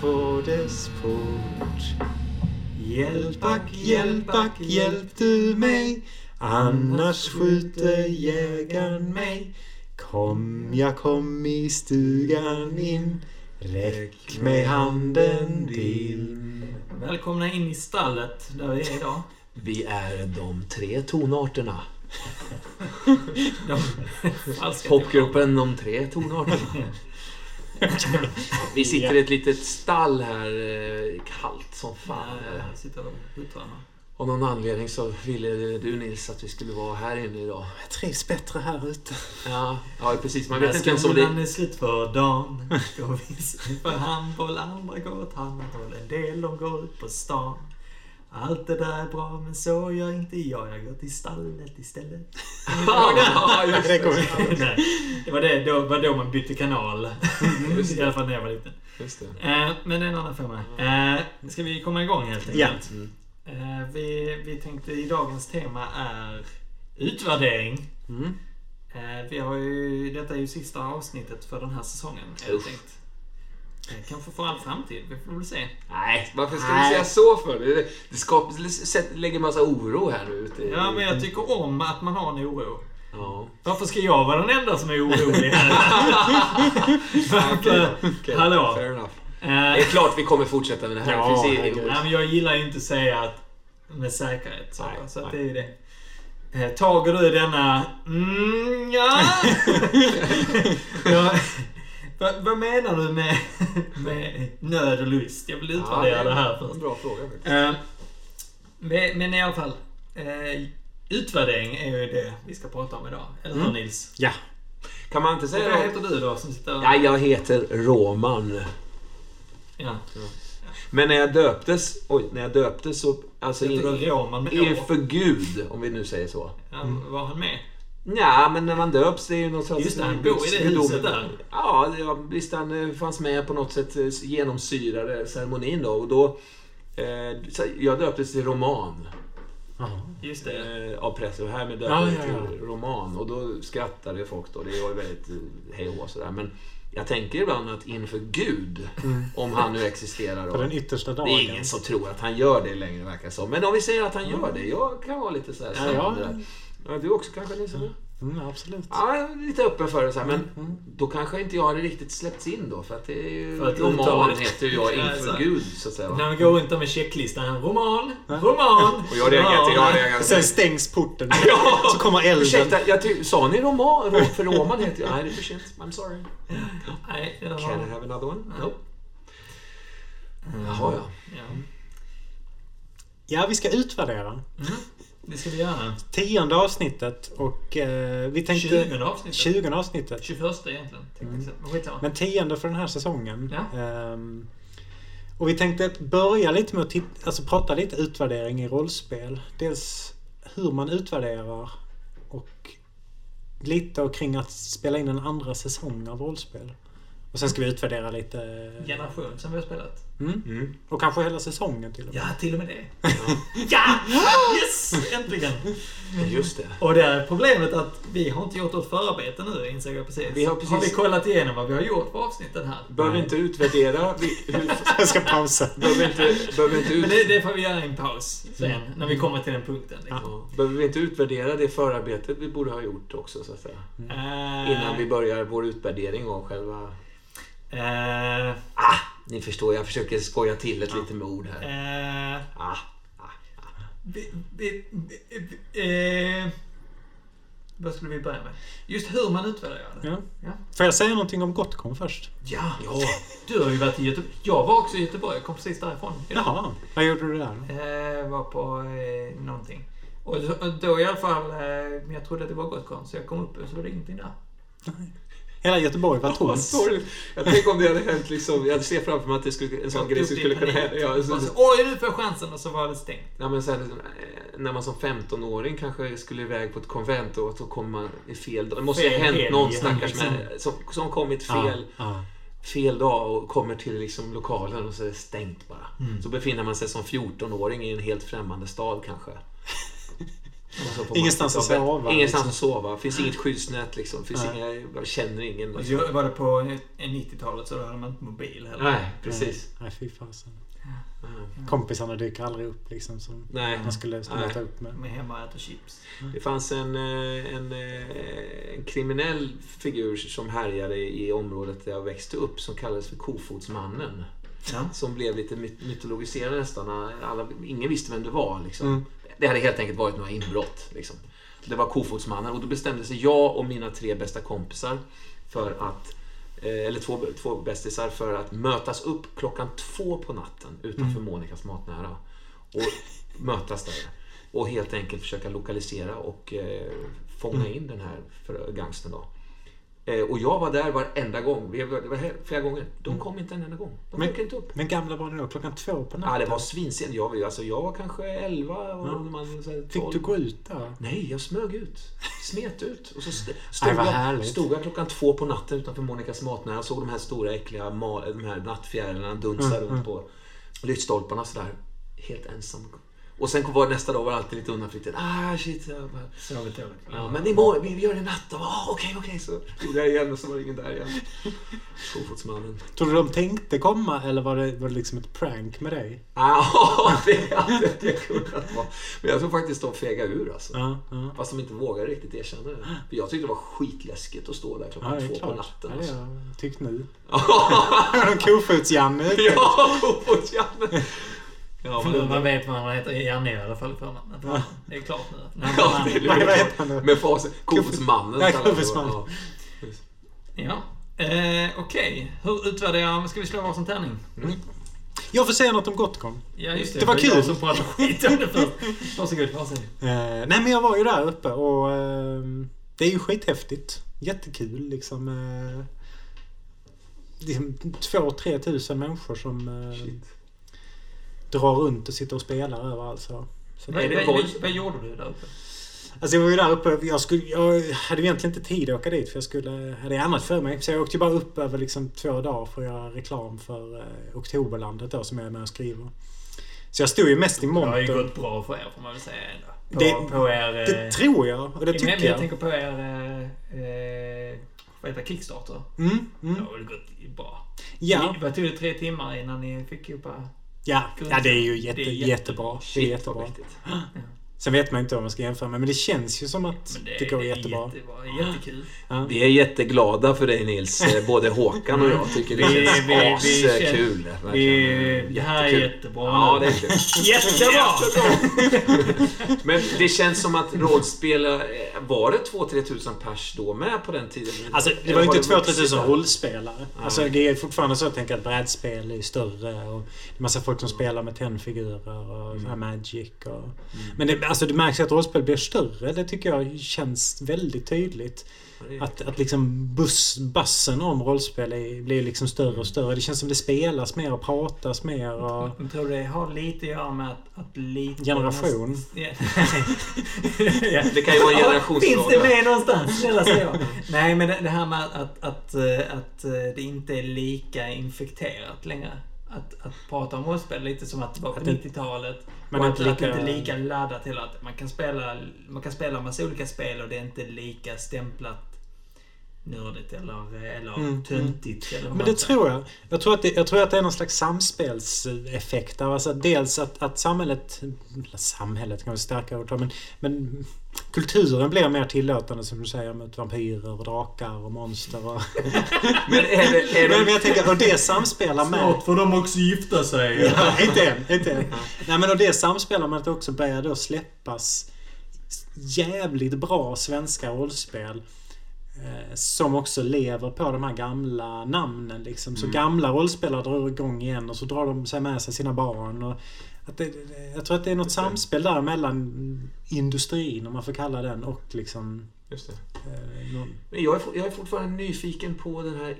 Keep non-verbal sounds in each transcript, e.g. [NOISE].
på dess port. Hjälp ack, hjälp ack, hjälp du mig. Annars skjuter jägaren mig. Kom, jag kom i stugan in. Räck mig handen din. Välkomna in i stallet där vi är idag. [LAUGHS] Vi är de tre tonarterna. [LAUGHS] De Popgruppen De tre tonarterna. [LAUGHS] [LAUGHS] Vi sitter i ett litet stall här, eh, kallt som fan. Ja, jag sitter. Av någon anledning så ville du Nils att vi skulle vara här inne idag. Jag trivs bättre här ute. Ja, ja precis. Man vet inte ens om det... är slut för dagen går vi för handboll, andra går åt handboll. En del de går ut på stan. Allt det där är bra men så gör inte jag. Jag går till stallet istället. [LAUGHS] Ja, just Det. Nej, var, det, då, var då man bytte kanal. I alla fall när jag var liten. Just det. Eh, men det är en annan femma. Eh, ska vi komma igång helt Ja. enkelt? Mm. Eh, vi, vi tänkte i dagens tema är utvärdering. Mm. Eh, vi har ju, detta är ju sista avsnittet för den här säsongen. Är det Uff. tänkt. Kanske för all framtid. Vi får väl se. Nej, varför ska Nej. du säga så för? Det, det skapar, lägger massa oro här nu ute. i- Ja, men jag tycker om att man har en oro. Ja. Varför ska jag vara den enda som är orolig här? [LAUGHS] Varför? Okej, Hallå? Fair enough. Eh, Det är klart vi kommer fortsätta med det här. Ja, Det finns. Nej, men jag gillar ju inte att säga att med säkerhet. Så, Nej, så nej. det är ju det. Eh, tager du denna... Mm, ja. [LAUGHS] ja. Vad, vad menar du med, [LAUGHS] med nöd och lust? Jag vill utvärdera Ja, det här är först. en bra fråga faktiskt. Eh, men, men i alla fall. Eh, utvärdering är ju det vi ska prata om idag. Eller hur Mm. Nils? Ja. Kan man inte Vad säga heter du då som sitter... Ja, jag heter Roman. ja. Men när jag döptes, oj, när jag döptes så, alltså in, Roman med inför Å? Gud, om vi nu säger så. Ja, var han med? Ja, men när man döps, det är ju något slags... Just det, han bor i det huset där. Ja, det- ja, visst han eh, fanns med på något sätt, eh, genomsyrade ceremonin då. Och då eh, jag döptes till Roman. Just det. Eh, av prästen. Och härmed Ja, döptes ja, jag ja. till Roman. Och då skrattade folk då. Det var ju väldigt eh, hej och sådär. Men jag tänker ibland att inför Gud, om han nu existerar då. På den yttersta Det dagen. är ingen som tror att han gör det längre verkar det som. Men om vi säger att han gör det. Jag kan vara lite sådär Ja, ja. du också kanske Nisse? Mm, absolut. Ja, lite öppen för det så här, men Mm. då kanske inte jag hade riktigt släppts in då. För att det är ju... För att roman heter ju jag [LAUGHS] Ja, inför. Gud, så att säga. När Va? man går runt där med checklistan. Roman, roman. Och jag reagerar, jag reagerar. Sen stängs porten. [LAUGHS] Ja. Så kommer elden. Ursäkta, jag ty- sa ni roman? Ro- För roman heter jag... Nej, det är för sent. I'm sorry. Nej, det Can I have another one? Nej. No. Jaha, ja. Ja. Ja, vi ska utvärdera. Mm, det ska vi göra. Tionde avsnittet och eh, vi tänkte... 20 avsnittet. Tjugonde avsnittet. 21 egentligen. sett. Men tionde för den här säsongen. Ja. Ehm, och vi tänkte börja lite med att titta, alltså prata lite utvärdering i rollspel. Dels hur man utvärderar och lite kring att spela in en andra säsong av rollspel. Och sen ska vi utvärdera lite... Generation som vi har spelat. Mm. Mm. Och kanske hela säsongen till och med. Ja, till och med det. Ja! [LAUGHS] Yes! Äntligen! Just det. Och det är problemet att vi har inte gjort något förarbete nu, inser jag precis. Vi har precis- Har vi kollat igenom vad vi har gjort på avsnitten här? Behöver vi inte utvärdera... Vi, Jag ska pausa. behöver vi inte, behöver vi inte ut, Men det, det får vi göra en paus sen, när vi kommer till den punkten. Liksom. Ja. Behöver vi inte utvärdera det förarbetet vi borde ha gjort också, så att säga? Eh, Innan vi börjar vår utvärdering av själva... eh, Ah! Ni förstår, jag försöker skoja till ett lite med ord här. eh, Ah. vi, vi, vi, eh, vad skulle vi börja med? Just hur man utvärderar det. Ja. Ja. Får jag säga någonting om Gotcon först? Ja, du har ju varit i Göteborg. Jag var också i Göteborg. Jag kom precis därifrån. idag. Jaha, vad gjorde du där? Eh, var på eh, någonting. Och då, i alla fall, eh, jag trodde att det var Gotcon, så jag kom upp och så var det ingenting där. Hela Göteborg var tomt. sorgligt. Jag tänker om det hade hänt liksom, jag ser framför mig att det skulle, en sån Gått grej som skulle kunna hända. Ja, så, Och så, Oj, nu får jag chansen och så var det stängt. ja, men så här, när man som 15-åring kanske skulle iväg på ett konvent och så kommer man i fel dag. Det måste ju ha Fel hänt någon ja, stackars liksom. med, som, som kommit fel, Ja, fel dag och kommer till liksom lokalen och så är det stängt bara. Mm. Så befinner man sig som 14-åring i en helt främmande stad kanske. Så får man Ingenstans att sova, Ingenstans liksom. att sova. Finns inget skyddsnät liksom. Finns Nej. inga, jag känner ingen. Liksom. var det på 90-talet så då hade man inte mobil heller. Nej, precis. Nej, fy fasen. Ja. Kompisarna dyker aldrig upp liksom som Nej. man skulle möta upp med. Med hemma och äter chips. Det fanns en, eh, en, eh, en kriminell figur som härjade i området där jag växte upp som kallades för Kofotsmannen. Ja. Som blev lite myt- mytologiserad nästan. Alla, ingen visste vem det var. Liksom. Mm. Det hade helt enkelt varit några inbrott. Liksom. Det var Kofotsmannen och då bestämde sig jag och mina tre bästa kompisar för att eh, eller två, två bästisar för att mötas upp klockan två på natten utanför Monikas matnära. Och mötas där. Och helt enkelt försöka lokalisera och eh, fånga in den här gangstern då. Eh, och jag var där varenda gång. Det var flera gånger. De kom inte en enda gång. De Men- inte upp. Men gamla var ni då? Klockan två på natten? Ja, det var svinsent. Jag, alltså, jag var kanske 11 och Ja. man, så här, Fick 12. du gå ut där? Nej, jag smög ut. Smet ut. Och så st- Aj, [LAUGHS] stod, vad jag, stod jag klockan två på natten utanför Monikas matnära och såg de här stora äckliga de här nattfjärilarna dunsa Mm, runt mm. på lyktstolparna sådär. Helt ensam. Och sen var nästa dag var alltid lite undanflyktigt. Ah shit. Sovit dåligt. ja, men imorgon, vi gör det i natt. då. Ah, Okej, okej. Så gjorde jag igen och så var det ingen där igen. [LAUGHS] Kofotsmannen. Tror du de tänkte komma eller var det, var det liksom ett prank med dig? [LAUGHS] Ja, det hade det kunnat vara. Men jag tror faktiskt de fegade ur alltså. Ja, ja. Fast de inte vågar riktigt erkänna det. För jag tyckte det var skitläskigt att stå där klockan är två på klart. natten. Ja, det Alltså. har jag tyckt nu. Ja, [LAUGHS] Kofots-Janne. ja Kofots-Janne. Ja, För man vet vad han heter. Janne i alla fall. För man. Det är klart nu. [LAUGHS] Ja, men- det är vad det. heter han nu? Med facit. Kofotsmannen. Ja, jag det. Kofotsmannen. Ja. Ja. Eh, Okej. Hur utvärderar... Ska vi slå varsin tärning? Jag får säga något om Gotcon. Ja, just det. Det var jag kul. som pratade skit om det först. Varsågod, varsågod. Eh, nej men jag var ju där uppe och eh, det är ju skithäftigt. Jättekul liksom. Eh, liksom två, tre tusen människor som eh, Shit. Drar runt och sitter och spelar överallt. Så. Så Vad, det vad, vad, gjorde du där uppe? Alltså jag var ju där uppe. Jag, skulle, jag hade egentligen inte tid att åka dit för jag skulle, hade annat för mig. Så jag åkte ju bara upp över liksom två dagar för att göra reklam för eh, Oktoberlandet då som jag är med och skriver. Så jag stod ju mest i Det har ju monter. gått bra för er får man väl säga ändå. På, Det- på er... eh, Det tror jag och det tycker jag jag. tänker på er... Eh, eh, vad heter det? Kickstarter. Mm, Det mm. har väl gått bra. Ja, Vad tog det? Tre timmar innan ni fick upp... eh, ja, ja, det är ju jätte, Det är jätte- jättebra. Det är jättebra. [GASPS] Sen vet man inte vad man ska jämföra med men det känns ju som att Men det, går är jättebra. jättebra. Jättekul. Ja. Vi är jätteglada för dig Nils. [LAUGHS] Eh, Både Håkan och jag tycker det känns vi- askul. Verkligen. det här är jättebra Ja, det är kul. [LAUGHS] Jättebra! [LAUGHS] Men det känns som att rollspel... Var det 2-3 tusen pers då med på den tiden? Alltså det var ju inte 2 vuxit 3 000 där? rollspelare. Alltså det är fortfarande så att tänka att brädspel är större och det är massa folk som spelar med tennfigurer och här Magic och... Men det, alltså det märks att rollspel blir större. Det tycker jag känns väldigt tydligt. Att, att liksom buss, bassen om rollspel är, blir liksom större och större. Det känns som det spelas mer och pratas mer och... Jag tror det har lite att göra med att, att lite... Generation. Ja. [LAUGHS] Det kan ju vara en generationsfråga. Finns det med någonstans? Nej men det, här med att, att, att, eh, att eh, det inte är lika infekterat längre. Att, att prata om rollspel lite som att det var på Att det- 90-talet. Men och inte att, att det lika- inte är lika laddat till att man kan spela man kan spela massa olika spel och det är inte lika stämplat nördigt eller, eller Mm, töntigt. Eller Men det säger. tror jag. Jag tror att det, jag tror att det är någon slags samspelseffekt. Alltså dels att, att samhället... Samhället kan vi starkare ord men, men kulturen blir mer tillåtande som du säger mot vampyrer och drakar och monster. Och, [LAUGHS] Men är det... Är men, [LAUGHS] men det jag tänker, och det samspelar med... får de också gifta sig. Ja, [LAUGHS] inte än, inte än. Nej men och det samspelar med att det också börjar då släppas jävligt bra svenska rollspel. Eh, Som också lever på de här gamla namnen liksom. Så Mm. gamla rollspelare drar igång igen och så drar de sig med sig sina barn. Och att det, jag tror att det är något Just det. samspel där mellan industrin, om man får kalla den, och liksom... Just det. Eh, någon, Men jag är, jag är fortfarande nyfiken på den här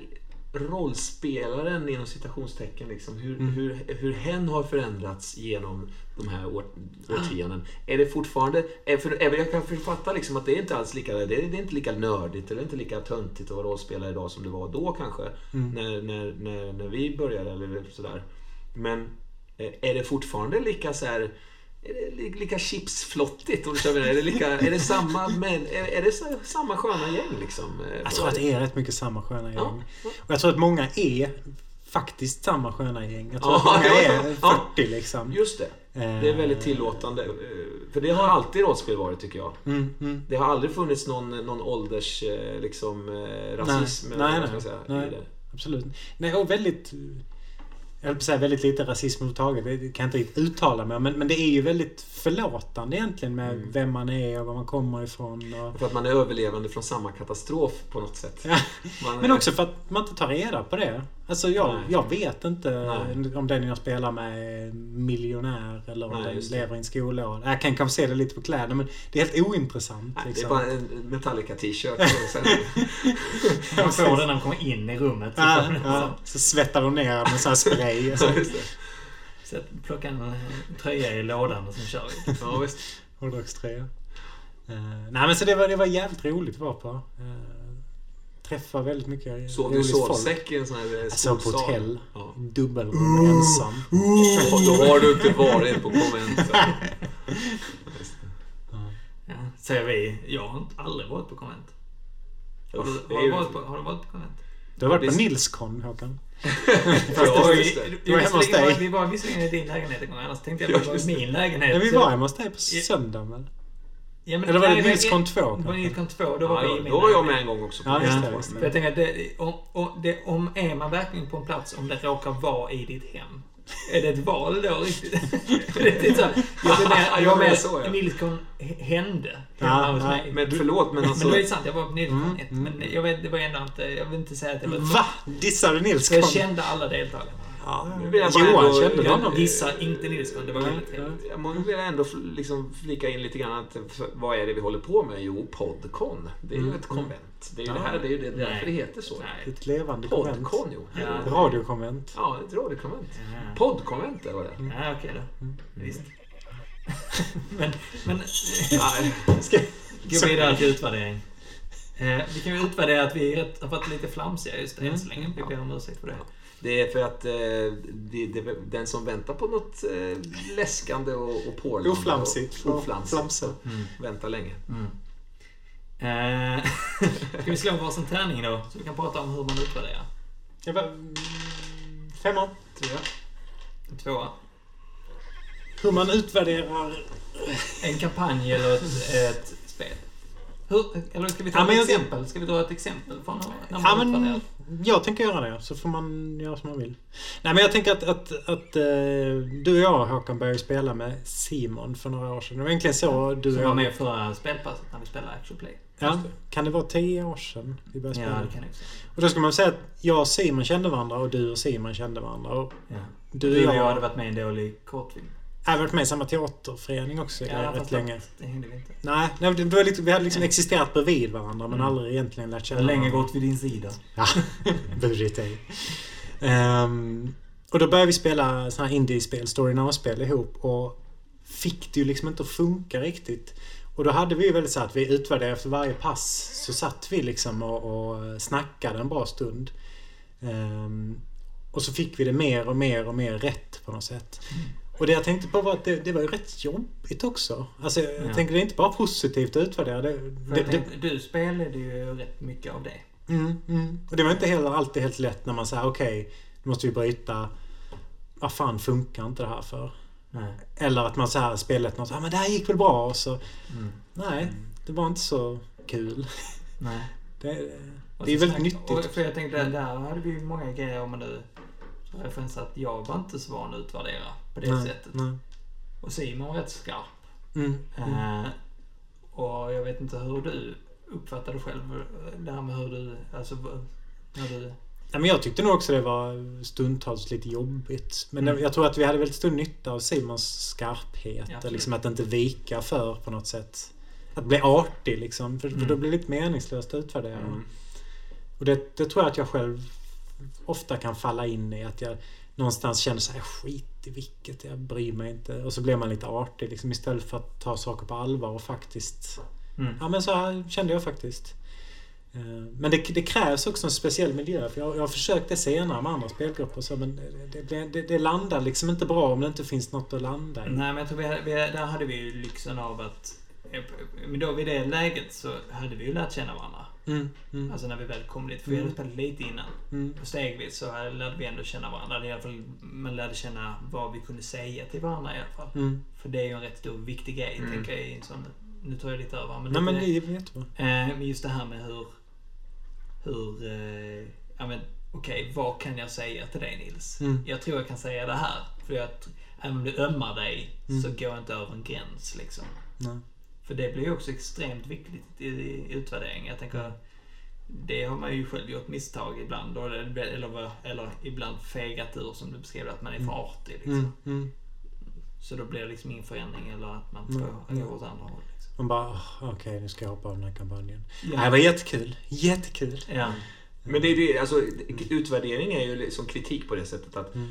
rollspelaren inom citationstecken. Liksom, hur, Mm. hur, hur hen har förändrats genom de här år, årtionden. Är det fortfarande... Är, för, även jag kan författa liksom att det är inte alls lika, det är, det är inte lika nördigt eller inte lika töntigt att vara rollspelare idag som det var då kanske. Mm. När, när, när, när vi började eller sådär. Men eh, är det fortfarande lika så här är det li- lika chipsflottigt? Om du kör det? Är det, lika, är det samma, men, är, är det så- samma sköna gäng liksom? eh, Jag tror att det är rätt mycket samma sköna Ja. gäng. Och jag tror att många är faktiskt samma sköna gäng. Jag tror Ja, att många ja, är ja. 40 liksom. Just det. Det är väldigt tillåtande. eh, För det har alltid rollspel varit, tycker jag. Mm, mm. Det har aldrig funnits någon, någon ålders eh, liksom, eh, rasism. Nej, nej, nej. det. Absolut. Nej, och väldigt... Jag höll på att säga väldigt lite rasism överhuvudtaget. Det kan jag inte riktigt uttala mig. Men, men det är ju väldigt förlåtande egentligen med Mm. vem man är och var man kommer ifrån. Och... För att man är överlevande från samma katastrof på något sätt. Ja. Men också för att man inte tar reda på det. Alltså jag, Nej. jag vet inte Nej. om den jag spelar med är miljonär eller om Nej, den lever i en skollåda. Jag kan kanske se det lite på kläderna men det är helt ointressant. Nej, det är liksom. bara en Metallica-t-shirt. Man får den när man kommer in i rummet. Så, Ja. Så svettar de ner med sån här spray. och så. Så plocka en eh, tröja i lådan och sen kör vi. Ja, visst. Hårdrockströja. Uh, nej men så det var, det var jävligt roligt att vara på. Uh, träffa väldigt mycket Sov du i sovsäck i en sån här eh, sov på hotell. Ja. Dubbelrum ensam. Då har du inte varit på konvent. Ja, säger vi. Jag har inte- aldrig varit på konvent. Har du, har, du varit på, har du varit på konvent? Du har varit på. Nilskon Håkan. [LAUGHS] Ja, just det. Du var hemma hos dig. Vi var visserligen i din lägenhet en gång, annars tänkte jag Ja, att det var det. min lägenhet. Men vi var hemma hos dig på söndagen väl? Ja, men Eller var det nej, Nilskon 2 På kanske? Nilskon 2, då var Ja, vi då var jag med en gång också. på Ja, det. just det, just för jag tänker att det, om, om, det, om är man verkligen på en plats om det råkar vara i ditt hem. Är det ett val då riktigt? [LAUGHS] det är så, här, jag var med, jag var men med så, ja. Nilskon hände Ja, ja. Men förlåt, men alltså... Men det är sant, jag var på Nilskon Mm, 1. mm. Men jag, vet, det var ändå inte, jag vill inte säga att det var... Va? Dissar du Så Nilskon? jag kände alla deltagarna. Ja, Johan ändå- kände jag- honom? Gissa inte Nilskon, det var Nej, väldigt trevligt. Jag må- vill ändå liksom flika in lite grann att vad är det vi håller på med? Jo, Podcon. Det är ju Mm, ett konvent. Det är ju Ja. det här, det är ju det, därför Nej. det heter så. Nej. Ett levande konvent. Podcon, jo. Ja. Ett radiokonvent. Ja, ett radiokonvent. Ja. Poddkonvent, eller vad det är. Ja, okej då. Mm. Visst. [LAUGHS] men, men Nej. [LAUGHS] Ska... gå vidare till utvärdering. Eh, vi kan ju utvärdera att vi har varit lite flamsiga just det, än så länge. Vi ber om ursäkt för det. Det är för att eh, det, det, den som väntar på något eh, läskande och, och porlande Oflamsigt. och oflamsigt Flamsa. Mm. väntar länge. Eh, [LAUGHS] ska vi slå varsin tärning då? Så vi kan prata om hur man utvärderar. Jag bara... mm, Femma, tror jag. En tvåa. Hur man utvärderar... En kampanj eller ett, ett. Hur, eller ska vi ta Ja, ett men exempel? Ska vi dra ett exempel från när Ja, man men utvärderar? jag tänker göra det. Så får man göra som man vill. Nej, men jag tänker att, att, att eh, du och jag, Håkan, började spela med Simon för några år sedan. Det var egentligen så du och var jag... med förra spelpasset när vi spelade Actual Play. Ja, kan det vara tio år sedan vi började Ja, spela? det kan också. Och då ska man säga att jag och Simon kände varandra och du och Simon kände varandra. Och Ja. du Du och och jag jag... hade varit med i en dålig kortfilm. Jag har varit med i samma teaterförening också Ja, rätt länge. Det hängde vi inte. Nej, nej det var lite, vi hade liksom existerat bredvid varandra men Mm. aldrig egentligen lärt känna länge gått vid din sida. Ja, [LAUGHS] burit dig. Ehm, och då började vi spela såna här indie-spel, Story Now-spel ihop och fick det ju liksom inte att funka riktigt. Och då hade vi ju väldigt så att vi utvärderade efter varje pass så satt vi liksom och, och snackade en bra stund. Ehm, och så fick vi det mer och mer och mer rätt på något sätt. Och det jag tänkte på var att det, det var ju rätt jobbigt också. Alltså jag Ja. tänker det är inte bara positivt att utvärdera. Det, det, jag det, tänkte, du spelade ju rätt mycket av det. Mm, mm. Och det var inte heller alltid helt lätt när man säger okej, nu måste vi bryta. Vad fan funkar inte det här för? Nej. Eller att man så här spelat något, ja men det här gick väl bra och så... Mm. Nej, det var inte så kul. Nej. [LAUGHS] Det, Och det är väldigt Och nyttigt. för jag tänkte, där hade vi ju många grejer om nu referens att jag var inte så van att utvärdera på det Nej, sättet. nej. Och Simon var rätt skarp. Mm, mm. Eh, och jag vet inte hur du uppfattade själv eh, det här med hur du, alltså när du... Ja, men jag tyckte nog också det var stundtals lite jobbigt. Men Mm. jag tror att vi hade väldigt stor nytta av Simons skarphet. Ja, och liksom att inte vika för på något sätt. Att bli artig liksom. För, för Mm. då blir det lite meningslöst att utvärdera. Mm. Och det, det tror jag att jag själv ofta kan falla in i. Att jag någonstans känner så här, skit i vilket, jag bryr mig inte. Och så blir man lite artig liksom, istället för att ta saker på allvar och faktiskt... Mm. Ja men så här kände jag faktiskt. Eh, Men det, det krävs också en speciell miljö. För jag, jag har försökt det senare med andra spelgrupper. Så, men det, det, det, landar liksom inte bra om det inte finns något att landa i. Nej, men jag tror vi, vi, där hade vi ju lyxen av att... Men då vid det läget så hade vi ju lärt känna varandra. Mm, mm, Alltså när vi väl kom dit. För vi hade spelat lite innan. mm, Och stegvis så lärde vi ändå känna varandra. I alla fall, man lärde känna vad vi kunde säga till varandra i alla fall. mm. För det är ju en rätt stor viktig grej, Mm. tänker jag. I sån, nu tar jag lite över. Men, Nej men det är jättebra. Eh, Men just det här med hur... Hur... Eh, ja men okej, vad kan jag säga till dig Nils? Mm. Jag tror jag kan säga det här. För att även om det ömmar dig Mm. så går jag inte över en gräns liksom. Nej. För det blir ju också extremt viktigt i, utvärdering. Jag tänker... Det har man ju själv gjort misstag ibland. Eller, eller, eller ibland fegat ur som du beskrev att man är för artig. Liksom. Mm, mm. Så då blir det liksom ingen förändring eller att man Mm, får mm. gå åt andra håll. Liksom. Man bara, "Åh, okej nu ska jag hoppa av den här kampanjen. Ja. Det var jättekul. Jättekul. Ja. Men det är ju, alltså, utvärdering är ju liksom kritik på det sättet att Mm.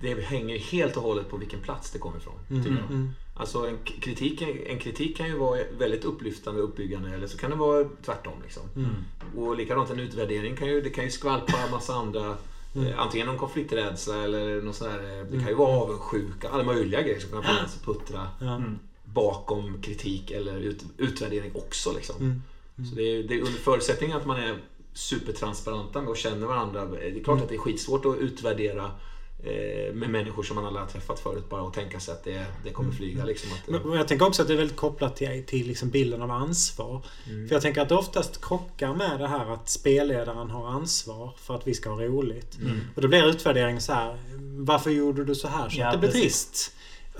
det det hänger helt och hållet på vilken plats det kommer ifrån. Mm, tycker jag. mm, Alltså en kritik, en kritik kan ju vara väldigt upplyftande och uppbyggande eller så kan det vara tvärtom. Liksom. mm. Och likadant en utvärdering kan ju, det kan ju skvalpa massa andra Mm. Eh, antingen någon konflikträdsla eller något sånt där, eh, Det kan ju vara avundsjuka, alla möjliga grejer som kan finnas och puttra. Mm. bakom kritik eller ut, utvärdering också. Liksom. Mm. Så det är, det är under förutsättning att man är supertransparenta och känner varandra. Det är klart att det är skitsvårt att utvärdera eh, med människor som man aldrig har träffat förut bara och tänka sig att det, det kommer flyga. Liksom, att, Men men jag tänker också att det är väldigt kopplat till, till liksom bilden av ansvar. Mm. För jag tänker att det oftast krockar med det här att spelledaren har ansvar för att vi ska ha roligt. Mm. Och då blir utvärderingen så här. Varför gjorde du så här så Ja, att det precis. trist?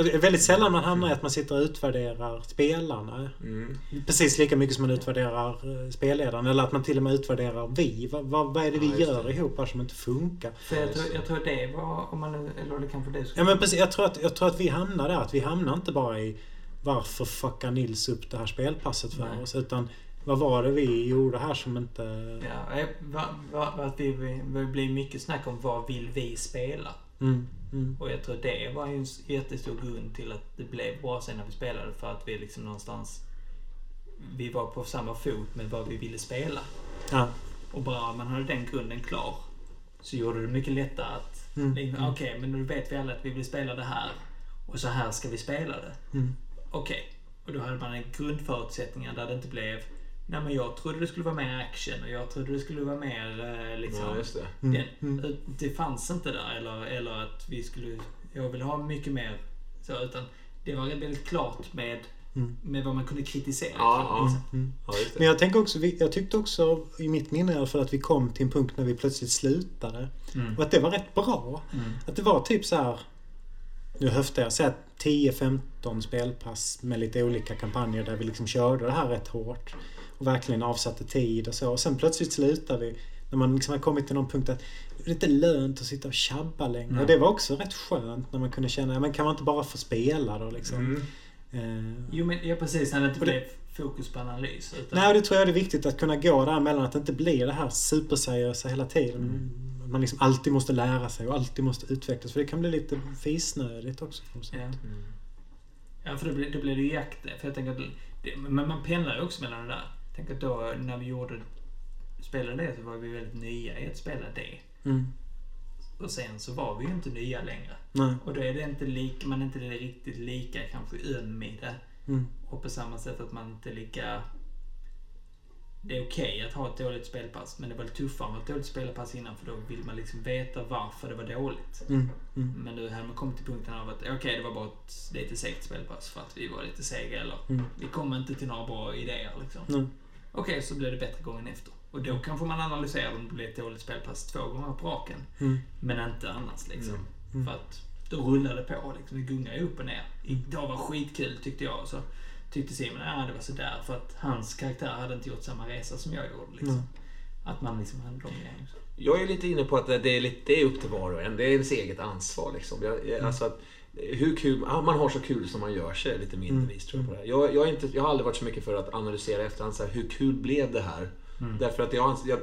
Det är väldigt sällan man hamnar i att man sitter och utvärderar spelarna. Mm. Precis lika mycket som man utvärderar eh, spelledaren. Eller att man till och med utvärderar vi. Vad, vad, vad är det vi Ja, gör det. ihop här som inte funkar? För jag tror, jag tror det var, om man eller det kanske det Ja men precis, jag tror, att, jag tror att vi hamnar där. Att vi hamnar inte bara i varför fuckar Nils upp det här spelpasset för Nej. oss? Utan vad var det vi gjorde här som inte... Ja, va, va, att vi, vi, det blir mycket snack om vad vill vi spela? Mm, mm, Och jag tror det var ju en jättestor grund till att det blev bra sen när vi spelade. För att vi liksom någonstans... Vi var på samma fot med vad vi ville spela. ja. Och bara man hade den grunden klar. Så gjorde det mycket lättare att... Mm, liksom, mm. Okej, men nu vet vi alla att vi vill spela det här. Och så här ska vi spela det. Mm, Okej. Och då hade man en grundförutsättning där det inte blev... Nej men jag trodde det skulle vara mer action och jag trodde det skulle vara mer eh, liksom... Ja, just det. mm, Den, mm. Det fanns inte där. Eller, eller att vi skulle... Jag vill ha mycket mer så. Utan det var väldigt klart med, Mm. med vad man kunde kritisera. Ja, ja. liksom. Mm. Ja, Men jag tänker också, jag tyckte också i mitt minne i alla fall att vi kom till en punkt när vi plötsligt slutade. Mm. Och att det var rätt bra. Mm. Att det var typ så här. Nu höftar jag. Säg att 10-15 spelpass med lite olika kampanjer där vi liksom körde det här rätt hårt. Och verkligen avsatte tid och så. Och sen plötsligt slutar vi. När man liksom har kommit till någon punkt att det är inte lönt att sitta och tjabba längre. Nej. Och det var också rätt skönt när man kunde känna, ja, men kan man inte bara få spela då liksom? Mm. Eh, Jo men ja, precis. När det inte blev fokus på analys. Utan, Nej, det tror jag är viktigt att kunna gå där mellan att det inte blir det här superseriösa hela tiden. Att Man liksom alltid måste lära sig och alltid måste utvecklas. För det kan bli lite fisnödigt också. Ja. Mm. Ja, för då blir, då blir det ju jakt. För jag tänker att det, men man pendlar ju också mellan det där. Tänk att då när vi gjorde spelade det så var vi väldigt nya i att spela det. Mm. Och sen så var vi ju inte nya längre. Nej. Och då är det inte lika, man är inte riktigt lika kanske öm i det. Mm. Och på samma sätt att man inte är lika... Det är okej att ha ett dåligt spelpass, men det var tuffare att ha ett dåligt spelpass innan för då vill man liksom veta varför det var dåligt. Mm. Mm. Men nu hade man kommit till punkten av att okej, det var bara ett lite segt spelpass för att vi var lite sega eller Mm. vi kom inte till några bra idéer liksom. Nej. Okej, så blev det bättre gången efter. Och då kanske man analyserar om det blev ett dåligt spelpass två gånger på raken. Mm. Men inte annars liksom. Mm. Mm. För att då rullar det på liksom. Det gungar ju upp och ner. Idag var skitkul tyckte jag. Så tyckte Simon att det var sådär. För att hans karaktär hade inte gjort samma resa som jag gjorde. Liksom. Nej. Att man liksom hade de grejerna. Jag är lite inne på att det är, lite, det är upp till var och en. Det är ens eget ansvar. Liksom. Jag, Mm. alltså att, hur kul, ja, man har så kul som man gör sig lite mindre Mm. vis tror jag på det här. Jag, jag, inte, jag har aldrig varit så mycket för att analysera efterhand. Så här, hur kul blev det här? Mm. Därför att jag, jag,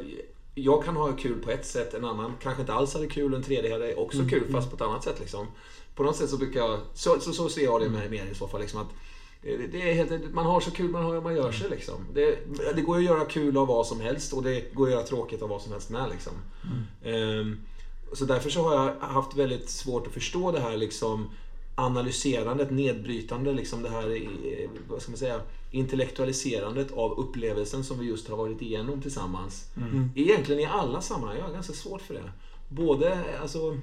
jag kan ha kul på ett sätt, en annan kanske inte alls hade kul, en tredje hade också Mm, kul mm. fast på ett annat sätt. Liksom. På något sätt så brukar jag, så, så, så ser jag det med, med i så fall. Liksom att, Det, det är helt, man har så kul man, har, man gör sig liksom. Det, det går att göra kul av vad som helst och det går att göra tråkigt av vad som helst med liksom. Ehm, så därför så har jag haft väldigt svårt att förstå det här liksom analyserandet, nedbrytande, liksom det här, eh, vad ska man säga, intellektualiserandet av upplevelsen som vi just har varit igenom tillsammans. Egentligen i alla sammanhang, jag har ganska svårt för det. Både, alltså,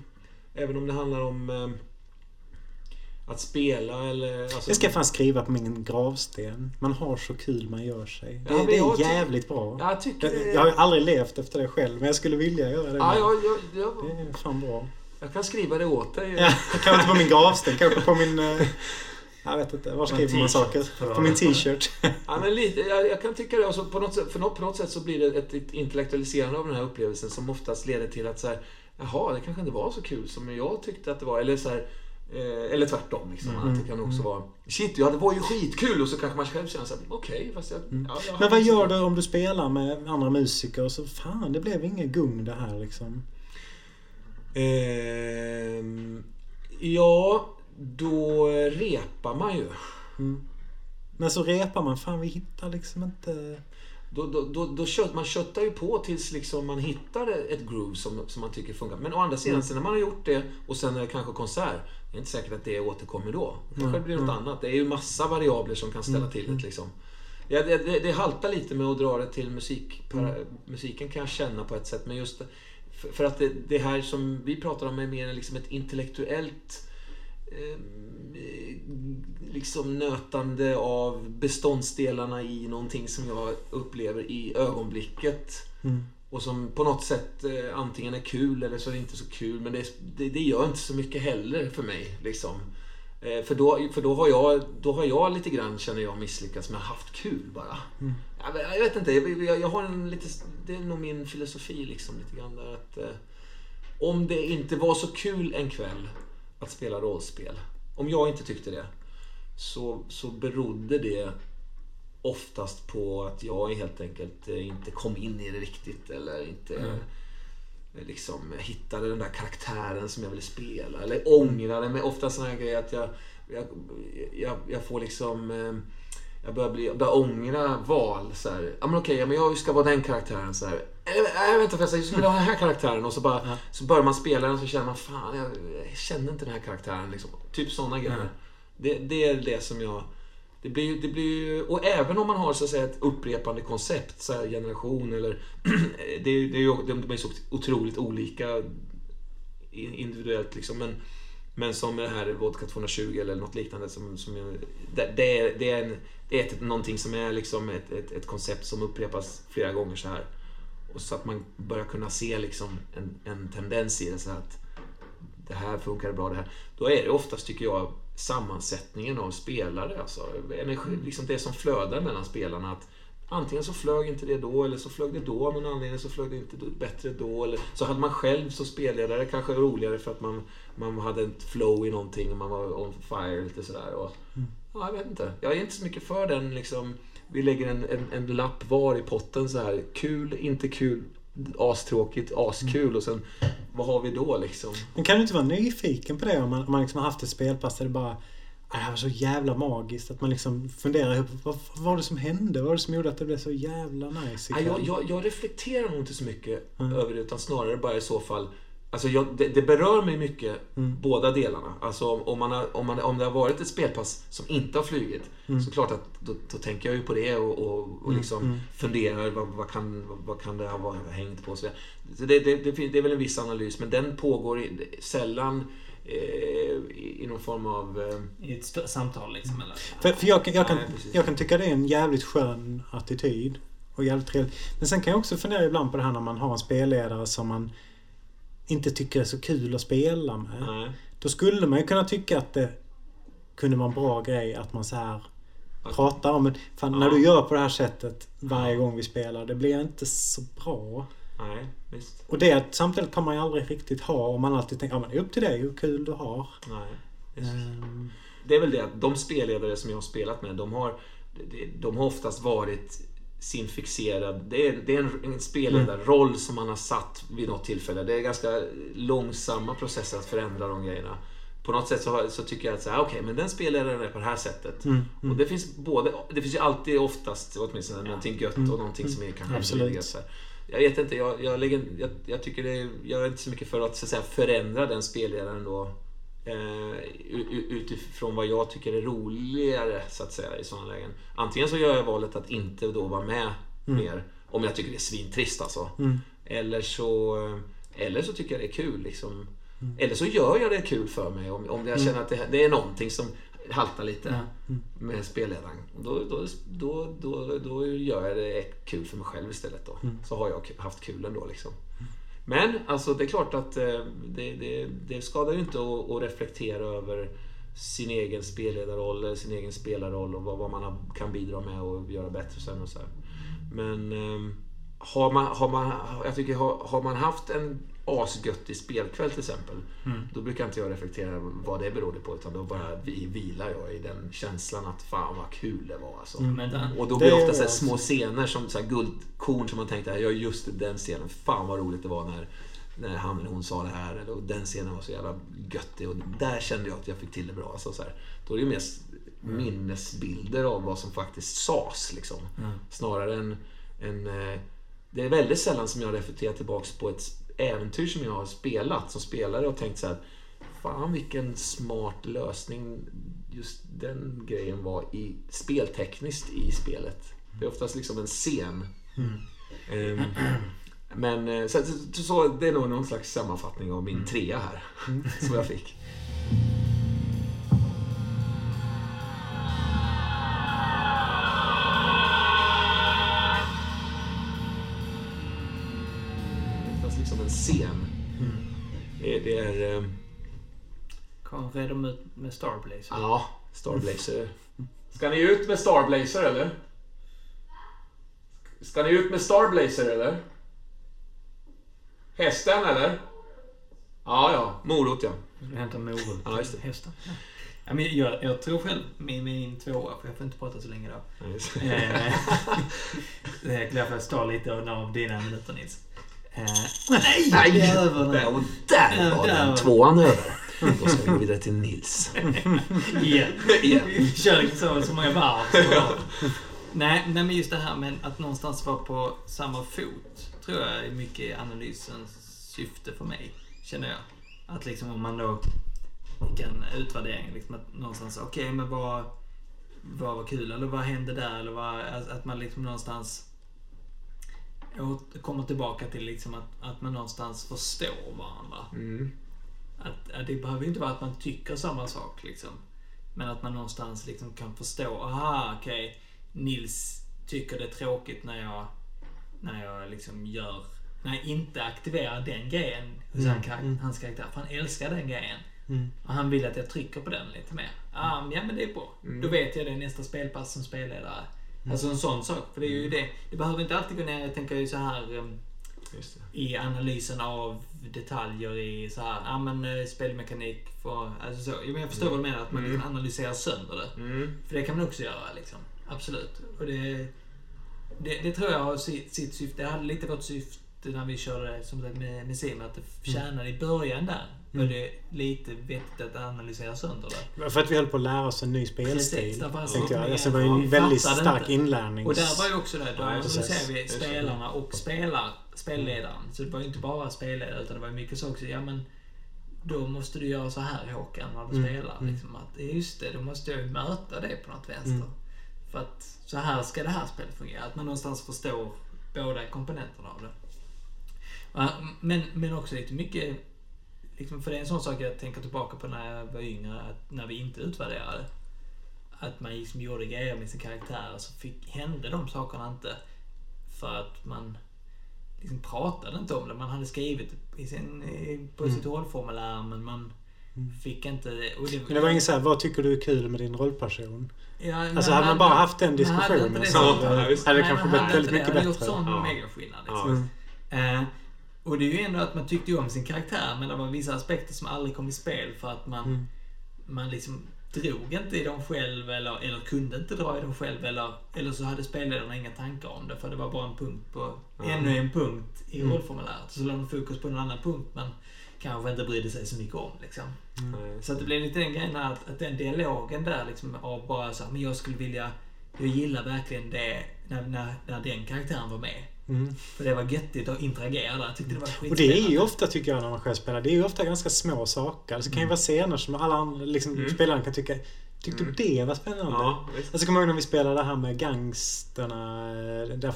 även om det handlar om eh, att spela eller... Alltså, Det ska jag fan skriva på min gravsten. Man har så kul man gör sig. Det, Ja, det jag är jävligt bra. Jag tycker. Jag, jag har aldrig levt efter det själv, men jag skulle vilja göra det. ja, jag, jag, jag, Det är fan bra. jag kan skriva det åt dig. Ja, kanske inte på min gravsten, kanske på min... eh, Jag vet inte, var skriver man saker? På min t-shirt. Ja, men lite, jag, jag kan tycka det. Alltså, på, något sätt, för något, på något sätt så blir det ett, ett intellektualiserande av den här upplevelsen som oftast leder till att så här, jaha, det kanske inte var så kul som jag tyckte att det var. Eller, så här, eh, eller tvärtom. Liksom, att det kan också vara, shit, ja, det var ju skitkul. Och så kanske man själv känner så här, okej, fast jag... Ja, jag Men vad gör bra." du om du spelar med andra musiker och så fan, det blev ingen gung det här liksom. Ehm, ja, då repar man ju. Men så repar man, fan vi hittar liksom inte... Då, då, då, då kött, man köttar ju på tills liksom man hittar ett groove som, som man tycker funkar. Men å andra sidan, sen när man har gjort det och sen är det kanske konsert. Det är inte säkert att det återkommer då. Det kanske blir något annat. Det är ju massa variabler som kan ställa till det. Liksom. Ja, det, det, det haltar lite med att dra det till musik. Para, musiken kan jag känna på ett sätt. Men just för, att det, det här som vi pratar om är mer liksom ett intellektuellt eh, liksom nötande av beståndsdelarna i någonting som jag upplever i ögonblicket. Och som på något sätt eh, antingen är kul eller så är det inte så kul. Men det, det, det gör inte så mycket heller för mig. Liksom. Eh, för då, för då, har jag, då har jag lite grann, känner jag, misslyckats med att ha haft kul bara. Jag, vet- jag vet inte, jag, jag, jag har en lite, det är nog min filosofi liksom lite grann där att eh, om det inte var så kul en kväll att spela rollspel, om jag inte tyckte det, så, så berodde det oftast på att jag helt enkelt eh, inte kom in i det riktigt eller inte eh, liksom hittade den där karaktären som jag ville spela eller ångrade mig. Ofta sådana här grejer att jag, jag, jag, jag får liksom eh, jag börjar, bli, jag börjar ångra val. Så här. Ja, men okej, ja, men jag ska vara den karaktären. Så här. Äh, vänta förresten, jag skulle ha den här karaktären. Och så, bara, så börjar man spela den och så känner man fan, jag, jag känner inte den här karaktären. Liksom. Typ sådana grejer. Det, det är det som jag... Det blir, ju- det blir och även om man har så att säga, ett upprepande koncept, så här, generation eller... [CLEARS THROAT] det, är- det är ju, de är så otroligt olika individuellt liksom. Men, men som det här Vodka 220 eller något liknande. Som, som det, det, är, det är, en, det är ett, någonting som är liksom ett, ett, ett koncept som upprepas flera gånger så här. Och så att man börjar kunna se liksom en, en tendens i det. Så att det här funkar bra, det här. Då är det oftast, tycker jag, sammansättningen av spelare. Alltså, energi, liksom det som flödar mellan spelarna. Att antingen så flög inte det då, eller så flög det då av någon anledning, så flög det inte bättre då. Eller så hade man själv som spelledare kanske roligare för att man, man hade ett flow i någonting och man var on fire lite sådär. Och, ja, jag vet inte. Jag är inte så mycket för den liksom... Vi lägger en, en, en lapp var i potten så här. Kul, inte kul, astråkigt, askul och sen vad har vi då liksom? Men kan du inte vara nyfiken på det om man, om man liksom har haft ett spelpass där det bara "Ah, det här var så jävla magiskt. Att man liksom funderar ihop, vad, vad var det som hände? Vad var det som gjorde att det blev så jävla nice Ja, jag, jag, jag reflekterar nog inte så mycket över det utan snarare bara i så fall Alltså jag, det, det berör mig mycket, båda delarna. Alltså om, man har, om, man, om det har varit ett spelpass som inte har flugit, så klart att då, då tänker jag ju på det och, och, och liksom funderar vad, vad, kan, vad, kan det ha varit- hängt på så det, det, det, är väl en viss analys, men den pågår i, sällan eh, i, i någon form av... Eh, I ett stö- samtal liksom eller? För, för jag, kan- jag, kan, Nej, jag kan tycka det är en jävligt skön attityd. Och jävligt trevligt. Men sen kan jag också fundera ibland på det här när man har en spelledare som man inte tycker är så kul att spela med. nej. Då skulle man ju kunna tycka att det kunde vara en bra grej att man så här pratar om det. Fan, när du gör på det här sättet varje gång vi spelar, det blir inte så bra. Nej, visst. Och det samtidigt kan man ju aldrig riktigt ha om man alltid tänker, ja men det är upp till dig hur kul du har. Nej. Ehm, Det är väl det att de spelledare som jag har spelat med, de har, de har oftast varit sin fixerad... Det är, det är en, en spelledarroll som man har satt vid något tillfälle. Det är ganska långsamma processer att förändra de grejerna. på något sätt så, så tycker jag att så här, okej, men den spelaren är på det här sättet. Mm. Och det finns både, det finns ju alltid oftast åtminstone någonting gött och någonting som är kanske Absolut. billigare, så. Jag vet inte, jag, jag, lägger, jag, jag tycker det är, jag är inte så mycket för att, så att säga, förändra den spelledaren då. Eh, utifrån vad jag tycker är roligare så att säga i sådana lägen. Antingen så gör jag valet att inte då vara med mer. Om jag tycker det är svintrist alltså. Mm. Eller så, eller så tycker jag det är kul liksom. Mm. Eller så gör jag det kul för mig om, om jag känner att det, det är någonting som haltar lite med spelledaren. Då, då, då, då, då gör jag det kul för mig själv istället då. Mm. Så har jag haft kul ändå liksom. Men alltså det är klart att eh, det, det, det skadar ju inte att, att reflektera över sin egen spelledarroll, sin egen spelarroll och vad, vad man kan bidra med och göra bättre sen och så här. Men ehm, har man, har man, jag tycker, har, har man haft en asgöttig spelkväll till exempel, då brukar inte jag reflektera vad det berodde på, utan då bara vi, vilar jag i den känslan att fan vad kul det var alltså. Men den, Och då blir det ofta så här små scener som så här guldkorn som man tänkte, ja just den scenen, fan vad roligt det var när, när han eller hon sa det här. Eller, och den scenen var så jävla göttig och där kände jag att jag fick till det bra. Alltså, så här. Då är det ju mest minnesbilder av vad som faktiskt sades. Liksom. Snarare än, än eh, Det är väldigt sällan som jag reflekterar tillbaks på ett äventyr som jag har spelat som spelare och tänkt så här. Fan vilken smart lösning just den grejen var i speltekniskt i spelet. Det är oftast liksom en scen. Ehm, men eh, så, så, så det är nog någon slags sammanfattning av min trea här. [LAUGHS] Som jag fick. Oftast liksom en scen. Det, det är... ehm, Kom redan ut med Starblazer. Ja, Starblazer. Ska ni ut med Starblazer eller? Ska ni ut med Starblazer eller? Hästen eller? Ja, ja. Morot ja. Du hämtar morot Ja, just det. hästar. Ja. Ja, men jag, jag tror själv med min tvåa, för jag får inte prata så länge då. Ja, Eh, Det är därför jag står lite av dina minuter Nils. Eh, nej! Nej! Det är över nu. Och där var Där. den tvåan över. Då ska vi gå vidare till Nils. [LAUGHS] Igen. Igen. Vi kör liksom så, så många varv. Så nej, nej, men just det här med att någonstans vara på samma fot tror jag är mycket analysens syfte för mig. Känner jag. Att liksom om man då en utvärdering, liksom att någonstans, okej men vad, vad var kul eller vad hände där? Eller vad, att man liksom någonstans kommer tillbaka till liksom att, att man någonstans förstår varandra. Mm. Att, att det behöver inte vara att man tycker samma sak liksom. Men att man någonstans liksom kan förstå, aha okej, Nils tycker det är tråkigt när jag, när jag liksom gör, när jag inte aktiverar den grejen hos han, kar- hans karaktär. För han älskar den grejen. Mm. Och han vill att jag trycker på den lite mer. Men ja men det är bra. Då vet jag det nästa spelpass som spelledare. Alltså en sån sak. För det är ju det. Det behöver inte alltid gå ner, jag tänker ju så här um, i analysen av detaljer i så här, ja men eh, spelmekanik för, alltså så. Jag förstår vad du menar, att man kan analysera sönder det. Mm. För det kan man också göra liksom. Absolut. Och det, det, det tror jag har sitt, sitt syfte. Det hade lite vårt syfte när vi körde som sagt med, med Sim, att det tjänade i början där. Var det lite vettigt att analysera sönder det. För att vi höll på att lära oss en ny Precis, spelstil. därför alltså, tänkte jag. Alltså, det var en väldigt stark inte. inlärnings... Och där var ju också det, då Ja, precis. analyserar vi det. spelarna och spelar, spelledaren. Så det var ju inte bara spelledare utan det var ju mycket så också. Ja men då måste du göra så här Håkan när du Mm, spelar. mm. Liksom, att, just det, då måste jag ju möta det på något vänster. Mm. För att så här ska det här spelet fungera. Att man någonstans förstår båda komponenterna av det. Men, men också lite mycket, liksom, för det är en sån sak jag tänker tillbaka på när jag var yngre, att när vi inte utvärderade. Att man liksom gjorde grejer med sin karaktär och så fick, hände de sakerna inte. För att man liksom pratade inte om det. Man hade skrivit i sin, i- på sitt rollformulär men man fick inte... Och det, Men det var inget såhär, vad tycker du är kul med din rollperson? Ja, Alltså hade man bara haft den man hade diskussionen det så så. hade Ja, det kanske blivit väldigt det. mycket Det hade gjort bättre. sån Ja. megaskillnad Ja. liksom. Mm. Eh, och det är ju ändå att man tyckte ju om sin karaktär men det var vissa aspekter som aldrig kom i spel för att man, Mm. man liksom drog inte i dem själv eller, eller kunde inte dra i dem själv eller, eller så hade spelledarna inga tankar om det för det var bara en punkt på, Mm. ännu en punkt i Mm. rollformuläret. Så la de fokus på en annan punkt men kanske inte brydde sig så mycket om liksom. Nej. Så att det blev lite den grejen att, att den dialogen där liksom av bara så här, men jag skulle vilja, jag gillar verkligen det när, när, när den karaktären var med. Mm. För det var göttigt att interagera där. Jag tyckte det var Och det är ju skitspännande. ofta, tycker jag, när man själv spelar. Det är ju ofta ganska små saker. Alltså, det kan ju vara scener som alla andra liksom, Mm. spelarna kan tycka Tyckte Mm. det var spännande? Ja, visst. Alltså kommer du ihåg när vi spelade det här med gangsterna, eh, där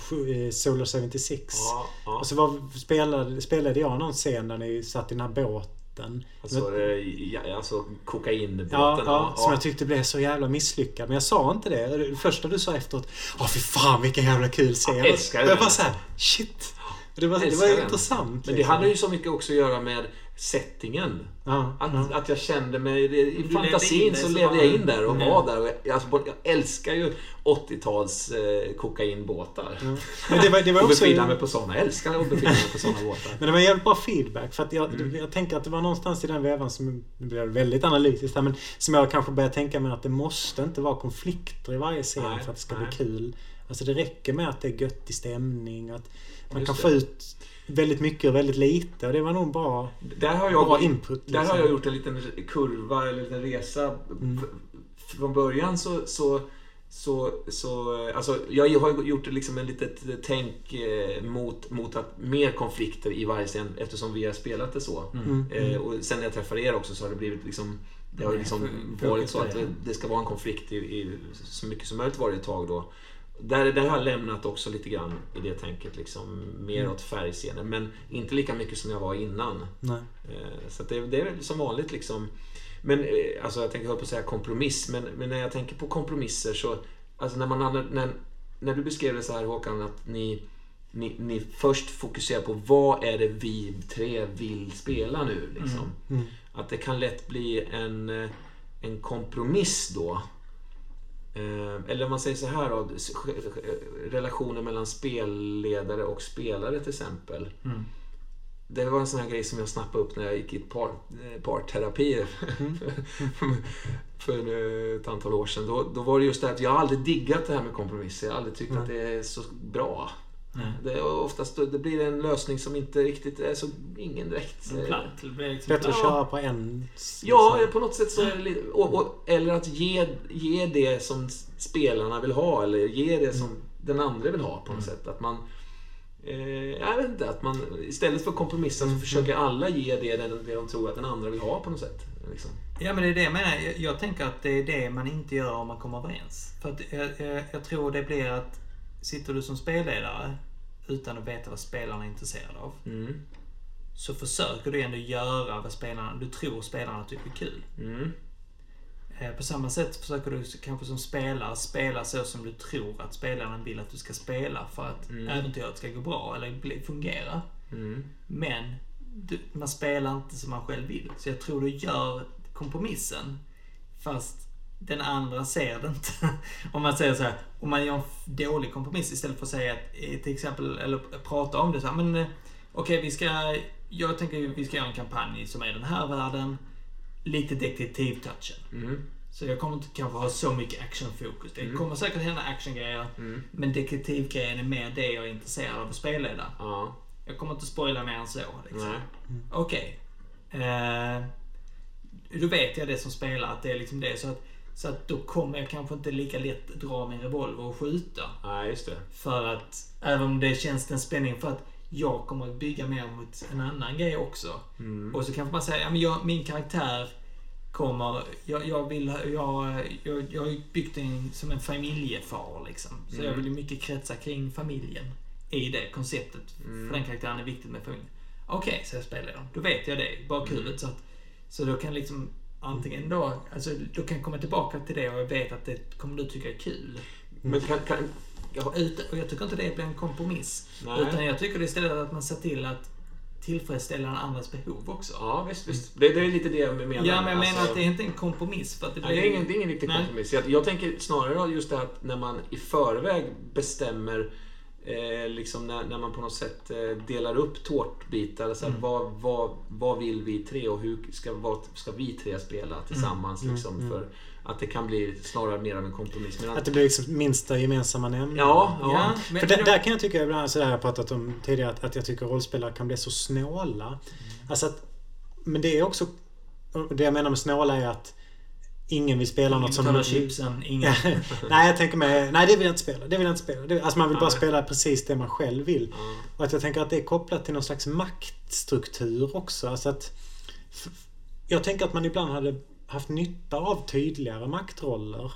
eh, Solar 76? Ja, ja. Och så var, spelade, spelade jag någon scen där ni satt i den här båten. Alltså, eh, ja, alltså kokainbåten. Ja, ja, som jag tyckte blev så jävla misslyckad. Men jag sa inte det. Det första du sa efteråt. Åh fy fan vilken jävla kul scen. Jag älskar det. Jag bara såhär, shit. Det var, det var intressant. Men det liksom. hade ju så mycket också att göra med settingen. Ja, Att, ja. att jag kände mig... I in fantasin så så levde jag in där och Mm. var där. Och jag, alltså, jag älskar ju 80-tals eh, kokainbåtar. Ja. Men det var, det var [LAUGHS] Och också... befinna mig på sådana. Jag älskar att befinna mig på sådana båtar. Men det var jävligt bra feedback. För att jag, Mm. jag tänker att det var någonstans i den vevan som... Nu det väldigt analytiskt här, men som jag kanske började tänka mig att det måste inte vara konflikter i varje scen Nej, för att det ska nej. bli kul. Alltså det räcker med att det är göttig stämning. Att man Just kan det. få ut väldigt mycket och väldigt lite. Och det var nog bra, Där har jag, bra input. där liksom. har jag gjort en liten kurva, eller en liten resa. Mm. Från början så, så, så, så alltså, jag har gjort liksom en litet tänk eh, mot, mot att mer konflikter i varje scen eftersom vi har spelat det så. Mm, Eh, mm. och sen när jag träffade er också så har det blivit liksom det har liksom för- varit så att det, det ska vara en konflikt i, i så mycket som möjligt varje tag då. Där, där har jag lämnat också lite grann i det tänket liksom mer Mm. åt färgscener men inte lika mycket som jag var innan. Nej. Eh, Så det, det är väl som vanligt liksom. Men eh, alltså jag tänker höll på att säga kompromiss, men, men när jag tänker på kompromisser så, alltså när man när, när du beskrev det så här Håkan, att ni, ni, ni först fokuserar på vad är det vi tre vill spela nu liksom. Mm. Att det kan lätt bli en, eh, en kompromiss då. Eh, Eller om man säger så här då, s- relationen mellan spelledare och spelare till exempel. Mm. Det var en sån här grej som jag snappade upp när jag gick i par, eh, parterapi för, [LAUGHS] för eh, ett antal år sedan. Då, då var det just det att jag aldrig diggat det här med kompromisser. Jag har aldrig tyckt Nej. att det är så bra. Nej. Det oftast det blir en lösning som inte riktigt är så... Ingen direkt... eh, Platt. Det blir liksom Bättre att Ja. köra på en... Ja, liksom. på något sätt så är det lite, och, och, Eller att ge, ge det som spelarna vill ha eller ge det som den andra vill ha på något sätt. Att man... Eh, jag vet inte, att man istället för att kompromissa så försöker alla ge det, det, det de tror att den andra vill ha på något sätt. Liksom. Ja men det är det jag menar. Jag, jag tänker att det är det man inte gör om man kommer överens. För att jag, jag, jag tror det blir att sitter du som spelledare utan att veta vad spelarna är intresserade av. Mm. Så försöker du ändå göra vad spelarna, du tror spelarna tycker är kul. Mm. Eh, På samma sätt försöker du kanske som spelare spela så som du tror att spelarna vill att du ska spela för att Mm. äventyret ska gå bra eller fungera. Mm. Men du, man spelar inte som man själv vill. Så jag tror du gör kompromissen fast den andra ser det inte. [LAUGHS] om man säger så här, om man gör en dålig kompromiss istället för att säga att, eh, till exempel, eller prata om det så här, men eh, okej vi ska, jag tänker vi ska göra en kampanj som är den här världen, lite detektivtouchen. Mm. Så jag kommer inte kanske ha så mycket actionfokus. Det Mm. kommer säkert hända actiongrejer, Mm. men detektivgrejen är mer det jag är intresserad av att spelleda. Ja. Jag kommer inte spoila mer än så. Liksom. Okej. Eh, då vet jag det som spelar att det är liksom det. Så att, så att då kommer jag kanske inte lika lätt dra min revolver och skjuta. Nej, just det. För att, även om det känns en spänning för att jag kommer att bygga mer mot en annan grej också. Mm. Och så kanske man säger, ja men jag, min karaktär kommer, jag, jag vill, jag, jag, jag har ju byggt den som en familjefar liksom. Så Mm. jag vill ju mycket kretsa kring familjen i det konceptet. Mm. För den karaktären är viktigt med familjen. Okej, så jag spelar jag. Då vet jag det, bakhuvudet. Mm. Så, att, så då kan liksom antingen då, alltså då kan jag komma tillbaka till det och jag vet att det kommer du tycka är kul. Men kan... kan ja, Ut, och jag tycker inte det blir en kompromiss. Nej. Utan jag tycker istället att man ser till att tillfredsställa den andras behov också. ja, visst, visst. Det, det är lite det jag menar. Ja, men jag menar Alltså- att det är inte en kompromiss. För att det Nej, det, är ingen, det är ingen riktig kompromiss. Jag, jag tänker snarare just det här att när man i förväg bestämmer eh, liksom när, när man på något sätt eh, delar upp tårtbitar. Så här, Mm. vad, vad, vad vill vi tre och hur ska, vad ska vi tre spela tillsammans? Mm, Liksom, mm. För Att det kan bli snarare mer av en kompromiss. Medan, Att det blir liksom minsta gemensamma nämnare. ja, ja. Ja, men, För där, där kan jag tycka ibland, så där har jag pratat om tidigare, att, att jag tycker rollspelare kan bli så snåla. Mm. Alltså att, men det är också... Det jag menar med snåla är att ingen vill spela något som... Betalar chipsen, [LAUGHS] ingen... nej, jag tänker med... Nej, det vill jag inte spela. Det vill jag inte spela. Det, alltså man vill bara Nej. spela precis det man själv vill. Ja. Och att jag tänker att det är kopplat till någon slags maktstruktur också. Alltså att... Jag tänker att man ibland hade haft nytta av tydligare maktroller.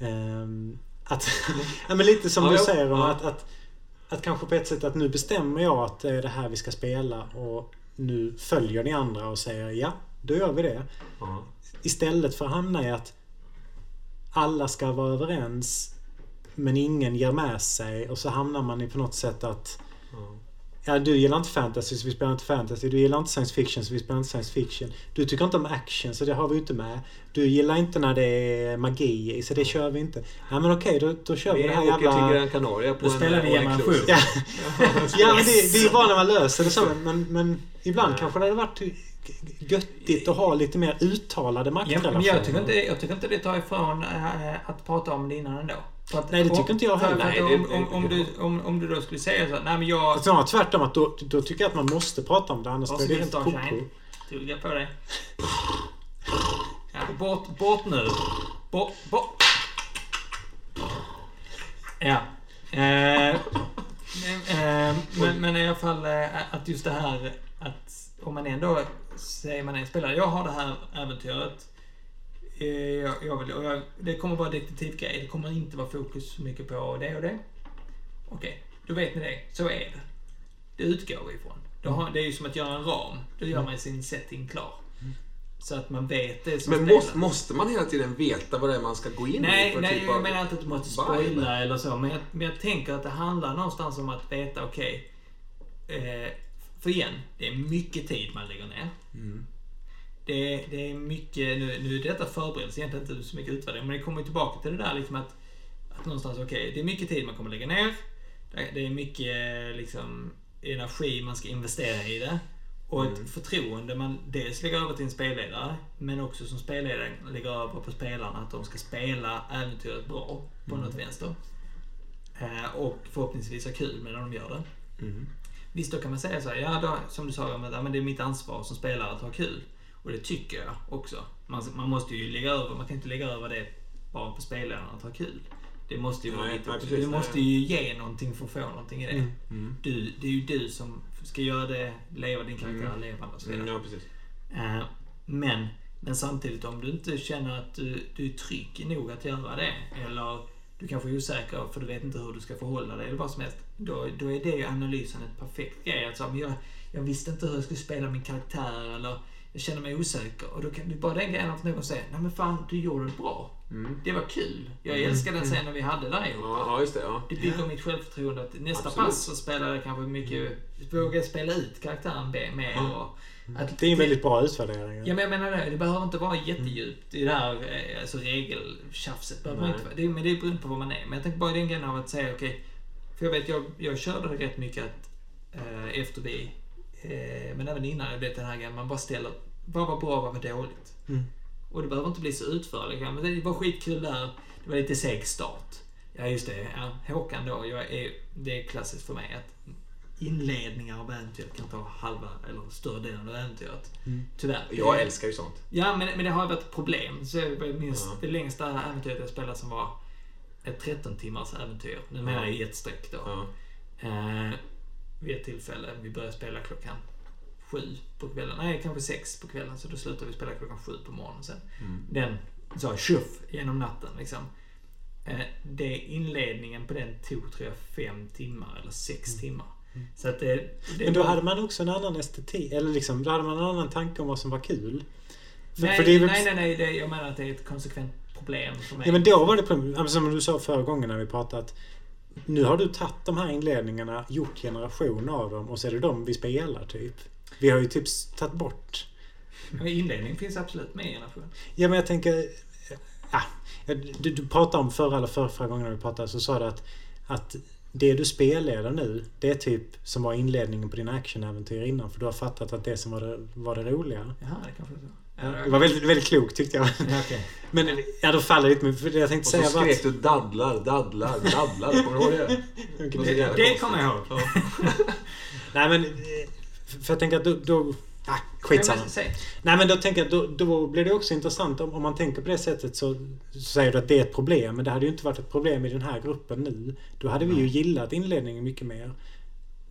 Ehm, att, [LAUGHS] ja, men lite som Ja, du säger om ja. att, att, att kanske på ett sätt att nu bestämmer jag att det är det här vi ska spela och nu följer ni andra och säger ja, då gör vi det. Ja. Istället för att hamna i att alla ska vara överens men ingen ger med sig och så hamnar man i på något sätt att Ja. Ja, du gillar inte fantasy så vi spelar inte fantasy. Du gillar inte science fiction så vi spelar inte science fiction. Du tycker inte om action så det har vi inte med. Du gillar inte när det är magi så det kör vi inte. Ja men okej, då, då kör vi, Vi det här åker till jävla... Gran Canaria på Då en spelar vi generation. inclusive. Ja, [LAUGHS] ja men det, det är ju bara när man löser det så. Men, men ibland Nej. kanske det hade varit göttigt att ha lite mer uttalade Ja, maktrelationer. men jag tycker, inte, jag tycker inte det tar ifrån äh, att prata om det innan ändå. Att, Nej, det tycker om- inte jag heller. Nej, om, om, om, du, om, om du då skulle säga så nej men jag... Snarare tvärtom att då, då tycker jag att man måste prata om det annars blir det helt koko. Tugga på dig. Ja, bort, bort nu. Bort, bort. Ja. Eh, men, eh, men, men i alla fall eh, att just det här att om man ändå säger man en spelare. Jag har det här äventyret. Eh, Jag, jag vill, jag, det kommer vara detektivgrej. Det kommer inte vara fokus mycket på det och det. Okej, då vet ni det. Så är det. Det utgår vi ifrån. Har, det är ju som att göra en ram. Då gör man sin setting klar. Så att man vet det som Men måste, måste man hela tiden veta vad det är man ska gå in i? Nej, för nej typ jag menar inte att du måste spoila eller så. Men jag, men jag tänker att det handlar någonstans om att veta, okej. eh, för igen, det är mycket tid man lägger ner. Mm. Det, det är mycket, nu, nu är detta förberedelse, egentligen inte så mycket utvärdering. Men det kommer tillbaka till det där liksom att, att någonstans, okej, det är mycket tid man kommer lägga ner. Det, är mycket liksom energi man ska investera i det. Och ett förtroende man dels lägger över till en spelledare, men också som spelledare lägger över på spelarna att de ska spela äventyret bra på något vänster. Eh, och förhoppningsvis ha kul med när de gör det. Mm. Visst, då kan man säga så här, ja, då, som du sa, men, ja, men det är mitt ansvar som spelare att ha kul. Och det tycker jag också. Man, man måste ju lägga över, man kan inte lägga över det bara på spelaren att ha kul. Det måste ju vara också. precis. Du måste ju ge någonting för att få någonting i det. Mm. Mm. Du, det är ju du som ska göra det, leva din karaktär Mm. levande och så vidare. Mm, ja, precis. Eh, men, men samtidigt om du inte känner att du, du är trygg nog att göra det. Eller du kanske är osäker för du vet inte hur du ska förhålla dig eller vad som helst. Då, då är det ju analysen ett perfekt grej. Alltså, men jag, jag visste inte hur jag skulle spela min karaktär eller jag känner mig osäker. Och då kan du bara den grejen att någon säger Nej men fan, du gjorde det bra. Mm. Det var kul. Jag älskade den scenen vi hade där ihop. Ja, ja, just det. Ja. Det bygger mitt självförtroende att nästa Absolut. pass så spelar jag kanske mycket, vågar jag spela ut karaktären mer. Och att Det är en väldigt bra utvärdering. Ja, men jag menar det. Det behöver inte vara jättedjupt i det här eh, alltså, regeltjafset. Behöver inte, det, men det är beroende på vad man är. Men jag tänker bara i den grejen av att säga okej. för jag vet, jag, jag körde rätt mycket att eh, efter vi, eh, men även innan jag blev den här grejen, man bara ställer vad var bra, vad var dåligt? Mm. Och det behöver inte bli så utförligt. Men det var skitkul där. Det var lite seg start. Ja, just det. Ja, Håkan då. Jag är, det är klassiskt för mig att inledningar av äventyret kan ta halva eller större delen av äventyret. Mm. Tyvärr. Jag älskar ju sånt. Ja, men, men det har varit ett problem. Så jag minns Ja. det längsta äventyret jag spelade som var ett 13 timmars äventyr. Nu menar jag i ett streck då. Ja. Eh, vid ett tillfälle. Vi började spela klockan sju på kvällen. Nej, kanske sex på kvällen. Så då slutade vi spela klockan sju på morgonen sen. Mm. Den sa tjoff genom natten liksom. Eh, det inledningen på den tog tror jag fem timmar eller sex timmar. Så att det, det Men då hade man också en annan estetik. Eller liksom, då hade man en annan tanke om vad som var kul. För, nej, för det nej, nej, nej, det, jag menar att det är ett konsekvent problem för mig. Ja, men då var det problem. ja, Som du sa förra gången när vi pratade att nu har du tagit de här inledningarna, gjort generation av dem och så är det de vi spelar typ. Vi har ju typ tagit bort. Men inledning finns absolut med i generation. Ja men jag tänker... Ja, du, du pratade om förra eller förra, förra gången när vi pratade så sa du att, att det du spelleder nu det är typ som var inledningen på dina actionäventyr innan för du har fattat att det som var det, var det roliga. Jaha, det kanske så. Ja, det var väldigt, väldigt klokt tyckte jag. Ja, okej. Men ja, då faller det lite. Men för det jag tänkte Och så säga var skrek att... du daddlar, daddlar, daddlar. Kommer du ihåg det? [LAUGHS] Det, det kommer jag ihåg. [LAUGHS] Nej men... För jag tänker att då... då ah, skitsamma. Men. Nej men då tänker jag att då, då blir det också intressant om, om man tänker på det sättet så, så säger du att det är ett problem. Men det hade ju inte varit ett problem i den här gruppen nu. Då hade vi ju gillat inledningen mycket mer.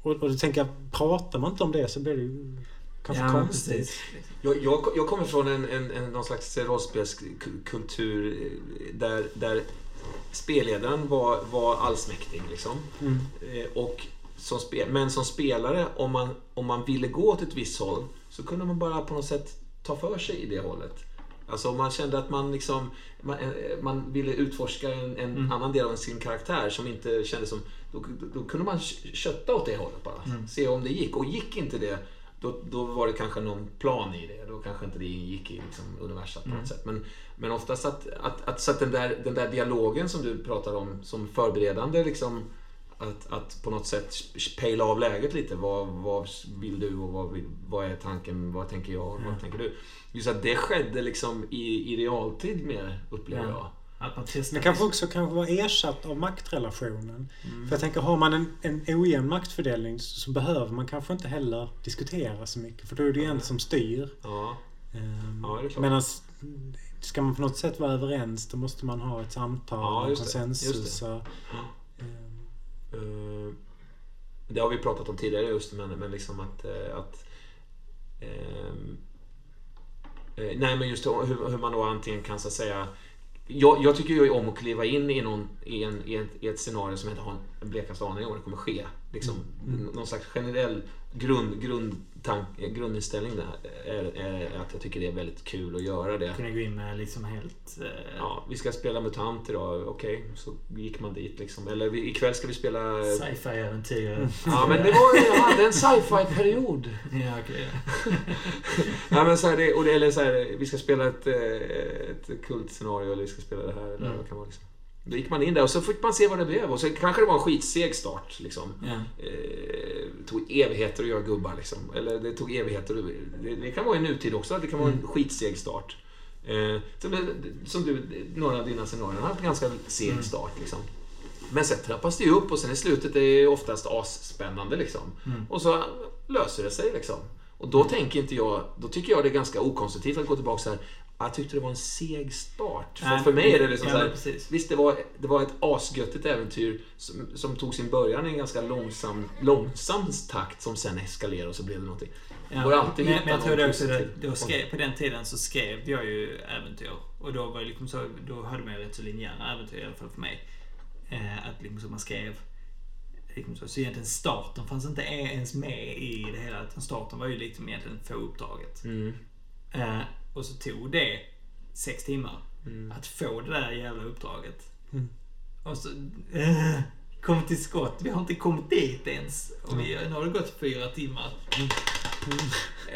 Och, och då tänker jag, pratar man inte om det så blir det ju kanske Ja, konstigt. precis. Jag, jag, jag kommer från en, en, en, någon slags rollspelskultur eh, där, där spelledaren var, var allsmäktig. Liksom. Mm. Eh, Och som spel, men som spelare, om man, om man ville gå åt ett visst håll, så kunde man bara på något sätt ta för sig i det hållet. Alltså om man kände att man liksom man, eh, man ville utforska en, en Mm. annan del av sin karaktär som inte kändes som... Då, då, kunde man kö- kötta åt det hållet bara. Mm. Se om det gick. Och gick inte det, då, då var det kanske någon plan i det. Då kanske inte det gick i liksom universum på något Mm. sätt. Men, men oftast att, att, att, så att den, där, den där dialogen som du pratar om som förberedande liksom att, att på något sätt pejla av läget lite. Vad, vad vill du och vad, vill, vad är tanken? Vad tänker jag? Vad Ja. tänker du? Just att det skedde liksom i, i realtid mer, upplever Ja. jag. Men kanske också kanske vara ersatt av maktrelationen. Mm. För jag tänker, har man en, en ojämn maktfördelning så, så behöver man kanske inte heller diskutera så mycket. För då är det ju en som styr. Ja, Ehm, Ja, det klart. Medan ska man på något sätt vara överens då måste man ha ett samtal, Ja, det. konsensus. Just det. Eh, det har vi pratat om tidigare just, men, men liksom att... Eh, att eh, eh, nej, men just hur, hur man då antingen kan så att säga... Jag, jag tycker ju om att kliva in i, någon, i, en, i, ett, i ett scenario som jag inte har en blekaste aning om vad det kommer ske. Liksom, Någon slags generell grund, grundtank, grundinställning där är, är att jag tycker det är väldigt kul att göra det. Kunna gå in med liksom helt... eh, Ja, vi ska spela MUTANT idag, okej, så gick man dit liksom. Eller vi, ikväll ska vi spela... Sci-fi äventyr. Ja, men det var jag hade en sci-fi-period. [LAUGHS] Ja, okej. [LAUGHS] Ja, men så här, det, och det, eller så här, vi ska spela ett, eh, ett kultscenario eller vi ska spela det här. Eller Mm. vad kan vara, liksom. Då gick man in där och så fick man se vad det blev. Och så kanske det var en skitseg start. Liksom. Ja. Eh, tog evigheter att göra gubbar. Liksom. Eller det tog evigheter. Det, det kan vara i nutid också. Det kan vara en Mm. skitseg start. Eh, som, som du, några av dina scenarion har haft en ganska seg Mm. start. Liksom. Men sen trappas det ju upp och sen i slutet är det oftast asspännande. Liksom. Mm. Och så löser det sig liksom. Och då tänker inte jag, då tycker jag det är ganska okonstruktivt att gå tillbaka så här. Jag tyckte det var en seg start. För, Nej, för mig är det liksom ja, så men här, precis. Visst, det var, det var ett asgöttigt äventyr som, som tog sin början i en ganska långsam, långsam takt som sen eskalerade och så blev det någonting. Ja, Går alltid men, men jag tror det också, det, då skrev, på den tiden så skrev jag ju äventyr. Och då var det liksom så, då hade man ju rätt så linjära äventyr i alla fall för mig. Eh, att liksom så man skrev liksom så, så egentligen starten fanns inte ens med i det hela. Utan starten var ju liksom egentligen få uppdraget. Mm. Eh, och så tog det sex timmar Mm. att få det där jävla uppdraget. Mm. Och så... Eh, kom till skott. Vi har inte kommit dit ens. Och vi, nu har det gått fyra timmar.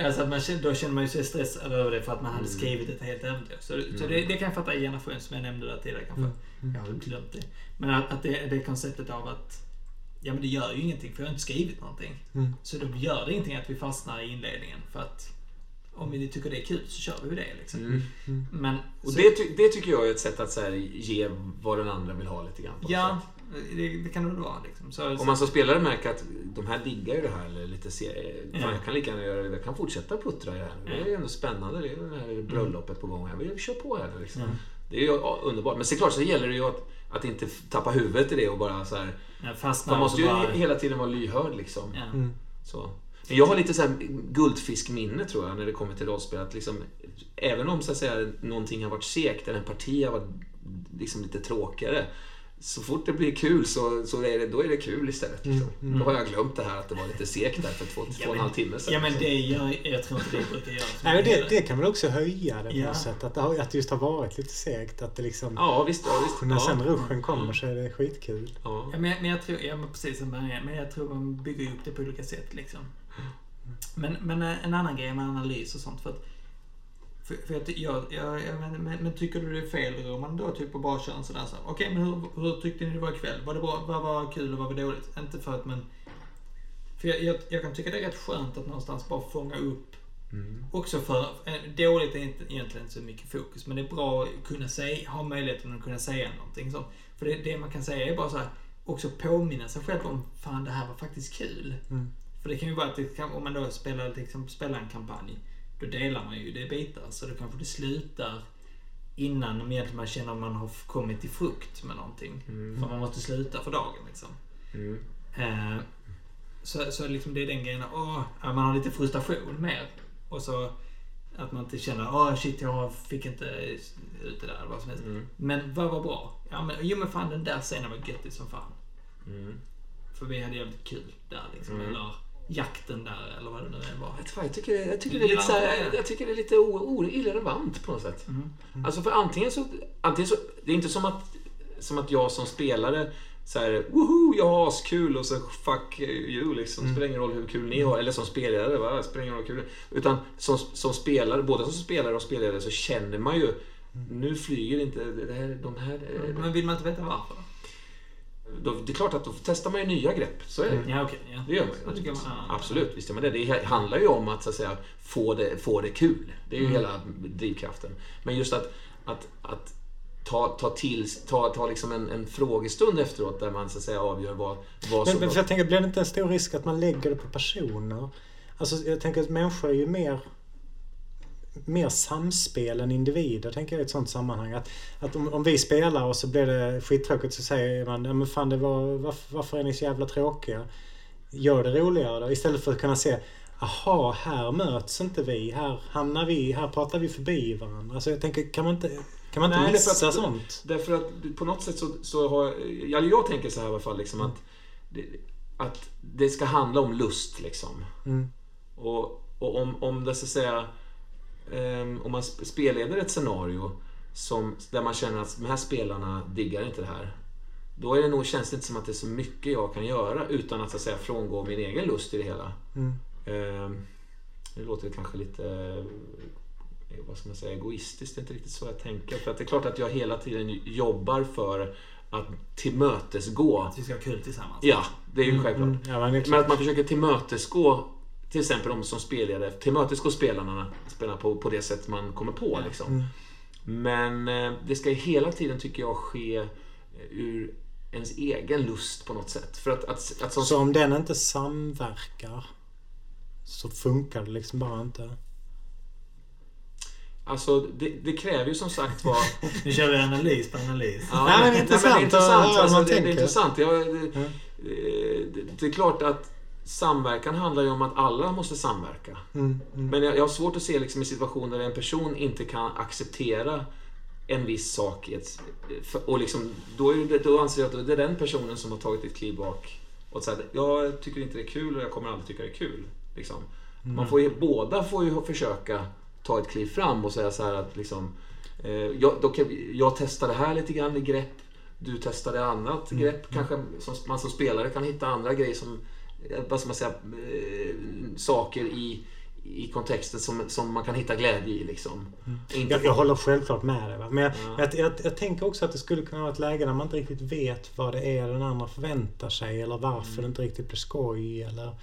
Alltså att man, känner- då känner man ju sig stressad över det för att man hade Mm. skrivit ett helt äventyr. Så, så Mm. det, det kan jag fatta i generation som jag nämnde där tidigare kanske. Mm. Jag har glömt det. Men att, att det, det konceptet av att Ja men det gör ju ingenting för jag har inte skrivit någonting. Mm. Så då gör det ingenting att vi fastnar i inledningen. För att om vi tycker det är kul så kör vi det liksom. Mm. Men... Och så- det, ty, det tycker jag är ett sätt att så här, ge vad den andra vill ha lite grann. Ja, det, det kan det väl vara liksom. Så, Om man som spelare märker att de här diggar ju det här, eller lite se, fan, Ja. jag kan lika gärna göra det, jag kan fortsätta puttra i det här. Det är ju ändå spännande, det är det här bröllopet på gång här. Vi kör på här liksom. Mm. Det är ju ja, underbart. Men såklart så gäller det ju att, att inte tappa huvudet i det och bara så här. Ja, Man måste ju bara- hela tiden vara lyhörd liksom. Ja. Mm. Så. Jag har lite så här guldfiskminne tror jag när det kommer till rollspel. Att liksom, även om så att säga, någonting har varit segt eller en parti har varit liksom, lite tråkigare. Så fort det blir kul så, så är det, då är det kul istället. Liksom. Mm, mm. Då har jag glömt det här att det var lite segt där för två, två och en halv timme sedan. Ja men liksom. det gör, jag tror inte det brukar göra Nej, men det, det kan väl också höja det på Ja. något sätt. Att det, har, att det just har varit lite segt. Att det liksom... Ja visst, ja, visst. När ja. sen ruschen kommer så är det skitkul. Ja. Ja, men, jag- men jag tror, ja men precis som Maria, men jag tror man bygger upp det på olika sätt liksom. Men, men eh, en annan grej med analys och sånt för att för, för ty- jag, jag, jag men, men, men tycker du det är fel om man då typ bara kör en sån där så Okej men hur, hur tyckte ni det var ikväll? Var det bra? Vad var kul och vad var dåligt? Inte för att man... För jag, jag, jag kan tycka det är rätt skönt att någonstans bara fånga upp Mm. Också för, eh, dåligt är inte egentligen så mycket fokus, men det är bra att kunna säga, ha möjligheten att kunna säga någonting. Så, för det, det man kan säga är bara så här, också påminna sig själv om, fan det här var faktiskt kul. Mm. För det kan ju vara att om man då spelar, till exempel, spelar en kampanj, då delar man ju det i bitar. Så då kanske det slutar innan man känner att man har kommit till frukt med någonting. Mm. För man måste sluta för dagen liksom. Mm. Eh, så, så liksom det är den grejen, åh, man har lite frustration mer. Och så att man inte känner, åh shit jag fick inte ut det där eller vad som helst. Mm. Men vad var bra? Ja men, jo men fan den där scenen var göttig som fan. Mm. För vi hade jävligt kul där liksom. Mm. Eller jakten där eller vad det nu än var. Vad, Jag tycker, jag tycker det är lite, så här, jag tycker det är lite o, o, irrelevant på något sätt. Mm. Alltså för antingen så, antingen så... Det är inte som att, som att jag som spelare så här, woho, jag har askul och så fuck you liksom. Mm. Spelar ingen roll hur kul ni har. Eller som spelare, va? Spelar ingen roll hur kul Utan som, som spelare, både som spelare och spelare så känner man ju nu flyger inte det här, de här... Men vill man inte veta varför? Då, det är klart att då testar man ju nya grepp. Så är det. Ja okej. ja. Det gör man ju. tycker man, ja. Absolut, visst gör man det. Det handlar ju om att, så att säga, få, det, få det kul. Det är ju Mm. hela drivkraften. Men just att, att, att ta, ta, till, ta, ta liksom en, en frågestund efteråt där man så att säga, avgör vad, vad Men, som... men för jag tänker, blir det inte en stor risk att man lägger det på personer? Alltså jag tänker att människor är ju mer mer samspel än individer, tänker jag i ett sånt sammanhang. Att, att om, om vi spelar och så blir det skittråkigt så säger man ja, men fan det var, varför, varför är ni så jävla tråkiga? Gör det roligare då. Istället för att kunna se Aha, här möts inte vi. Här hamnar vi, här pratar vi förbi varandra. Alltså jag tänker, kan man inte, kan man inte Nej, missa därför att- sånt? Därför att på något sätt så, så har... Eller jag tänker så här i alla fall liksom att det, att det ska handla om lust liksom. Mm. Och, och om, om det så att säga... ehm, om man sp- spelleder ett scenario som, där man känner att de här spelarna diggar inte det här. Då är det nog, känns det inte som att det är så mycket jag kan göra utan att, så att säga, frångå min egen lust i det hela. Mm. Ehm, det låter kanske lite eh, vad ska man säga, egoistiskt. Det är inte riktigt så jag tänker. För att det är klart att jag hela tiden jobbar för att tillmötesgå. Att vi ska ha kul tillsammans. Ja, det är ju självklart. Mm. Ja, men Men att man försöker tillmötesgå till exempel de som spelare, tillmötesgå spelarna spelar på, på det sätt man kommer på. Liksom. Mm. Men eh, det ska ju hela tiden, tycker jag, ske eh, ur ens egen lust på något sätt. För att, att, att som Så om den inte samverkar så funkar det liksom bara inte. Alltså, det, det kräver ju som sagt var... [LAUGHS] Nu kör vi analys på analys. Ja, Nej, men det är intressant men det är intressant. Alltså, det, det är intressant. Jag, det, Ja. eh, det, det är klart att samverkan handlar ju om att alla måste samverka. Mm, mm. Men jag, jag har svårt att se liksom i situationer där en person inte kan acceptera en viss sak. ett- Och liksom, då, är det, då anser jag att det är den personen som har tagit ett kliv bak och sagt jag tycker inte det är kul och jag kommer aldrig tycka det är kul. Liksom. Man får ju, båda får ju försöka ta ett kliv fram och säga så här att liksom, eh, jag, då kan, jag testar det här lite grann i grepp. Du testar det annat grepp. Kanske som, man som spelare kan hitta andra grejer som, vad ska man säga, eh, saker i, i kontexten som, som man kan hitta glädje i. Liksom. Inte Jag, jag håller självklart med dig. Va? Men jag, Ja. jag, jag, jag tänker också att det skulle kunna vara ett läge där man inte riktigt vet vad det är den andra förväntar sig eller varför det inte riktigt blir skoj. Eller...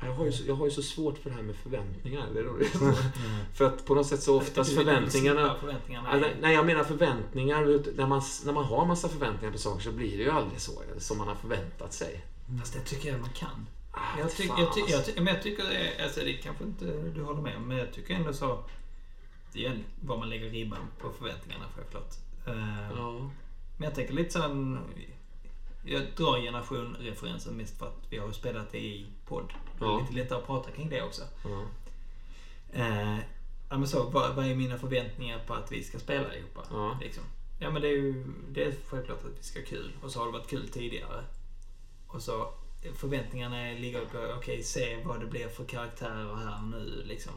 Jag har, ju så, jag har ju så svårt för det här med förväntningar. Det är roligt. [LAUGHS] För att på något sätt så oftast förväntningarna... förväntningarna. Nej, jag menar förväntningar. När man, när man har massa förväntningar på saker så blir det ju aldrig så som man har förväntat sig. Fast det tycker jag man kan. Ah, Jag, fan, jag, ty, jag, alltså. ty, men jag tycker, det- alltså det kanske inte du håller med om, men jag tycker ändå så. Det är ju vad man lägger ribban på förväntningarna självklart. Eh, Ja. Men jag tänker lite sån... Jag drar generation-referensen mest för att vi har ju spelat det i podd. Det är Ja. lite lättare att prata kring det också. Ja. Eh, ja, men så, vad, vad är mina förväntningar på att vi ska spela ihop? Ja. Liksom? Ja men det är ju det är självklart att vi ska ha kul. Och så har det varit kul tidigare. Och så förväntningarna ligger på, okej se vad det blir för karaktärer här nu liksom.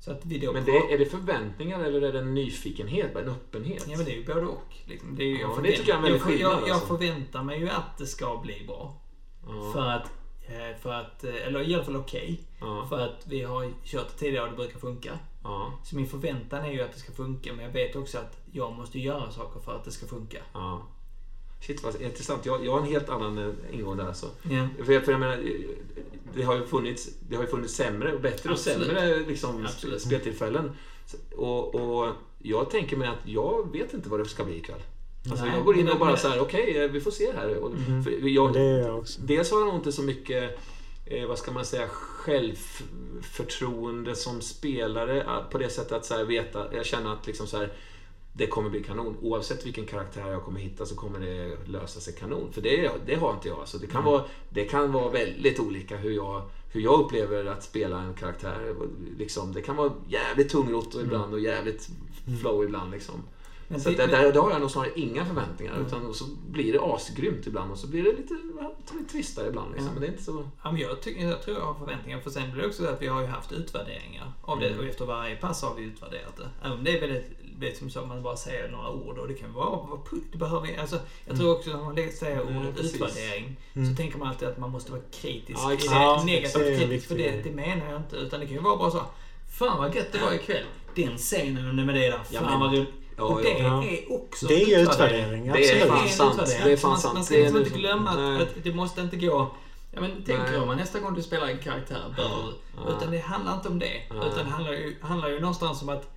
Så att vi då Men det, är det förväntningar eller är det en nyfikenhet, en öppenhet? Ja men det är ju både och. Liksom. Det, är ju, Ja, jag, det tycker jag är jag, skillnad, jag, jag alltså. förväntar mig ju att det ska bli bra. Ja. För att, eh, för att, eh, eller i alla fall okej. Ja. För att vi har kört det tidigare och det brukar funka. Ja. Så min förväntan är ju att det ska funka. Men jag vet också att jag måste göra saker för att det ska funka. ja. Shit vad intressant. Jag, jag har en helt annan eh, ingång där alltså. Ja. För jag, för jag menar, det har ju funnits, det har ju funnits sämre och bättre och Absolut. sämre liksom, Absolut. speltillfällen. Och, och jag tänker mig att jag vet inte vad det ska bli ikväll. Alltså, Nej, jag går in och bara så här, okej, eh, vi får se här. Och, Mhm. för jag, det är jag också. Dels har jag nog inte så mycket, eh, vad ska man säga, självförtroende som spelare eh, på det sättet att så här, veta, jag känner att liksom så här, det kommer bli kanon. Oavsett vilken karaktär jag kommer hitta så kommer det lösa sig kanon. För det, det har inte jag. Alltså, det, kan Mm. vara, det kan vara väldigt olika hur jag, hur jag upplever att spela en karaktär. Liksom, det kan vara jävligt tungrot och Mm. ibland och jävligt flow ibland. Liksom. Men Så det- där, där, har jag nog snarare inga förväntningar. Mm. Utan så blir det asgrymt ibland och så blir det lite, lite tristare ibland. Liksom. Ja. Men det är inte så... Ja, men jag, tycker, jag tror jag har förväntningar. För sen blir det också så att vi har ju haft utvärderingar av det. Mm. Och efter varje pass har vi utvärderat det. Även om det är väldigt, väldigt som så man bara säger några ord. Och det kan vara, pu- det behöver, alltså, Jag tror också när man säger Mm, ordet precis. utvärdering Mm. så tänker man alltid att man måste vara kritisk. Ja, exakt. negativt kritisk. För det, det menar jag inte. Utan det kan ju vara bara så. Fan vad gött det var ikväll. Den scenen med det där. Ja, Fan vad roligt. Ja, och det ja. är också Det är utvärdering, Det är absolut. fan sant. Det är fan sant. Man ska liksom inte glömma att, att det måste inte gå... Ja, men tänk Nej. då, man nästa gång du spelar en karaktär bör. Utan det handlar inte om det. Utan det handlar ju, handlar ju någonstans om att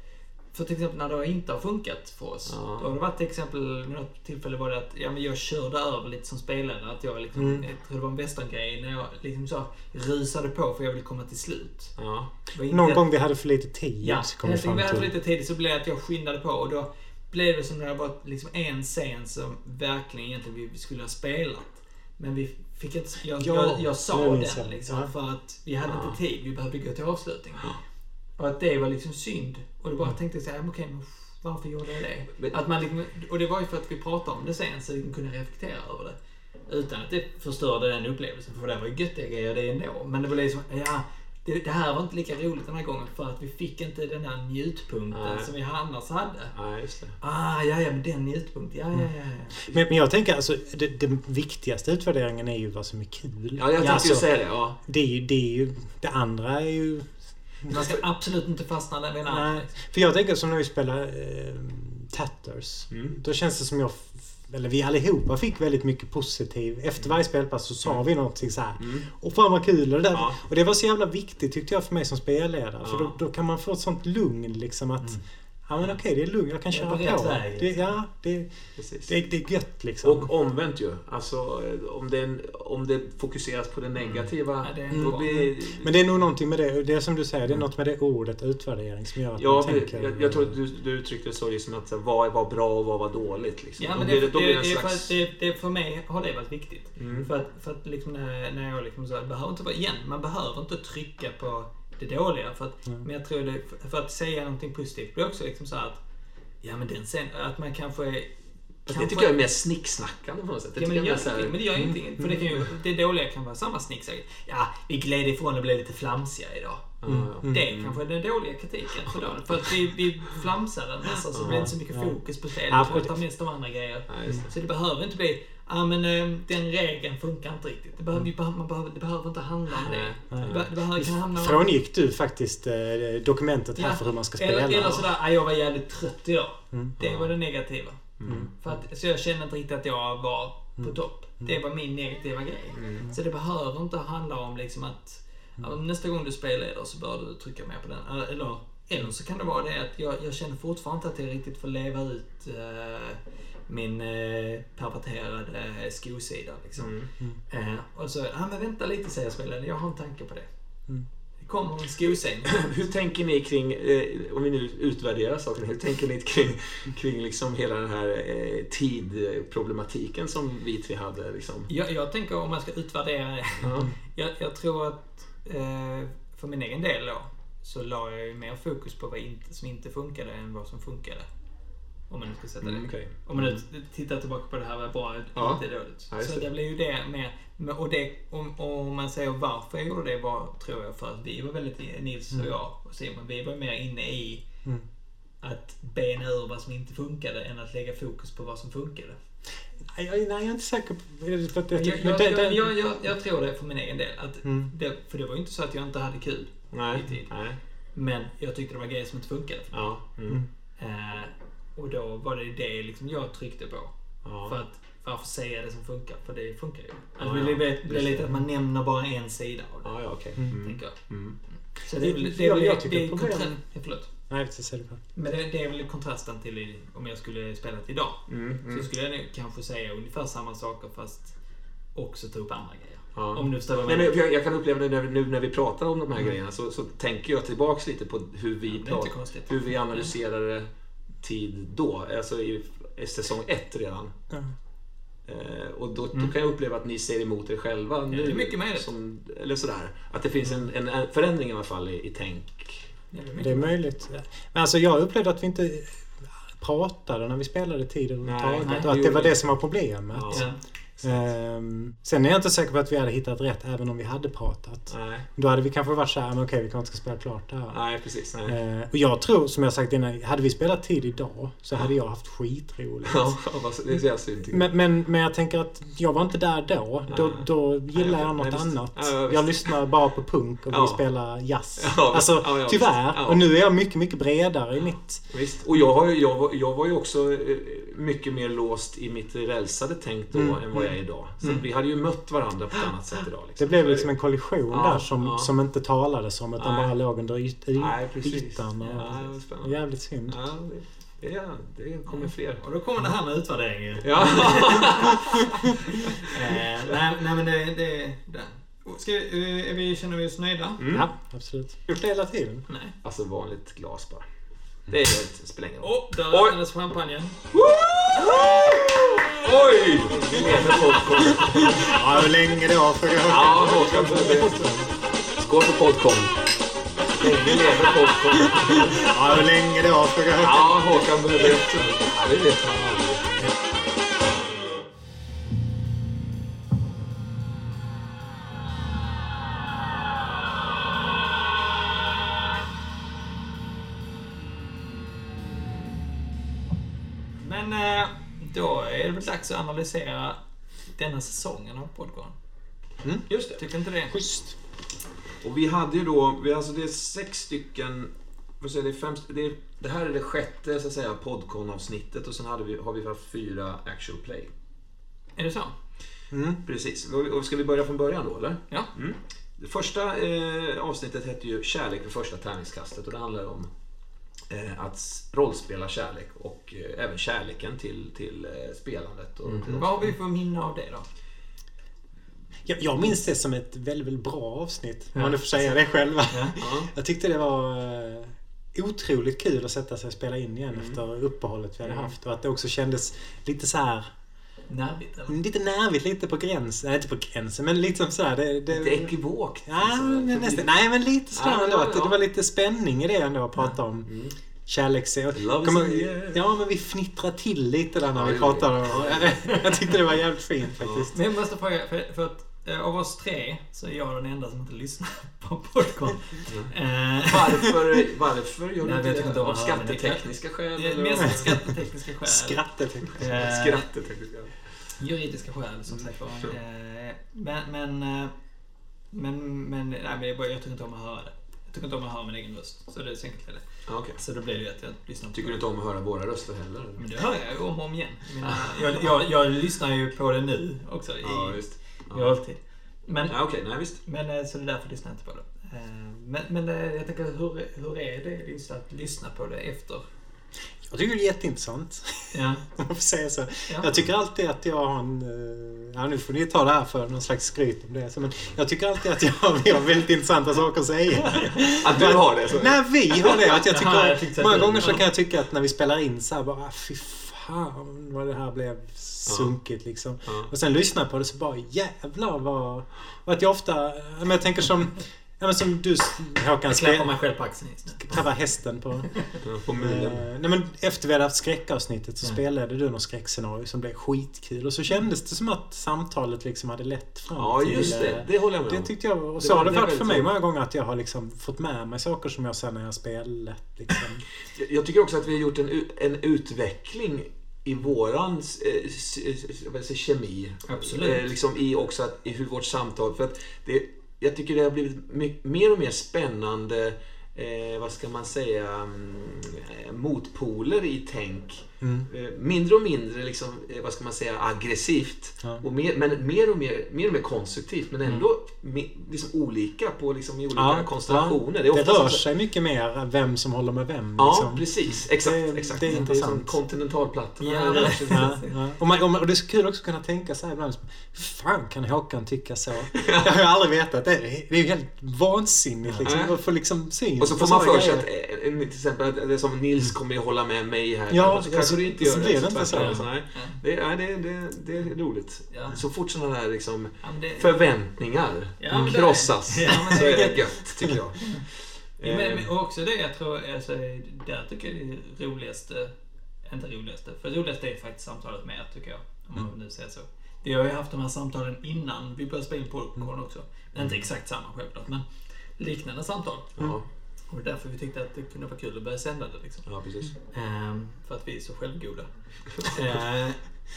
för till exempel när det inte har funkat för oss. Ja. Då har det varit till exempel, något tillfälle var det att ja, men jag körde över lite som spelare. Att jag liksom, Mm. jag tror det var en västerngrej när jag liksom så rusade på för jag ville komma till slut. Ja. Någon att- gång vi hade för lite tid Ja, kom fram vi hade för lite tid så blev det att jag skyndade på och då blev det som när det var liksom en scen som verkligen egentligen vi skulle ha spelat. Men vi fick inte... Jag, Ja, jag, jag sa den jag. liksom Ja. för att vi hade inte tid. Vi behövde gå till avslutning. Och att det var liksom synd. Och då bara tänkte jag så här, men okej, men varför gjorde jag det? Men- Att man liksom, och det var ju för att vi pratade om det sen så vi kunde reflektera över det. Utan att det förstörde den upplevelsen. För det var ju göttiga grejer det ändå. Men det var liksom, ja, det, det här var inte lika roligt den här gången för att vi fick inte den här njutpunkten Nej. som vi annars hade. ja, just det. Ah, ja, ja, men den njutpunkten. Ja, ja, ja. ja. Men, men jag tänker alltså, det, den viktigaste utvärderingen är ju vad som är kul. Ja, jag tänkte alltså, ju säga det. Ja. det, är ju, det är ju... Det andra är ju... Man ska absolut inte fastna där vid en. Nej. För jag tänker som när vi spelar eh, Tatters. Mm. Då känns det som jag... Eller vi allihopa fick väldigt mycket positiv. Efter varje spelpass så sa vi någonting så här. Mm. Och fan vad kul och det där. Ja. Och det var så jävla viktigt tyckte jag för mig som spelledare. För Ja. då, då kan man få ett sånt lugn liksom att... Mm. Ja men okej, det är lugnt. Jag kan köra på rätt på. väg, Det, liksom. ja, det, Precis. det, det är gött liksom. Och omvänt ju. Alltså, om det, en- om det fokuseras på det negativa, Ja, det då blir... Men det är nog någonting med det. Det är som du säger, det är något med det ordet utvärdering som gör att Ja, man tänker... jag, jag tror att du, du uttryckte det så liksom att vad var bra och vad var dåligt. Liksom. Ja, Då men blir det, då det, blir det, det en är för, det, mig har det varit viktigt. Mm. För att, för att liksom när, när jag liksom så behöver inte vara, igen, man behöver inte trycka på det dåliga. För att, Mm. Men jag tror det, för att säga någonting positivt blir också liksom så att, ja men den sen, att man kanske... Fast det tycker jag är mer snicksnackande på något sätt. Det Ja, men, det gör, är här- men det gör ingenting. För det, kan ju, det dåliga kan vara samma snicksack. Ja, vi gled ifrån och blev lite flamsiga idag. Mm. Det kanske är den dåliga kritiken för dagen. För att vi, vi flamsade nästan så det blev inte så mycket fokus på spelet. Vi pratar mest om andra grejer. Så det behöver inte bli, ja men eh, den regeln funkar inte riktigt. Det behöver, vi behöver, man behöver, det behöver inte handla om det. Det, be, det behöver, kan handla om... Frångick du faktiskt eh, dokumentet här Ja, för hur man ska spela? Eller, eller sådär, "Ah, jag var jävligt trött idag. Mm. Det var det negativa. Mm. För att, så jag kände inte riktigt att jag var på Mm. topp. Det var min negativa grej. Mm. Så det behöver inte handla om liksom att ja, Mm. nästa gång du spelar då så bör du trycka mer på den. Eller, eller så kan det vara det att jag, jag känner fortfarande inte att jag riktigt får leva ut eh, min eh, perverterade skosida. Liksom. Mm. Eh, och så, ja men vänta lite säger spelaren, jag har en tanke på det. Mm. Det kommer en skoscen. [LAUGHS] Hur tänker ni kring, eh, om vi nu utvärderar saken, hur tänker ni kring, kring liksom hela den här eh, tidproblematiken som vi tre hade? Liksom? jag, jag tänker om man ska utvärdera det. Ja. [LAUGHS] Jag, jag tror att eh, för min egen del då så la jag ju mer fokus på vad inte, som inte funkade än vad som funkade. Om man nu ska sätta det. Mm, okej. Om man nu tittar tillbaka på det här var bra, Ja. inte dåligt. Ja, så det. det blir ju det med, med och, det, om, om man säger varför jag gjorde det var, tror jag, för att vi var väldigt, Nils och jag och Simon, vi var mer inne i Mm. att bena ur vad som inte funkade än att lägga fokus på vad som funkade. Nej, jag, nej, jag är inte säker på... För att jag, Jag, jag, jag, det- det- jag, jag, tror det för min egen del. Att Mm. det, för det var ju inte så att jag inte hade kul. Nej. i tid. Nej. Men jag tyckte det var grejer som inte funkade. för mig. Ja. Mm. Mm. Eh, och då var det det liksom jag tryckte på. Ja. För, att, varför säga det som funkar? För det funkar ju. Ja, Alltså, ja. det blir, lite det. att man nämner bara en sida av det. Ja, ja, okej. Mm. Mm. Tänker jag. Mm. Så det det är Jag- jag tycker det är problem- kontra- ja, förlåt. Nej, säg det. Men det, det är väl kontrasten till om jag skulle spela det idag. Mm. Så Mm. skulle jag nog kanske säga ungefär samma saker fast också ta upp andra grejer. Ja. Om du förstår vad jag Nej, menar. men jag, jag kan uppleva det nu, nu när vi pratar om de här grejerna så, så tänker jag tillbaks lite på hur vi, Det inte pratar, hur vi analyserade tid då. Alltså i, i säsong ett redan. Ja. Eh, och då, Mm. då kan jag uppleva att ni ser emot er själva nu. det är mycket möjligt. Som, eller sådär. Att det finns en, en, en förändring i alla fall i, i tänk. Ja, det är Det är möjligt. Men alltså jag upplevde att vi inte pratade när vi spelade tid Nej, nej, Och att det var det som var problemet. Ja. Ehm, sen är jag inte säker på att vi hade hittat rätt även om vi hade pratat. Nej, Då hade vi kanske varit såhär, men okej vi kanske ska spela klart det här. nej precis. Nej. Ehm, och jag tror, som jag sagt innan, hade vi spelat tid idag så hade jag haft skitroligt. Ja, [LAUGHS] det är så jävla synd. jag. Men, men, men jag tänker att jag var inte där då. Då, Nej. då gillar Nej, jag något annat. Ja, jag lyssnar bara på punk och Ja. vi spelar jazz. Ja, alltså ja, ja, tyvärr. Och nu är jag mycket, mycket bredare i mitt... Visst. Och jag, har jag, jag var ju också eh, mycket mer låst i mitt rälsade tänk då Mm. än vad jag är idag. Så vi hade ju mött varandra på ett annat sätt idag. Liksom. Det blev liksom en kollision Ja, där som, ja. som inte talades om utan Nej. bara låg under yt, Nej, precis. ytan. Och, Ja, det jävligt synd. Ja, det, ja, det kommer fler. Och då kommer det här med utvärderingen. Ja. [LAUGHS] Eh, nej, nej men det... det, det. Ska, vi- är vi, känner vi oss nöjda? Mm. Ja, absolut. Gjort det hela tiden. Nej. Alltså vanligt glas bara. Det, är, det spelar ingen roll. Åh, där öppnades champagnen. Oj! Ja, hur länge det var för Ja, Håkan. Skål för Podcon. Vi lever popcorn. Ja, hur länge det var för Ja, Håkan. Ja, det vet man dags att analysera denna säsongen av Podcorn. Just det. Tycker inte det? Schysst. Och vi hade ju då, vi, alltså det är sex stycken, vad säger, det, är fem, det, är, det här är det sjätte så att säga Podcon-avsnittet och sen hade vi, har vi haft fyra actual play. Är det så? Mm. Precis. Och, ska vi börja från början då eller? Ja. Mm. Det första eh, avsnittet hette ju Kärlek vid första tärningskastet och det handlar om att s- rollspela kärlek och eh, även kärleken till, till eh, spelandet. Och, till Vad har vi för minne av det då? Jag, jag minns det som ett väldigt, väldigt bra avsnitt. Om Ja. man nu får säga det själva. Ja. Ja. Jag tyckte det var eh, otroligt kul att sätta sig och spela in igen efter uppehållet vi hade Mm. haft. Och att det också kändes lite så här Nervigt eller? Lite nervigt, lite på gränsen. Nej, inte på gränsen, men lite som sådär. Det, det, Lite ekivokt. Ja, alltså. nästan. Nej, men lite sådär Ja, ändå. ja, det, var lite spänning i det ändå att prata om Mm. kärleks... Love is Kommer- in the air. Ja, men vi fnittrade till lite där när vi pratade. [LAUGHS] Jag tyckte det var jävligt fint faktiskt. Men jag måste fråga, för, för att eh, av oss tre så är jag den enda som inte lyssnar [LAUGHS] på Podcorn. Eh, Varför, [LAUGHS] varför gör du Nej, inte det? inte Av det kan- skattetekniska skäl? mer av- skattetekniska skäl. Skrattet. Eh, Skattetekniska skäl. Juridiska skäl som sagt var. Eh, Men, men, eh, men, men, nej, men jag, jag tycker inte om att höra det. Jag tycker inte om att höra min egen röst. Så det är så enkelt är det. Ja, okej. Så då blir det ju att jag lyssnar på Tycker du inte om att höra våra röster heller? Men det hör jag ju om och om igen. Jag, menar, [LAUGHS] jag, jag, jag lyssnar ju på det nu också i, Ja, visst. Ja, realtid. Men, ja okej. Nej, visst. men eh, så det är därför lyssnar jag inte på det. Men, men jag tänker, hur, hur är det just att lyssna på det efter? Jag tycker det är jätteintressant. Ja. [LAUGHS] Om man får säga så. Ja. Jag tycker alltid att jag har en... eh, Ja, nu får ni ta det här för någon slags skryt om det. Men jag tycker alltid att jag har, väldigt intressanta saker att säga. Att du har det? Så. Nej, vi har det. Att jag tycker, Jaha, jag många gånger så kan jag tycka att när vi spelar in så här bara, ah, fy fan vad det här blev sunkigt liksom. Och sen lyssnar jag på det så bara, jävlar vad... Och att jag ofta, men jag tänker som, ja, men som du Håkan, Jag klappar mig själv på axeln just nu. hästen på. På Eh, mulen. nej men efter vi hade haft skräckavsnittet så Ja. spelade du något skräckscenario som blev skitkul. Och så kändes det som att samtalet liksom hade lett fram Ja, till... just eh, det. Det håller jag med det om. tyckte jag, och Det så har det det varit för mig många gånger att jag har liksom fått med mig saker som jag sen när jag spelat liksom. Jag- tycker också att vi har gjort en, en utveckling i våran eh, kemi. Absolut. Eh, liksom i också att, i hur vårt samtal. För att det, jag tycker det har blivit mer och mer spännande, eh, vad ska man säga, mm, eh, motpoler i tänk. Mm. Eh, Mindre och mindre, liksom, eh, vad ska man säga, aggressivt. Ja. Och mer, men mer och mer, mer och mer konstruktivt. Men ändå me, liksom olika på, liksom, i olika Ja, konstellationer. ja. Det, är Det rör så- sig mycket mer vem som håller med vem. Ja, liksom. precis. Exakt. Det- exakt. det är intressant. Som kontinentalplattorna. Ja, det-. Ja, ja. Och, man, och, det är så kul också att kunna tänka så här ibland. Fan kan Håkan tycka så? [LAUGHS] Det har jag aldrig vetat. Det är, det är ju helt vansinnigt liksom. Ja. Att liksom syn Och så får man för sig att, eh, till exempel, att det är som Nils kommer ju hålla med mig här. Ja, så så- du inte så gör blir det så inte så. nej. Det, är- nej, det, det, det är roligt. Ja. Så fort sådana där liksom, det- förväntningar Ja, men det- krossas Ja, men så det- är det gött, tycker jag. [LAUGHS] Ja, men, Eh, men också det jag tror, alltså, där tycker jag det roligaste, inte roligaste, för roligaste är faktiskt samtalet med er tycker jag. Om man nu säger så. Vi har ju haft de här samtalen innan vi började spela in Popcorn också. Men inte exakt samma självklart, men liknande samtal. Ja, Och det är därför vi tyckte att det kunde vara kul att börja sända det liksom. ja, precis. Ehm, för att vi är så självgoda. [LAUGHS] Ehm,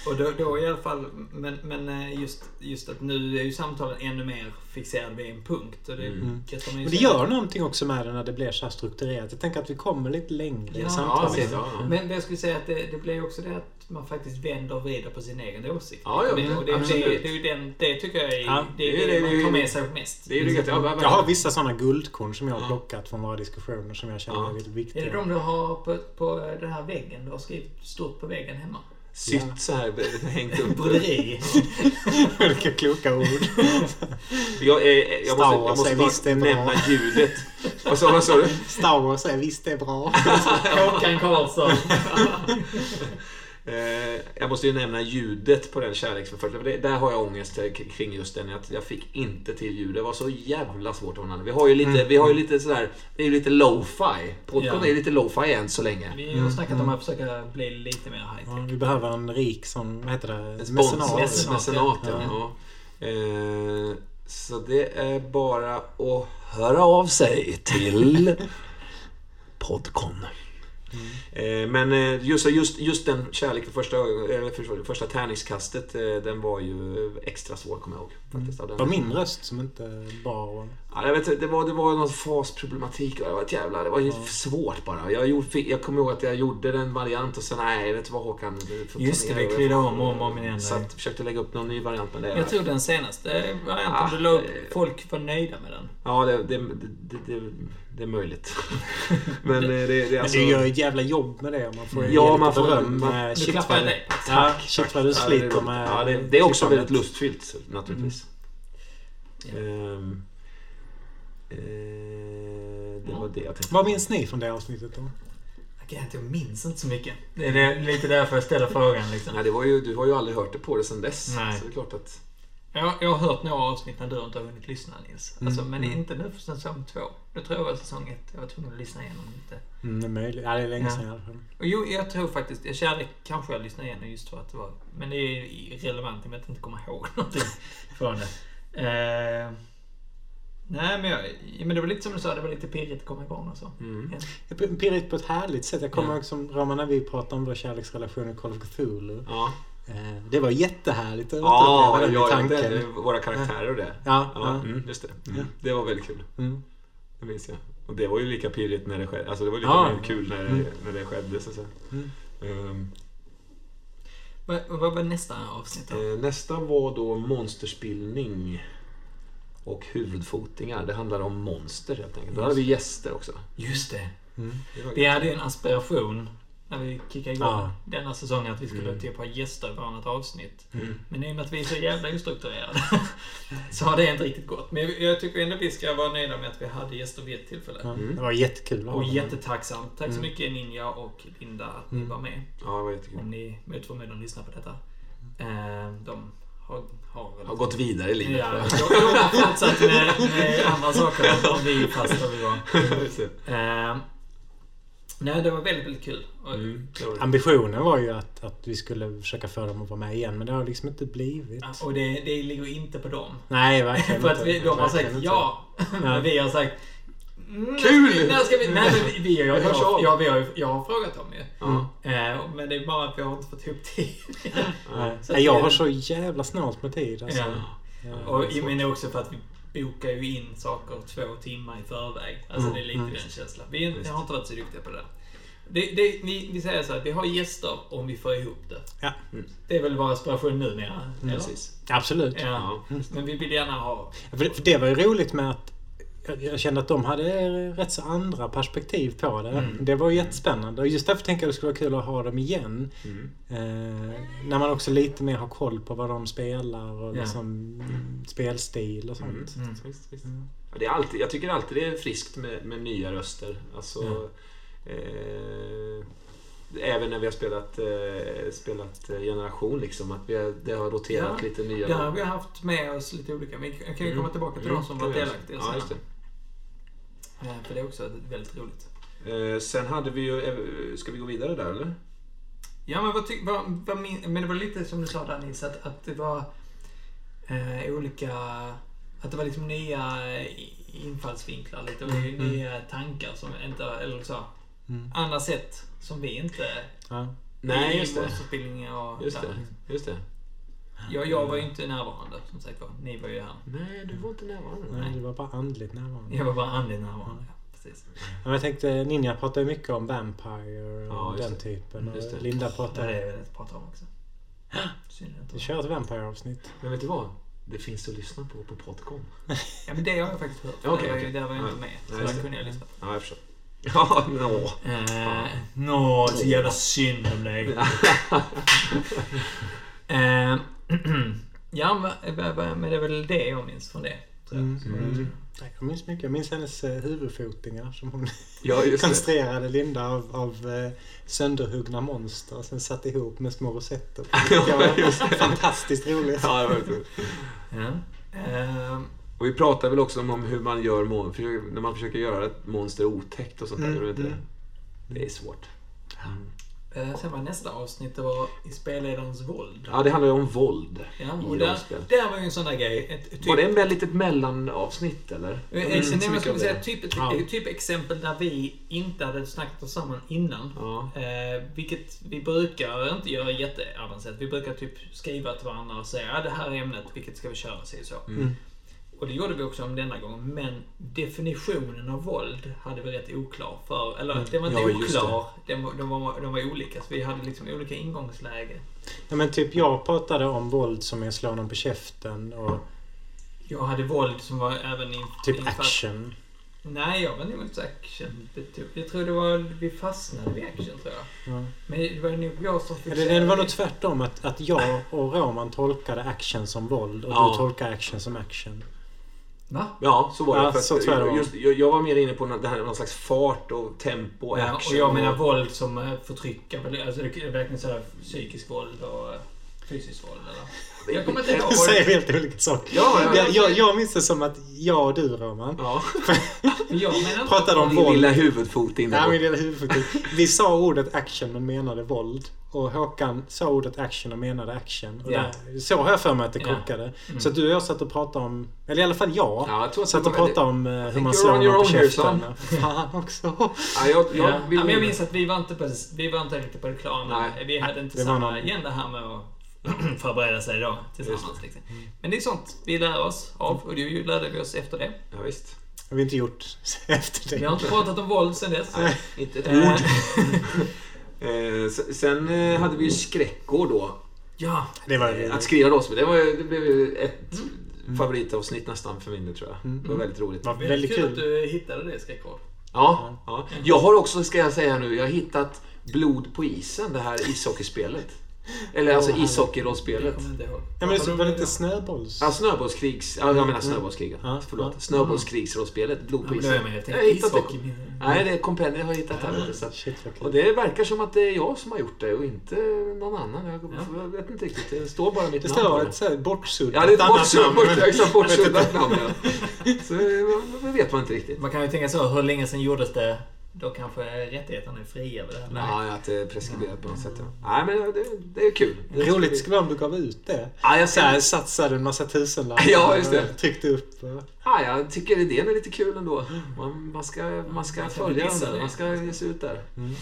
och då, då i alla fall, men, men eh, just, just att nu är ju samtalen ännu mer fixerade vid en punkt. Och det, Mm. kan man ju Men det gör någonting också med det när det blir så här strukturerat. Jag tänker att vi kommer lite längre i Ja, Ja, samtalet. ja, ja. Men, men jag skulle säga att det, det blir också det att man faktiskt vänder och vrider på sin egen åsikt. Ja, ja, Men- och det, det, absolut. det, är den, det tycker jag är, Ja, det, är det är det, det- man det är tar med sig mest. Det är ju gött. Ja, Jag har vissa sådana guldkorn som jag har plockat från våra diskussioner som jag känner Ja. är väldigt Är viktiga. det de du har på, på den här väggen? Du har skrivit stort på väggen hemma? Sytt så här, hängt upp. Broderi. [LAUGHS] Vilka kloka ord. Jag, eh, jag Star måste, Wars jag måste är bara är bra. nämna ljudet. Vad sa, vad sa du? Star Wars är visst det är bra. [LAUGHS] Håkan Karlsson. [LAUGHS] Eh, jag måste ju nämna ljudet på den kärleksförföljelsen. För det, där har jag ångest eh, kring just den. Att jag fick inte till ljud. Det var så jävla svårt att använda. Vi har ju lite, vi har ju lite sådär, det är ju lite lo-fi. Podcast Ja. är ju lite lo-fi än så länge. Vi har snackat om att försöka bli lite mer high Ja, vi behöver en rik sån, vad heter det? En Mecenat. Mecenat, ja. ja. Eh, så det är bara att höra av sig till [LAUGHS] Podcon. Eh, Men eh, just, just, just den kärlek för första, eller för, första tärningskastet, eh, den var ju extra svår kommer jag ihåg. Faktiskt, den. Det var min röst som inte bar. Ja, jag vet, inte, det, var, det var någon fasproblematik det var ett jävla... Det var ju svårt bara. Jag, gjorde, jag kommer ihåg att jag gjorde en variant och sen, nej, vet du vad Håkan? du Just det, vi kryddade om och om om igen. Så att, försökte lägga upp någon ny variant med det. Jag tror den senaste varianten Ah, du la upp, folk var nöjda med den. Ja, det, det, det, det, det är möjligt. [LAUGHS] Men eh, det, det är Men alltså... du gör ett jävla jobb med det. Man får Ja, ge lite man får- beröm. man- shit vad- dig. Ja, shit vad du Ja, sliter med Ja, det, är också väldigt lustfyllt naturligtvis. Ja. Ehm, eh, det var det jag tänkte Vad minns ni från det avsnittet då? Jag, minns inte så mycket. Det är det, lite därför jag ställer frågan. Liksom. Nej, det var ju, du har ju aldrig hört det på det sen dess. Nej. Så det är klart att... Jag, jag har hört några avsnitt när du inte har hunnit lyssna Nils. Alltså, Mm, men mm. inte nu för säsong två. Det tror jag var säsong ett. Jag var tvungen att lyssna igenom lite. Mm, det är möjligt. Ja, det är länge Ja. sedan i alla fall. Och jo, jag tror faktiskt, jag kärlek kanske jag lyssnade igenom just för att det var, men det är irrelevant i och med att jag inte kommer ihåg [LAUGHS] någonting från det. Eh, nej men jag, ja, men det var lite som du sa, det var lite pirrigt att komma igång och så. Mm. Ja. Pirrigt på ett härligt sätt. Jag kommer Ja. ihåg som Roman när vi pratade om vår kärleksrelation i Call of Cthulhu. Ja, Eh, Det var jättehärligt att ja, uppleva den ja, tanken. det, våra karaktärer och det. Ja, Ja, ja. mm, just det. Ja. Mm. Det var väldigt kul. Mm. Det minns jag. Och det var ju lika pirrigt när det skedde. Alltså det var lika Ja. kul när det, Mm. när det skedde så att säga. Mm. Vad, vad var nästa avsnitt då? Eh, Nästa var då monsterspillning och huvudfotingar. Det handlar om monster helt enkelt. Då hade vi gäster också. Just det. Mm. Det Vi hade en aspiration när vi kickade igång Ja. denna säsongen att vi skulle Mm. typ ha gäster i varannat avsnitt. Mm. Men i och med att vi är så jävla ostrukturerade [LAUGHS] så har det inte riktigt gått. Men jag tycker ändå vi ska vara nöjda med att vi hade gäster vid ett tillfälle. Mm. Det var jättekul Och dem. jättetacksam. Tack så Mm. mycket Ninja och Linda att ni Mm. var med. Ja, det var jättekul. Om ni mot förmodan lyssnar på detta. Eh, de har, har. Har gått vidare i livet. Ja, de har fortsatt med, med andra saker än vi fast vi var. [LAUGHS] Eh, nej, det var väldigt, väldigt kul. Mm. Ambitionen var ju att, att vi skulle försöka få dem att vara med igen men det har liksom inte blivit. ja, och det, det ligger inte på dem. Nej, verkligen [LAUGHS] För att inte. vi, de har sagt inte. ja. [LAUGHS] Men vi har sagt mm, Kul! När ska vi, [LAUGHS] nej, men vi, vi, jag, Jag hörs jag, av. jag, vi har, ju- jag har frågat dem ju. Ja. Eh, men det är bara att vi har inte fått ihop tid. [LAUGHS] Nej. Nej, jag har så jävla snålt med tid. Alltså. Ja. Ja, Och menar också för att vi bokar ju in saker två timmar i förväg. Alltså Mm, det är lite mm. den känslan. Vi är- Visst. har inte varit så duktiga på det. Det, det, vi, vi säger så att vi har gäster om vi får ihop det. Ja, Det är väl vår aspiration numera? eller? Precis. absolut. Ja. Men vi vill gärna ha... För det, för det var ju roligt med att jag, kände att de hade rätt så andra perspektiv på det. Mm. Det var jättespännande. Och just därför tänker jag att det skulle vara kul att ha dem igen. Mm. Eh, när man också lite mer har koll på vad de spelar och Ja. liksom mm, spelstil och sånt. Mm. Visst, visst. Ja, det är alltid, jag tycker alltid det är friskt med, med nya röster. Alltså, Ja. eh, även när vi har spelat, eh, spelat Generation, liksom, att vi har, det har roterat Ja, lite nya. Där har vi haft med oss lite olika. Vi kan ju Mm. komma tillbaka till Mm, de som var delaktiga Ja, just sen. Eh, För det är också väldigt roligt. Eh, sen hade vi ju... eh, Ska vi gå vidare där eller? Ja, men vad, ty- vad, vad min, Men det var lite som du sa där Nils, att, att det var eh, olika... Att det var liksom nya infallsvinklar lite och Mm, nya tankar som inte... Eller så. Mm. Andra sätt som vi inte... Ja. Nej, just det. och Just det. Just det. Jag, jag var ju inte närvarande som sagt var. Ni var ju här. Nej, du var inte närvarande. Nej, det var bara andligt närvarande. Jag var bara andligt närvarande. Ja, precis. Ja, men jag tänkte, Ninja pratar ju mycket om Vampire och Ja, den det. typen. Just det. Och Linda Det är pratar... det jag vill prata om också. Att Vi kör ett Vampire-avsnitt. Men vet du vad? Det finns att lyssna på på Podcom. [LAUGHS] Ja, men det har jag faktiskt hört. Ja, okej, det var, ju- okej. där var jag Ja. inte med. Så där det. kunde jag lyssna. Ja, jag förstår. [LAUGHS] Ja, nå. Eh, Nå, så jävla synd om dig. [LAUGHS] [CLEARS THROAT] Eh, ja, men- men det är väl det jag minns från det. Mm. Så- Mm. Jag minns mycket. Jag minns hennes eh, huvudfotingar som hon [LAUGHS] Ja, konstruerade Linda av, av eh, sönderhuggna monster och sen satte ihop med små rosetter. [LAUGHS] Det var fantastiskt roligt. [LAUGHS] Ja, det var roligt. Ja. Eh, Och vi pratar väl också om hur man gör mon- när man försöker göra ett monster otäckt och sånt där. Mm, mm. det? Det är svårt. eh, sen var nästa avsnitt, det var i spelledarens våld. Ja, det handlar ju om våld Ja, i och där, där var ju en sån där grej. Ett, typ, Var det en litet mellanavsnitt eller? Eh, eh, nej, så jag mycket skulle säga det. typ, ett, Ja. typ exempel där vi inte hade snackat oss samman innan. Ja. Eh, vilket vi brukar inte göra jätteavancerat. Vi brukar typ skriva till varandra och säga att det här är ämnet, vilket ska vi köra? Sig så. Mm. Och det gjorde vi också om denna gång. Men definitionen av våld hade vi rätt oklar för. Eller den var inte Mm. Ja, oklar. Den, var- de, var, de var olika. Så vi hade liksom olika ingångsläge. Ja, men typ jag pratade om våld som är slå någon på käften och Jag hade våld som var även in, typ infall- action. Nej, jag var nog inte så action. Jag tror det var, vi fastnade vid action tror jag. Ja. Men det var nog jag som Ja, Det, det var nog tvärtom. Att, att jag och Roman tolkade action som våld och Ja. du tolkar action som action. Va? Ja, så var det. Ja, så tror jag det var. just, jag, jag var mer inne på det här, någon slags fart och tempo och Ja, action. och jag menar våld som eh, förtrycker. Alltså det är verkligen sådär psykisk våld och fysiskt våld eller? Jag kommer inte ihåg. Du säger helt olika saker. Ja, ja, jag, jag, jag minns det som att jag och du Roman Ja, Men [LAUGHS] jag pratade om din våld. lilla huvudfot Ja, på. min lilla huvudfoto. Vi sa ordet action men menade våld. Och Håkan sa ordet action och menade action. Och Ja. där, så har jag för mig att det krockade. Mm. Så att du och jag satt och pratade om, eller i alla fall jag, Ja, jag satt och pratade om eh, hur man slår on your någon på käften. [LAUGHS] Fan också. Ja, jag, jag Ja. vill ja, men jag minns att vi var inte, på, vi var inte riktigt på Nej. Vi hade inte samma någon- agenda här med att [CLEARS THROAT] förbereda sig då tillsammans. Liksom. Men det är sånt vi lär oss av och det lärde vi oss efter det. Ja, visst. har vi inte gjort [LAUGHS] efter Vi det. har inte pratat om våld sen dess. Nej, inte ett Eh, ord. [LAUGHS] Eh, sen eh, hade vi ju skräckår då. ja, Det var Att skriva rollspel. Det, var, det blev ju ett favoritavsnitt nästan för min del tror jag. Mm. Det var väldigt roligt. Det var väldigt kul att du hittade det skräckord. Ja, ja. Jag har också, ska jag säga nu, jag har hittat Blod på isen, det här ishockeyspelet. Eller alltså ihåg. Ja men det var det inte snöbolls... Ja, snöbollskrigs... Ja, jag menar snöbollskrig. Ja, Förlåt. ja. Snöbollskrigsrollspelet, Blod på isen. jag. Jag hittat det. Nej, det är kompendiet jag har hittat här. Så Shit och det verkar som att det är jag som har gjort det och inte någon annan. Jag, Ja. jag vet inte riktigt. Det står bara mitt Det namn står det. ett så här bortsuddat Ja, det är ett bortsuddat namn, bort. Ja. Så eh, det vet man inte riktigt. Man kan ju tänka så, hur länge sedan gjordes det? Då kanske rättigheterna är fria vid det här. Ja, ja, att det är preskriberat på något sätt. Ja. Nej, men det, det är kul. Det ska Roligt skulle vara om du gav ut det. Ja, jag, Så här, satsade en massa tusenlappar. Ja, just det. och Tryckte upp. och- ja, jag tycker idén är lite kul ändå. Man, man ska, man ska Man följa den där. det. Man ska ge sig ut där. Mm.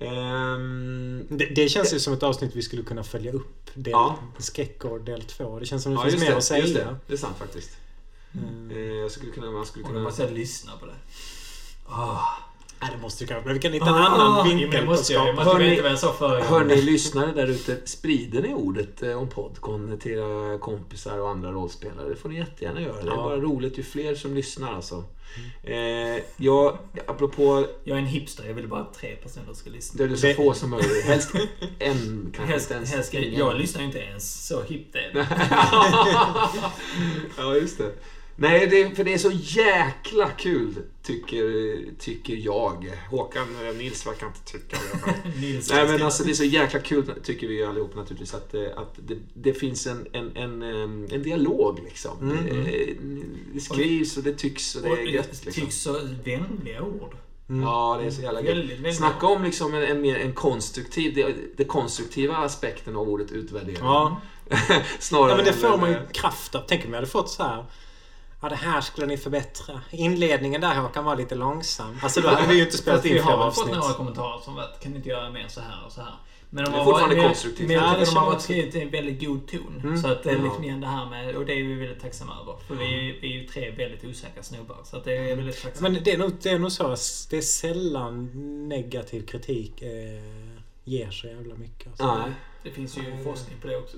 Ehm, Det, det känns ju som ett avsnitt vi skulle kunna följa upp. Del, Ja. Skräckår del två. Det känns som det ja, finns mer det, att säga. just det. Det är sant faktiskt. Mm. Eh, jag skulle kunna... Man skulle kunna... jag lyssna på det. Ah. Nej, det måste ju kanske. Men vi kan hitta en annan Ah, vinkel men det på förra gången. Hör ni lyssnare där ute, sprider ni ordet eh, om Podcon till era kompisar och andra rollspelare? Det får ni jättegärna göra. Det är Ja. bara roligt ju fler som lyssnar alltså. Eh, jag, apropå, Jag är en hipster. Jag vill bara att tre personer ska lyssna. det är så få som möjligt. Helst en, kanske Helst, inte ens helst, jag lyssnar inte ens. Så hippt är det. [LAUGHS] ja, just det. Nej, det, för det är så jäkla kul, tycker, tycker jag. Håkan eh, Nils verkar inte tycka det. [LAUGHS] Nej men alltså det är så jäkla kul tycker vi allihop naturligtvis att, eh, att det, det finns en, en, en, en dialog liksom. Mm, Det, det skrivs och det tycks och det Och är gött liksom. tycks så vänliga ord. Mm. Ja, det är så jävla gött. Snacka om liksom en, en mer en konstruktiv, det, det konstruktiva aspekten av ordet utvärdering. Ja. [LAUGHS] Snarare ja, men det får man ju eh, kraft av. Tänk om jag hade fått så här. Ja, det här skulle ni förbättra. Inledningen där Håkan var lite långsam. Alltså då hade vi ju inte spelat in vi flera har fått avsnitt. några kommentarer som varit, kan ni inte göra mer så här och så här. Men de Det är har fortfarande varit- konstruktivt. Men de har varit skrivit i en väldigt god ton. Mm. Så att det är Ja. liksom igen det här med, och det är vi väldigt tacksamma över. För vi, vi är ju tre väldigt osäkra snubbar. Så att det är väldigt tacksamma. Men det är, nog, det är nog så. att Det är sällan negativ kritik eh, ger så jävla mycket. Alltså. Nej. Det finns ju forskning på det också.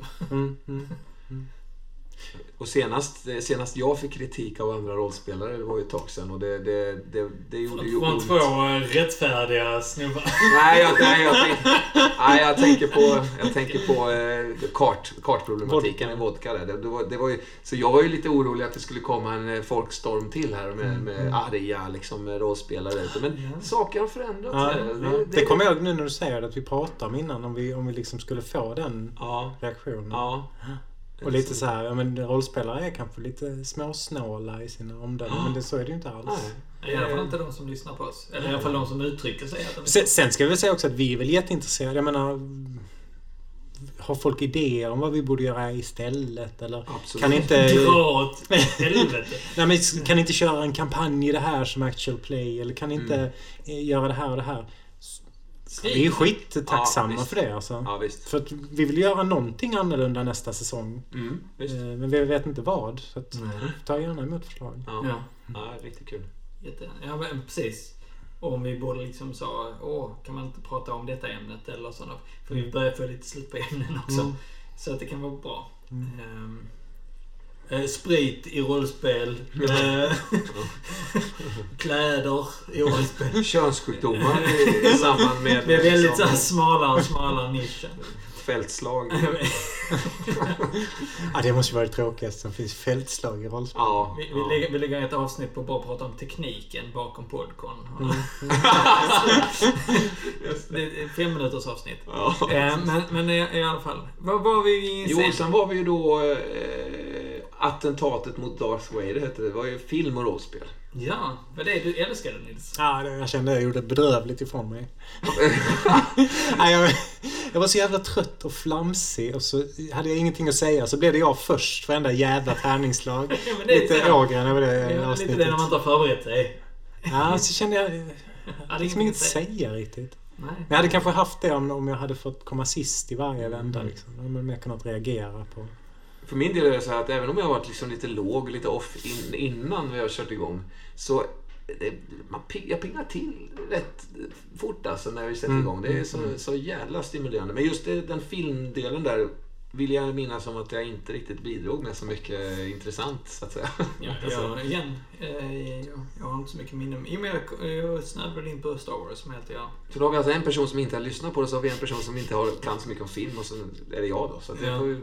Mm, mm. Och senast, eh, senast jag fick kritik av andra rollspelare, det var ju ett tag sedan och det, det, det, det gjorde ju Från ont. två eh, rättfärdiga snubbar. Nej, jag, nej, jag, tänk, [LAUGHS] nej, jag tänker på, jag tänker på eh, kart, kartproblematiken i vodka. Där. Det, det, var, det var ju, så jag var ju lite orolig att det skulle komma en eh, folkstorm till här med, med arga liksom, rollspelare. Men Ja. saker har förändrats. Ja, ja. Det kommer jag ihåg nu när du säger det, att vi pratade om innan om vi, om vi liksom skulle få den Ja, reaktionen. Och lite så här, ja men rollspelare är kanske lite småsnåla i sina omdömen, men det, så är det ju inte alls. Nej. I alla fall inte de som lyssnar på oss. Eller i alla fall de som uttrycker sig. Att de... Sen, sen ska vi säga också att vi är väl jätteintresserade. Jag menar, har folk idéer om vad vi borde göra istället? Eller Absolut. kan inte... Dra åt helvete. [LAUGHS] Nej, men kan inte köra en kampanj i det här som actual play? Eller kan inte Mm. eh, göra det här och det här? Vi är skittacksamma Ja, för det alltså. Ja, visst. För att vi vill göra någonting annorlunda nästa säsong. Mm, visst. Eh, Men vi vet inte vad. Så att, Nej. ta gärna emot förslag. Ja. Ja. Ja, riktigt kul. Jätte... Ja, men precis. Och om vi borde liksom så, åh, kan man inte prata om detta ämnet eller sådana. För vi börjar få lite slut på ämnen också. Mm. Så att det kan vara bra. Mm. Eh, sprit i rollspel. Eh, [LAUGHS] kläder i rollspel. Könssjukdomar i, i [LAUGHS] samband med... Det är väldigt så liksom, smalare och smalare nischen. Fältslag. [LAUGHS] Ja, det måste vara det tråkigaste som finns. Fältslag i rollspel. Ja. Vi, vi, ja. lägger, vi lägger ett avsnitt på att bara prata om tekniken bakom Podcon. Mm. det är fem minuters avsnitt. Ja. Eh, men, men i, i alla fall. Vad var vi i Jo, sen? sen var vi ju då... Eh, attentatet mot Darth Vader hette det. Det var ju film och rollspel. Ja, vad det är du älskade Nils. Ja, det, jag kände att jag gjorde bedrövligt ifrån mig. [LAUGHS] Nej, jag, jag var så jävla trött och flamsig och så hade jag ingenting att säga. Så blev det jag först varenda jävla tärningslag. [LAUGHS] Ja, men det är Lite ågren över det Ja, lite avsnittet. det när man inte har förberett sig. Ja, så kände jag... Jag Ja, hade det liksom är inget att säga. riktigt. Nej. Men jag hade kanske haft det om, om jag hade fått komma sist i varje vända. Liksom. Då hade man mer kunnat reagera på... För min del är det så här att även om jag har varit liksom lite låg, lite off in, innan vi har kört igång. Så det, man, jag piggar till rätt fort alltså när vi sätter Mm, igång. Det är mm, så, mm. så jävla stimulerande. Men just det, den filmdelen där vill jag minnas som att jag inte riktigt bidrog med så mycket intressant så att säga. Ja, [LAUGHS] Alltså, jag, igen, eh, jag, jag har inte så mycket minne. I och med jag, jag snöade in på Star Wars som heter jag. Så då har vi alltså en person som inte har lyssnat på det, så har vi en person som inte har, kan så mycket om film och så är det jag då. Så det Ja. får ju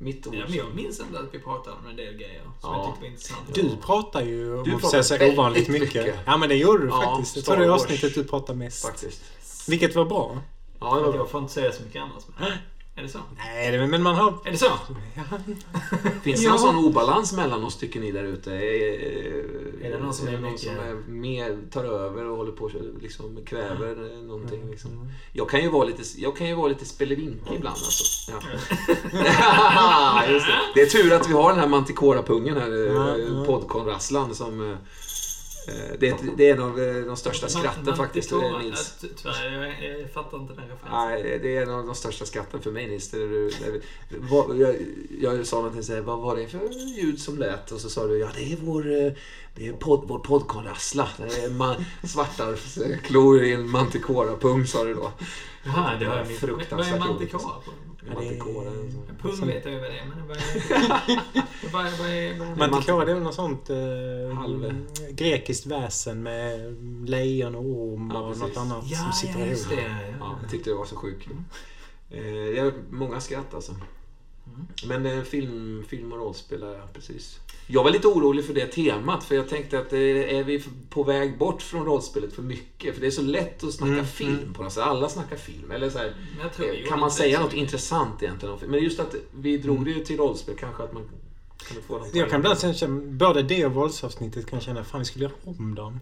mitt ord. Ja, men jag minns ändå att vi pratade om en del grejer som Ja. jag tyckte var intressant. Du pratar ju, om Du man får pratar säga ovanligt mycket. mycket. Ja, men det gjorde du Ja, faktiskt. Jag Star tror det är avsnittet du pratar mest. Faktiskt. Vilket var bra. Ja, det var bra. jag får inte säga så mycket annars. Men. Är det så? Nej, det- men man har... Är det så? [LAUGHS] Finns det Ja. någon sån obalans mellan oss, tycker ni där ute? Är, Är det någon som är någon mycket- som är mer, tar över och håller på och liksom kräver Mm. någonting? Liksom? Jag kan ju vara lite, jag kan ju vara lite spelevinke ibland alltså. Ja. [LAUGHS] Just det. det är tur att vi har den här Manticora-pungen här, Ja, eh, ja. Podcon-rasslan som... eh, Det är, ett- det är en av eh, de största skratten Man- faktiskt, man- eh, Nils. Ja, Tyvärr, jag, jag fattar inte den referensen. Nej, det är en av de största skratten för mig Nils. Du, jag, jag sa någonting såhär, vad var det för ljud som lät? Och så sa du, ja det är vår, det är podd, vår poddkarl-Rassla. Det är man, svarta klor i en manticora-pung sa du då. Jaha, det missat. Fruktansvärt Vad är roligt. Sån- Pung vet jag ju vad det är, men vad är... vad är, det är väl något sånt eh, Halv. grekiskt väsen med lejon och orm Ja, och något annat Ja, som sitter ja, ihop. Ja, Ja, jag tyckte det var så sjukt. Eh, det är många skratt alltså. Men eh, film, film och rollspel, ja, precis. Jag var lite orolig för det temat, för jag tänkte att eh, är vi på väg bort från rollspelet för mycket? För det är så lätt att snacka Mm, film på något sätt. Alla snackar film. Eller så här, eh, kan man säga något intressant egentligen? om film? Men just att vi drog det ju till rollspel, kanske att man något. Jag kan ibland känna, både det och våldsavsnittet kan jag känna, fan vi skulle göra om dem.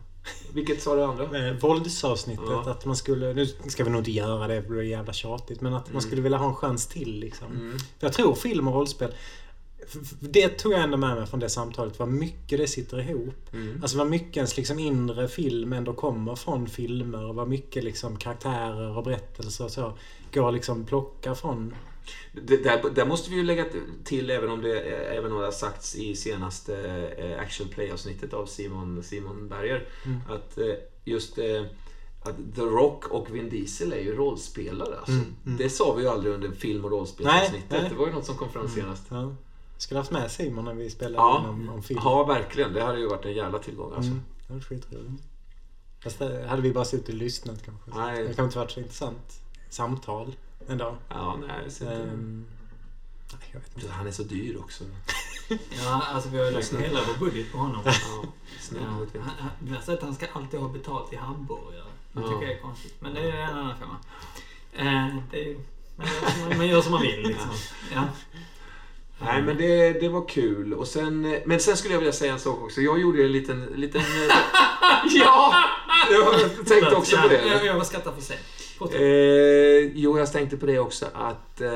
Vilket sa du andra? Eh, våldsavsnittet, Ja. att man skulle, nu ska vi nog inte göra det, det blir jävla tjatigt, men att man Mm. skulle vilja ha en chans till liksom. Mm. Jag tror film och rollspel, det tog jag ändå med mig från det samtalet, vad mycket det sitter ihop. Mm. Alltså vad mycket ens liksom inre film ändå kommer från filmer och vad mycket liksom karaktärer och berättelser och så går liksom plocka från. Det, där, där måste vi ju lägga till, även om det, även om det har sagts i senaste eh, Action Play-avsnittet av Simon, Simon Berger, Mm. att eh, just eh, att The Rock och Vin Diesel är ju rollspelare. Alltså. Mm, mm. Det sa vi ju aldrig under film och rollspelsavsnittet. Det var ju något som kom fram senast. Ja. Skulle haft med Simon när vi spelade Ja. om, om film. Ja, verkligen. Det hade ju varit en jävla tillgång alltså. Mm. Det var skitroligt. Fast hade vi bara suttit och lyssnat kanske. Nej. Det kanske inte varit så intressant samtal ändå. Ja, nej, ser inte. Ehm, nej, jag vet inte. Han är så dyr också. [LAUGHS] Ja, alltså vi har ju lagt hela vår budget på honom. Ja, Ja, snäll. han, han, vi har sett att han ska alltid ha betalt i hamburgare. Det Ja. tycker jag är konstigt. Men det är en annan femma. Eh, det är, man, gör, man gör som man vill liksom. [LAUGHS] Ja. Nej, men det, det var kul. Och sen, men sen skulle jag vilja säga en sak också. Jag gjorde ju en liten... liten [LAUGHS] ja! Jag tänkte också på Ja, jag, det. jag skrattar för sent. Eh, jo, jag tänkte på det också att... Eh,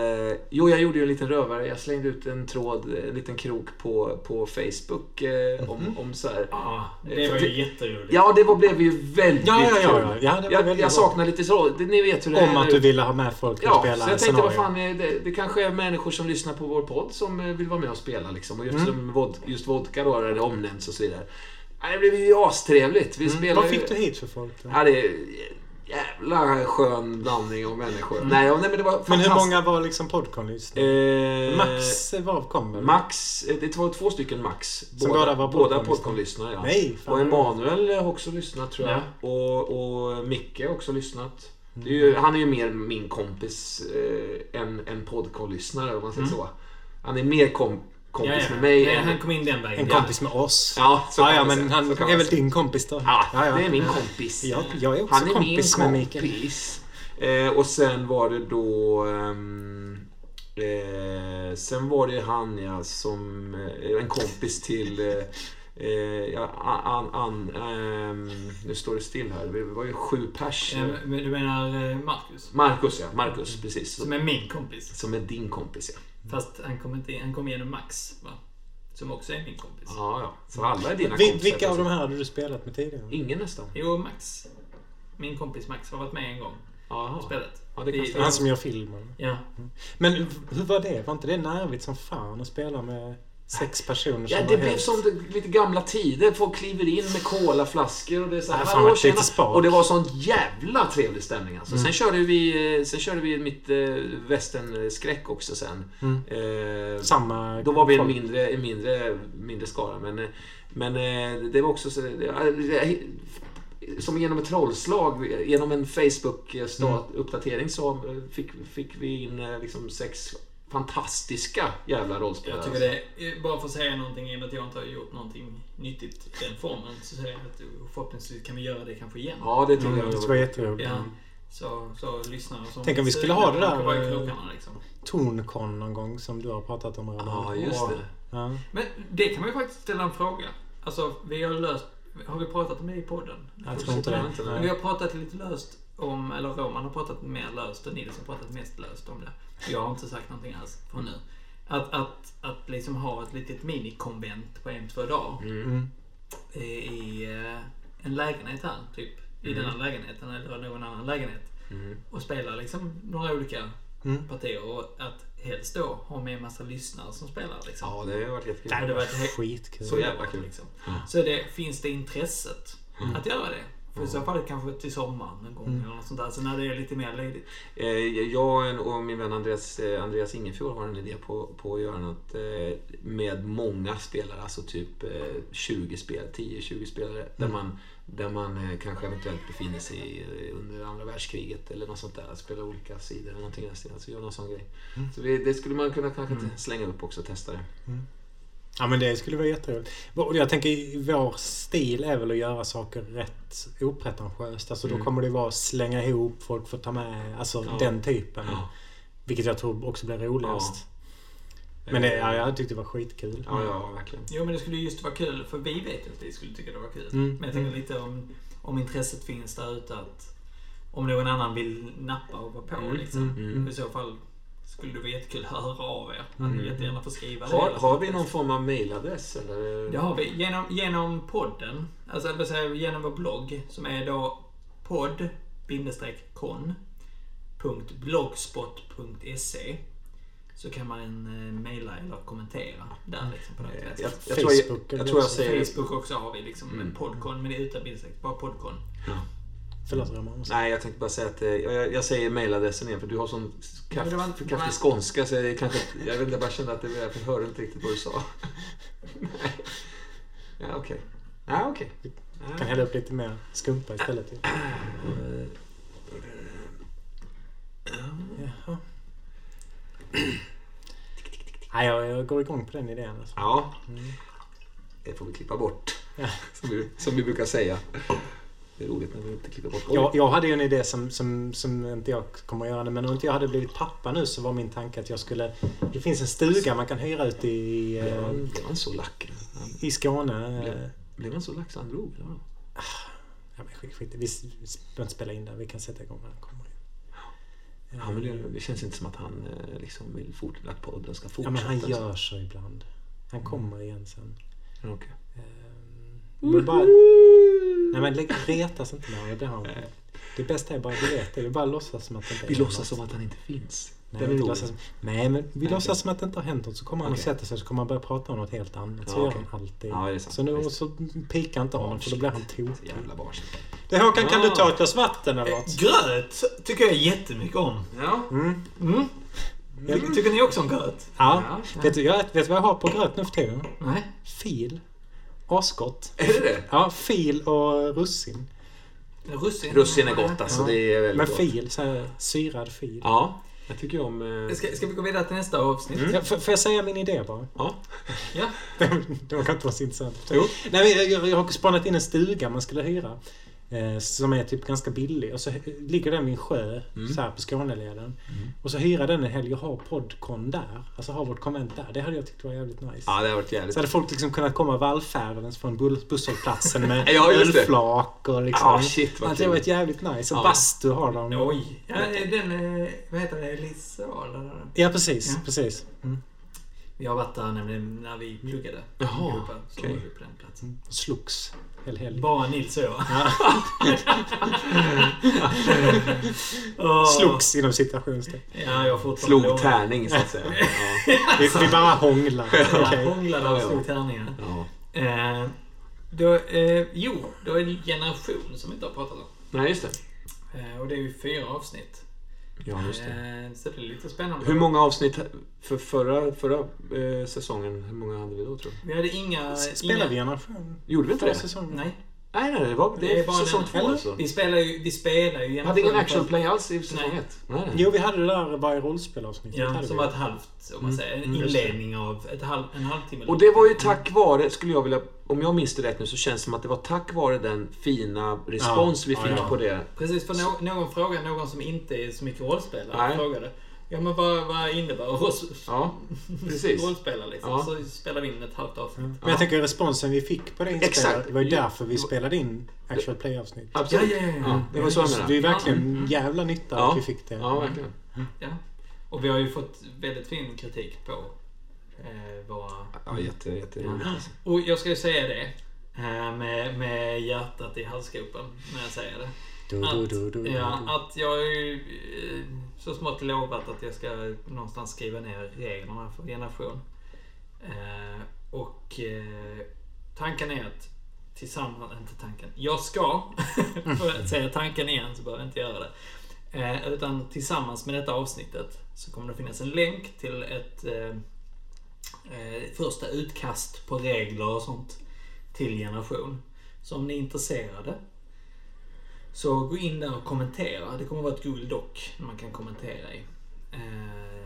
jo, jag gjorde ju en liten rövare. Jag slängde ut en tråd, en liten krok på, på Facebook eh, om, om så här. Ja, det var ju jätteroligt. Ja, det var, blev ju väldigt Ja, ja, ja, ja. Ja, det var jag, väldigt jag saknar lite så. Det, ni vet hur det Om är. att du ville ha med folk och Ja, spela så jag tänkte vad fan, det, det kanske är människor som lyssnar på vår podd som eh, vill vara med och spela liksom. Och just, Mm. som vod, just vodka då, där det omnämns och så vidare. Nej, det blev ju astrevligt. Vi Mm. Vad ju- fick du hit för folk då? Ja, det är jävla skön blandning av människor. Nej, ja, nej, men det var Mm. Men hur många var liksom podcastlyssnare? Eh, Max var kom väl? Max, eh, det var två stycken Max. Som båda var båda podcastlyssnare. podcastlyssnare. Ja. Nej, fan. Och Emanuel har också lyssnat tror jag. Ja. Och, och Micke har också lyssnat. Är Mm. ju, han är ju mer min kompis eh, än en podcastlyssnare om man säger Mm. så. Han är mer kom, kompis Ja, ja. med mig Nej, han kom in den vägen. En kompis med oss. Ja, så ja, ja men han är väl din kompis då? Ja, ja, ja. det är min kompis. Jag, jag är också Han är kompis min med Mikael. kompis. Eh, och sen var det då... ehm, eh, sen var det han ja, som... Eh, en kompis till... Eh, eh, ja, an, an, ehm, nu står det still här. Vi var ju sju pers. Ja, men Du menar eh, Marcus? Marcus ja, Marcus precis. Som är min kompis. Som är din kompis ja. Fast han kom, inte, han kom igenom Max, va? Som också är min kompis. Ja, ja. Så alla är dina Vil- kompisar. vilka av precis. de här hade du spelat med tidigare? Ingen nästan. Jo, Max. Min kompis Max har varit med en gång spelat. Ja, det kan Vi- stämma. Han som gör filmen. Ja. Men hur var det? Var inte det nervigt som fan att spela med sex personer Ja, som det var blev som det- lite gamla tider. Folk kliver in med colaflaskor och det är så här, Ja, "Hallå, tjena." Och det var sån jävla trevlig stämning alltså. Mm. Sen körde vi, eh, sen körde vi mitt eh, västernskräck också sen. Mm. Eh, Samma då var vi en mindre, en mindre, mindre skara. Men, eh, men eh, det var också så, det- som genom ett trollslag, genom en Facebook-uppdatering så eh, fick, fick vi in liksom sex fantastiska jävla rollspelare. Jag tycker det är, bara för att säga någonting i och med att jag inte har gjort någonting nyttigt i den formen, så säger jag att förhoppningsvis kan vi göra det kanske igen. Ja, det tror Mm, jag. det var jätteroligt. Ja. Så, så lyssnare som Tänk om vi skulle ha det där, vara eh, krokarna liksom. Tonkon någon gång som du har pratat om redan. Ja, just det. Ja. Men det kan man ju faktiskt ställa en fråga. Alltså, vi har löst... Har vi pratat om det i podden? Jag tror inte det. vi har pratat lite löst om, eller Roman har pratat mer löst och Nils har pratat mest löst om det. Jag har inte sagt någonting alls från nu. Att, att, att liksom ha ett litet minikonvent på en, två dagar. Mm. Mm. i eh, en lägenhet här, typ. I Mm. denna lägenheten eller någon annan lägenhet. Mm. Och spelar liksom några olika Mm. partier. Och att helst då ha med en massa lyssnare som spelar liksom. Ja, det har varit jättekul. Det var ett he- Skitkul. Så jävla kul. Liksom. Ja. Så det, finns det intresset Mm. att göra det? För i så fall kanske till sommaren en gång Mm. eller något sånt där. Så när det är lite mer ledigt. Eh, Jag och min vän Andreas, eh, Andreas Ingefjord har en idé på, på att göra något eh, med många spelare, alltså typ eh, 20 spel, 10-20 spelare. Där man, där man kanske eventuellt befinner sig under andra världskriget eller något sånt där. Spelar olika sidor eller någonting i den stilen. Alltså göra någon sån grej. Så vi, det skulle man kunna kanske slänga upp också och testa det. Ja men det skulle vara jätteroligt. Jag tänker vår stil är väl att göra saker rätt opretentiöst. Alltså då Mm. kommer det vara att slänga ihop, folk får ta med, alltså Ja. den typen. Ja. Vilket jag tror också blir roligast. Men det, ja, jag tyckte det var skitkul. Ja, ja, verkligen. Jo men det skulle just vara kul för vi vet ju att vi skulle tycka det var kul. Mm. Men jag tänker lite om, om intresset finns där ute att om någon annan vill nappa och vara på Mm, liksom. mm. I så fall skulle det vara jättekul att höra av er. Att Mm. ni jättegärna får skriva Har, det. har vi någon form av mailadress eller? Det har vi. Genom, genom podden, alltså jag vill säga genom vår blogg som är då podd-kon.blogspot.se så kan man eh, mejla eller kommentera där liksom på något Eh, sätt. Jag, jag, tror jag, Facebook jag, eller tror jag så. säger... Facebook också har vi liksom Mm. en podcon, men det är utan bindestreck. Bara podcon. Förlåt Roman. Nej, jag tänkte bara säga att eh, jag, jag säger mailadressen igen för du har sån kraft, det det kraftig var- skånska så jag, kanske, jag vet jag bara kände att det, jag hörde inte riktigt vad du sa. [LAUGHS] Nej. Ja, okej. Ja, okej. Kan hälla upp lite mer skumpa istället. ju. Jaha. Nej, jag, jag går igång på den idén. Alltså. Ja, Mm. det får vi klippa bort. Ja. Som, vi, som vi brukar säga. Det är roligt när vi inte klipper bort. Jag, jag hade ju en idé som, som, som inte jag kommer att göra det. Men om inte jag hade blivit pappa nu så var min tanke att jag skulle... Det finns en stuga man kan hyra ut i, Blev eh, han- blev han så lack? i Skåne. Blev, blev han så lack så han drog? eller vadå? Ja, men skit, skit. Vi behöver inte spela in där. Vi kan sätta igång när han kommer. Han vill, det känns inte som att han eh, liksom vill fort, att podden ska fortsätta. Ja, men han gör så ibland. Han kommer igen sen. Okej. Ehm, men bara, nej men lägg- retas inte med honom. Det blir han. Det bästa är bara att det. Vi bara låtsas som att det inte Vi låtsas som att han inte finns. Nej, vi låtsas, nej men vi Nej, låtsas som att det inte har hänt något. Så kommer han Okej. och sätter sig så kommer han börja prata om något helt annat. Så Ja, gör okej. han alltid. Ja, det är sant. så nu så pikar inte honom för då blir han tokig. Jävla barnsligt. Det Håkan, kan Ja. du ta ett glas vatten eller något? Gröt tycker jag jättemycket om. Ja. Mm. Mm. Ty- Tycker ni också om gröt? Ja. Ja. Vet, du, jag, vet du vad jag har på gröt nu för tiden? Nej. Fil. Asgott. Är det det? Ja, fil och russin. Russin? Russin är gott alltså. Ja. Det är väldigt Men fil, så här, syrad fil. Ja, jag tycker om... Eh, Ska, ska vi gå vidare till nästa avsnitt? Mm. Ja, får, får jag säga min idé bara? ja. Ja. [LAUGHS] det var inte vara så intressant. Jo. Nej, men jag, jag har spanat in en stuga man skulle hyra. Eh, som är typ ganska billig. Och så ligger den vid en sjö, Mm. så här på Skåneleden. Och så hyra den en helg och ha podcon där. Alltså ha vårt konvent där. Det hade jag tyckt var jävligt nice. ja, det har varit jävligt. Så hade folk liksom kunnat komma vallfärdandes från busshållplatsen med [LAUGHS] Ja, ölflak och liksom. Ja, shit vad Att det var kul. ett jävligt nice. Och Ja. bastu har de. Oj. Ja, den, eh, vad heter det? Lissal? eller? Ja, precis. Ja. precis. Mm. Vi har varit där nämligen när vi pluggade. Jaha, okej. var vi på den platsen. Slogs helg. Bara Nils och jag. Ja. [LAUGHS] Åh. Slogs inom citationstecken. Ja, jag har fortfarande Slog tärning så att säga. [LAUGHS] Ja. [LAUGHS] Vi, vi bara hånglar. Ja, Okej. hånglade och slog tärningar. Ja. Eh, då, eh, jo, då är det generation som vi inte har pratat om. Nej, just det. Eh, och det är ju fyra avsnitt. Ja, just det. Eh, så det är lite spännande. Hur många avsnitt för förra, förra eh, säsongen, hur många hade vi då tror du? Vi hade inga... Spelar inga, vi generation? Gjorde vi inte det? säsonger? Nej. Nej, nej, det, var, det, Det är bara säsong den- två alltså. Vi spelar ju, vi spelar ju hade ingen för- action play alls i säsong Nej. ett. Nej, nej. Jo, vi hade det där varje rollspelavsnitt. Ja, som var ett halvt, om man Mm. säger. En Mm, det. inledning av ett halv, en halvtimme. Och det var ju tack vare, skulle jag vilja, om jag minns det rätt nu, så känns det som att det var tack vare den fina respons Ja, vi ja, fick ja. på det. Precis, för no någon fråga, någon som inte är så mycket rollspelare, Nej. frågade. Ja, men vad, vad innebär roll- Ja, precis. [LAUGHS] rollspela liksom? Ja. Så spelar vi in ett halvt avsnitt. Men jag tänker responsen vi fick på det inspelet. Exakt. Det var ju Ja. därför vi spelade in actual play-avsnitt. Absolut. Ja, ja, ja, ja. det var så jag menade. det är verkligen jävla nytta Ja. att vi fick det. Ja, verkligen. Ja. Och vi har ju fått väldigt fin kritik på eh, våra... Ja, jätte, jätteroligt. alltså. Och jag ska ju säga det. Eh, Med, med hjärtat i halsgropen när jag säger det. Du, du, du, du, du. Ja, att jag har ju eh, så smått lovat att jag ska någonstans skriva ner reglerna för generation. Eh, och eh, tanken är att tillsammans, inte tanken, jag ska, [LAUGHS] för att säga tanken igen så behöver jag inte göra det. Eh, utan tillsammans med detta avsnittet så kommer det finnas en länk till ett eh, första utkast på regler och sånt till generation. Så om ni är intresserade så gå in där och kommentera. Det kommer vara ett Google Doc man kan kommentera i. Eh,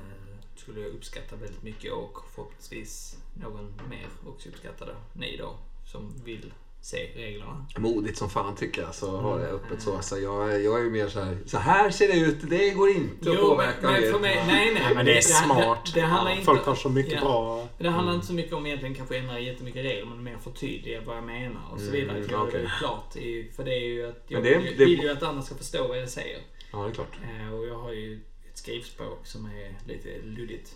skulle jag uppskatta väldigt mycket och förhoppningsvis någon mer också uppskattade. Ni då, som vill se reglerna. Modigt som fan tycker jag, så har det öppet så. Alltså, jag, jag är ju mer så här, så här ser det ut, det går inte att påverka men, men för mig, nej, nej. Nej, men det är smart. Det, det handlar inte, Folk har så mycket ja. bra... Det handlar inte så mycket om egentligen kanske ändra jättemycket regler, men mer förtydliga vad jag menar och så vidare. Mm, okej. det klart. I, för det är ju att jag Men det- vill, vill ju att andra ska förstå vad jag säger. Ja, det är klart. Eh, och jag har ju ett skrivspråk som är lite luddigt.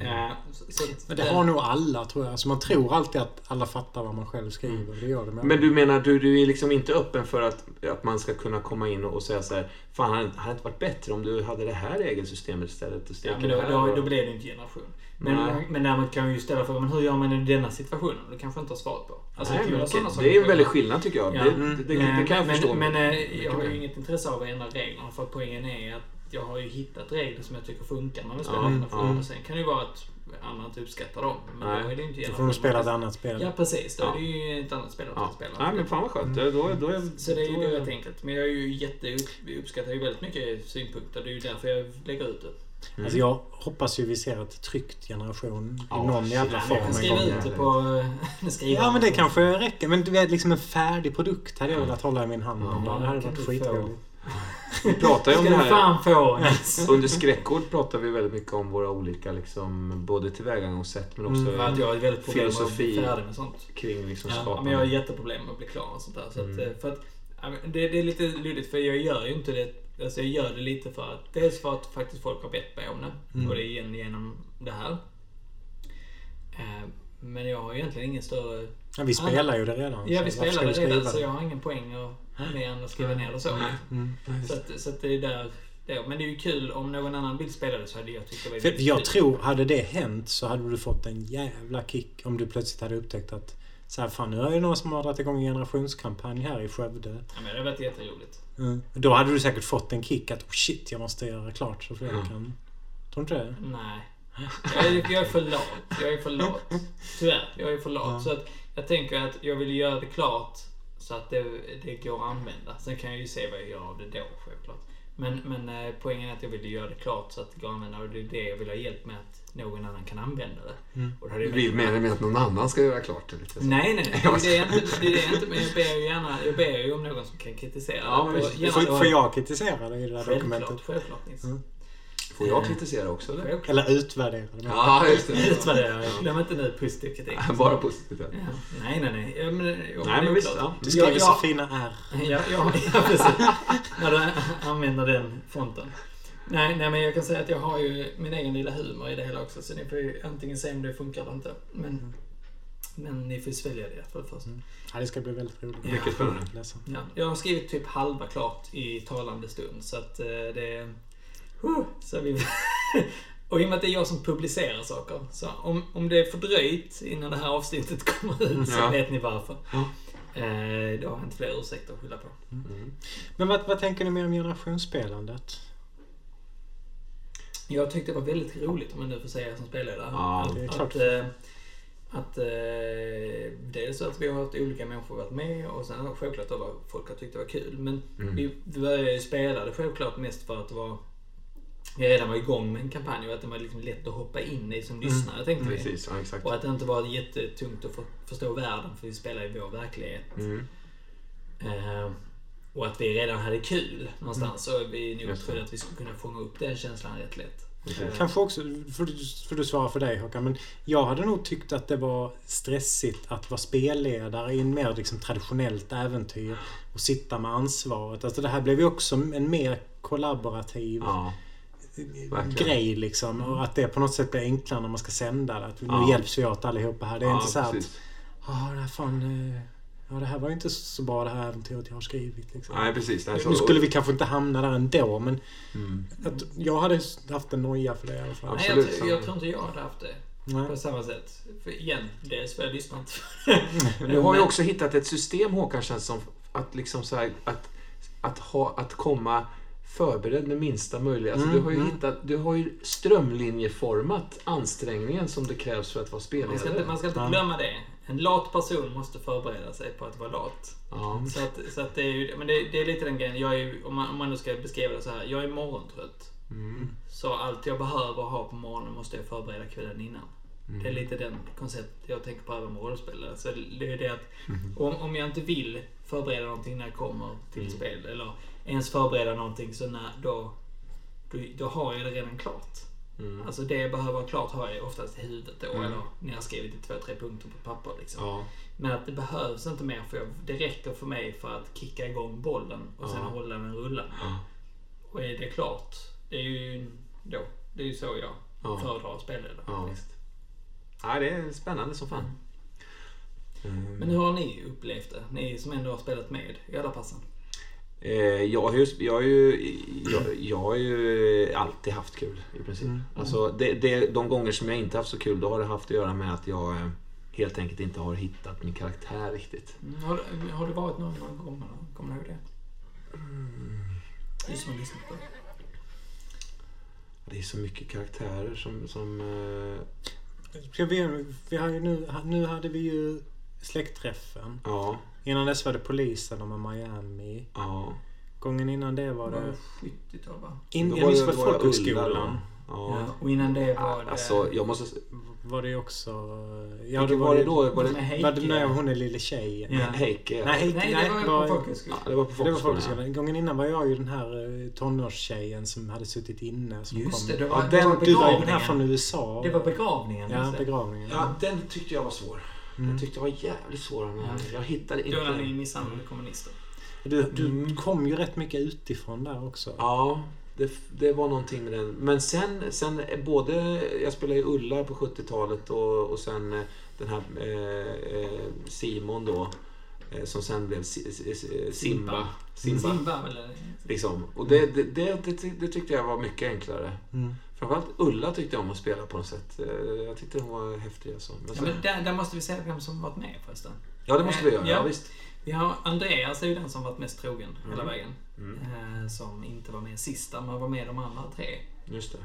Mm. Eh, så, så, Men det har nog alla tror jag. Alltså man tror alltid att alla fattar vad man själv skriver. Det gör det Men du menar, du, du är liksom inte öppen för att, att man ska kunna komma in och säga så här, fan hade det inte varit bättre om du hade det här regelsystemet istället? Och Ja, men då, det då, då blir det inte generation. Men, Nej. men däremot kan vi ju ställa frågan, men hur gör man i denna situationen? Det kanske inte har svarat på. Alltså, Nej, det men saker det är en väldig skillnad tycker jag. Ja. Det, det, det, det kan jag men, förstå. Men, eh, jag har ju inget intresse av att ändra reglerna för poängen är att jag har ju hittat regler som jag tycker funkar när vi spelar mm, ja. Och sen kan det ju vara att andra inte uppskattar dem. Men Nej. då är det inte Då får de spela ett annat spel. Ja precis, då Ja. är det ju ett annat spel att Ja. spela. Nej, men fan vad skönt. Då, då, då är, Så det är ju det rätt enkelt. Men jag är ju jätte, vi uppskattar ju väldigt mycket synpunkter. Det är ju därför jag lägger ut det. Mm. Alltså jag hoppas ju vi ser ett tryckt generation i Ja, någon jävla form Jag kan en skriva gång. ut det på... [LAUGHS] Ja men det kanske räcker. Men du vet liksom en färdig produkt hade jag velat hålla i min hand. Ja, det hade varit skitroligt. Vi pratar ju om det här. fan få. [LAUGHS] Under skräckord pratar vi väldigt mycket om våra olika liksom, både tillvägagångssätt men också Mm. Att jag har väldigt problem med att Filosofi. bli färdig med sånt. kring liksom Ja, skapande. men jag har jätteproblem med att bli klar och sånt där. Så att, Mm. eh, för att, det, det är lite luddigt för jag gör ju inte det. Alltså jag gör det lite för att dels för att faktiskt folk har bett mig om det. Mm. Och det är igen genom det här. Eh, Men jag har ju egentligen ingen större... Ja, vi spelar ju det redan. Ja, vi spelar det redan så jag har ingen poäng att, med än att skriva ner det så. Mm. Så, att, så att det är där... Det. Men det är ju kul om någon annan vill spela det så hade jag tyckt det var För jag kul. tror, hade det hänt så hade du fått en jävla kick om du plötsligt hade upptäckt att så här, fan nu är det någon som har dragit igång en generationskampanj här i Skövde. Ja, men det har varit jätteroligt. Mm. Då hade du säkert fått en kick att oh shit, jag måste göra klart så fler Mm. kan... Tror du inte det? Nej. Jag är, jag är för lat. Jag är för lat. Tyvärr. Jag är för lat. Ja. Så att jag tänker att jag vill göra det klart så att det, det går att använda. Sen kan jag ju se vad jag gör av det då, självklart. Men, men eh, poängen är att jag vill göra det klart så att det går att använda och det är det jag vill ha hjälp med att någon annan kan använda det. Mm. Och det Du vill mena med att någon annan ska göra klart det lite? så. Nej, nej, nej. [LAUGHS] Det är det jag inte. Det är inte. Men jag ber ju gärna jag ber ju om någon som kan kritisera Ja, det. gärna får jag kritisera det i det där Självklart, dokumentet? självklart Nils. Mm. Får jag kritisera också eller? Självklart. Eller utvärdera det? Ja, just det. [LAUGHS] Utvärdera. Glöm inte nu positiv kritik. [LAUGHS] Bara positivt. ja. Nej, nej, nej. Ja, men, jo, det Nej, men visst. Ja. Du skriver Ja, så ja. fina R. Ja, ja, [LAUGHS] ja precis. När du använder den fonten. Nej, nej, men jag kan säga att jag har ju min egen lilla humor i det hela också. Så ni får ju antingen se om det funkar eller inte. Men, men ni får ju svälja det för det första. Mm. Ja, det ska bli väldigt roligt. Ja. Mycket spännande. Ja, jag har skrivit typ halva klart i talande stund. Så att eh, det... Huh, så vi... [LAUGHS] Och i och med att det är jag som publicerar saker. Så om, om det är fördröjt innan det här avsnittet [LAUGHS] kommer ut så Ja. vet ni varför. Ja. Eh, då har jag inte fler ursäkter att skylla på. Mm. Men vad, vad tänker ni mer om generationsspelandet? Jag tyckte det var väldigt roligt om man nu får säga som spelledare. Ja, att, det är klart. Att, eh, att eh, dels att vi har haft olika människor varit med och sen självklart vad folk har tyckt det var kul. Men Mm. vi, vi började ju spela det självklart mest för att det var vi redan var igång med en kampanj och att det var liksom lätt att hoppa in i som lyssnare tänkte vi. Precis, ja exakt. Och att det inte var jättetungt att för, förstå världen för vi spelar i vår verklighet. Mm. Eh, och att vi redan hade kul någonstans. Så vi nog Just det. trodde att vi skulle kunna fånga upp den känslan rätt lätt. Precis. Kanske också, för, du- för du svarar för dig Håkan, men jag hade nog tyckt att det var stressigt att vara spelledare i en mer liksom, traditionellt äventyr och sitta med ansvaret. Alltså det här blev ju också en mer kollaborativ Ja, verkligen. grej liksom. Och att det på något sätt blir enklare när man ska sända det. Att nu Ja. hjälps vi åt allihopa här. Det är ja, inte så här att precis. Ja, det här fan... eh, Ja, det här var ju inte så bra det här äventyret jag har skrivit. Liksom. Nej, precis. Nej, så- Nu skulle vi kanske inte hamna där ändå, men Mm. att jag hade haft en noja för det i alla fall. Nej, Absolut, jag, jag tror inte jag hade haft det Nej. på samma sätt. För igen, dels för jag lyssnar inte. Men [LAUGHS] du har ju också hittat ett system Håkan känns som att liksom så här, att, att, ha, att komma förberedd med minsta möjliga. Alltså, Mm, du har ju mm. hittat, du har ju strömlinjeformat ansträngningen som det krävs för att vara Man ska inte, spelledare. man ska inte Ja. glömma det. En lat person måste förbereda sig på att vara lat. Ja. Så att, så att det är ju, men det, det är lite den grejen. Jag är, om, man, om man nu ska beskriva det så här. Jag är morgontrött. Mm. Så allt jag behöver ha på morgonen måste jag förbereda kvällen innan. Mm. Det är lite den koncept jag tänker på även med rollspel. Alltså det är det att Mm. om, om jag inte vill förbereda någonting när jag kommer till Mm. spel eller ens förbereda någonting så när, då, då, då har jag det redan klart. Mm. Alltså det jag behöver ha klart har jag oftast i huvudet då Mm. eller när jag har skrivit i två, tre punkter på papper. Liksom. Ja. Men att det behövs inte mer för jag, det räcker för mig för att kicka igång bollen och sen Ja. hålla den rullande. Ja. Och är det klart, det är ju då, det är ju så jag Ja. föredrar att spelleda. Ja. Ja, det är spännande som fan. Mm. Men hur har ni upplevt det? Ni som ändå har spelat med i alla passen. Eh, jag, har ju, jag, har ju, jag, jag har ju alltid haft kul i princip. Mm. Alltså, det, det, de gånger som jag inte haft så kul, då har det haft att göra med att jag eh, helt enkelt inte har hittat min karaktär riktigt. Mm, Har, har det varit någon någon gång? Kommer ni ihåg det? Du som har lyssnat på det. Det är så mycket karaktärer som... som eh, vi, vi har ju nu, nu hade vi ju släktträffen. ja, Innan dess var det polisen och med Miami. ja. Gången innan det var Det var det... 70-tal va? In, jag minns det var folkhögskolan. Ja. Ja. Och innan det var det... Alltså, jag måste... Var det också... Vilken var det då? Var det Heike. Var det när hon är lille tjejen? Ja. Heike? Nej, Heike, Nej, det var ju på Ja, folkhögskolan. det var på var folkhögskolan. folkhögskolan. Gången innan var jag ju den här eh, tonårstjejen som hade suttit inne. Som Just kom. det, det Ja, var, den- det var Du var ju den här begravningen. från USA. Det var begravningen. Ja, begravningen. Ja, den tyckte jag var svår. Mm. Jag tyckte det var jävligt svår. Men Ja. jag hittade Då när ni inte... misshandlade kommunister. Du, du Mm. kom ju rätt mycket utifrån där också. Ja, det, det var någonting med den. Men sen, sen eh, både... Jag spelade ju Ulla på 70-talet och, och sen eh, den här eh, eh, Simon då. eh, Som sen blev Si- Si- Si- Simba. Simba. Simba eller? Liksom. Och det, det, det, det tyckte jag var mycket enklare. Mm. Framförallt Ulla tyckte jag om att spela på något sätt. Eh, Jag tyckte hon var häftig. Alltså. Men Ja, men där, där måste vi säga vem som varit med förresten. ja, det måste vi göra. Ja. Ja, visst. Vi har Andreas är ju den som varit mest trogen hela Mm. vägen. Mm. Eh, som inte var med sista, men var med de andra tre. Just det.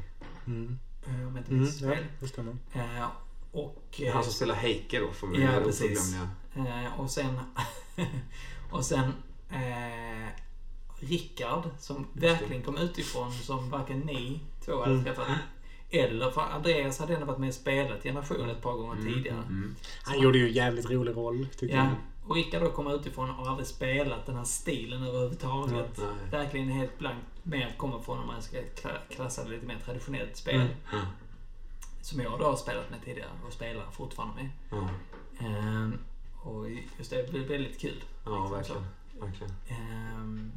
Mm. Eh, om jag inte Mm. minns Ja, fel. det stämmer. Eh, och... Han som spelar Heike då. Får vi Ja, göra precis. Eh, och sen... [LAUGHS] och sen... Eh, Rickard, som verkligen kom utifrån, som varken ni två hade Mm. träffat. Eller för Andreas hade ändå varit med och spelat Generation ett par gånger Mm, tidigare. mm. Han gjorde ju jävligt rolig roll, tycker Ja, jag. och Rickard då kommer utifrån och har aldrig spelat den här stilen överhuvudtaget. Nej. Verkligen helt blankt. Mer kommer från om man ska kla- klassa det lite mer traditionellt spel. Mm. Ja. Som jag då har spelat med tidigare och spelar fortfarande med. Ja, Ehm, och just det, det blir väldigt kul. ja Liksom verkligen. verkligen. Ehm,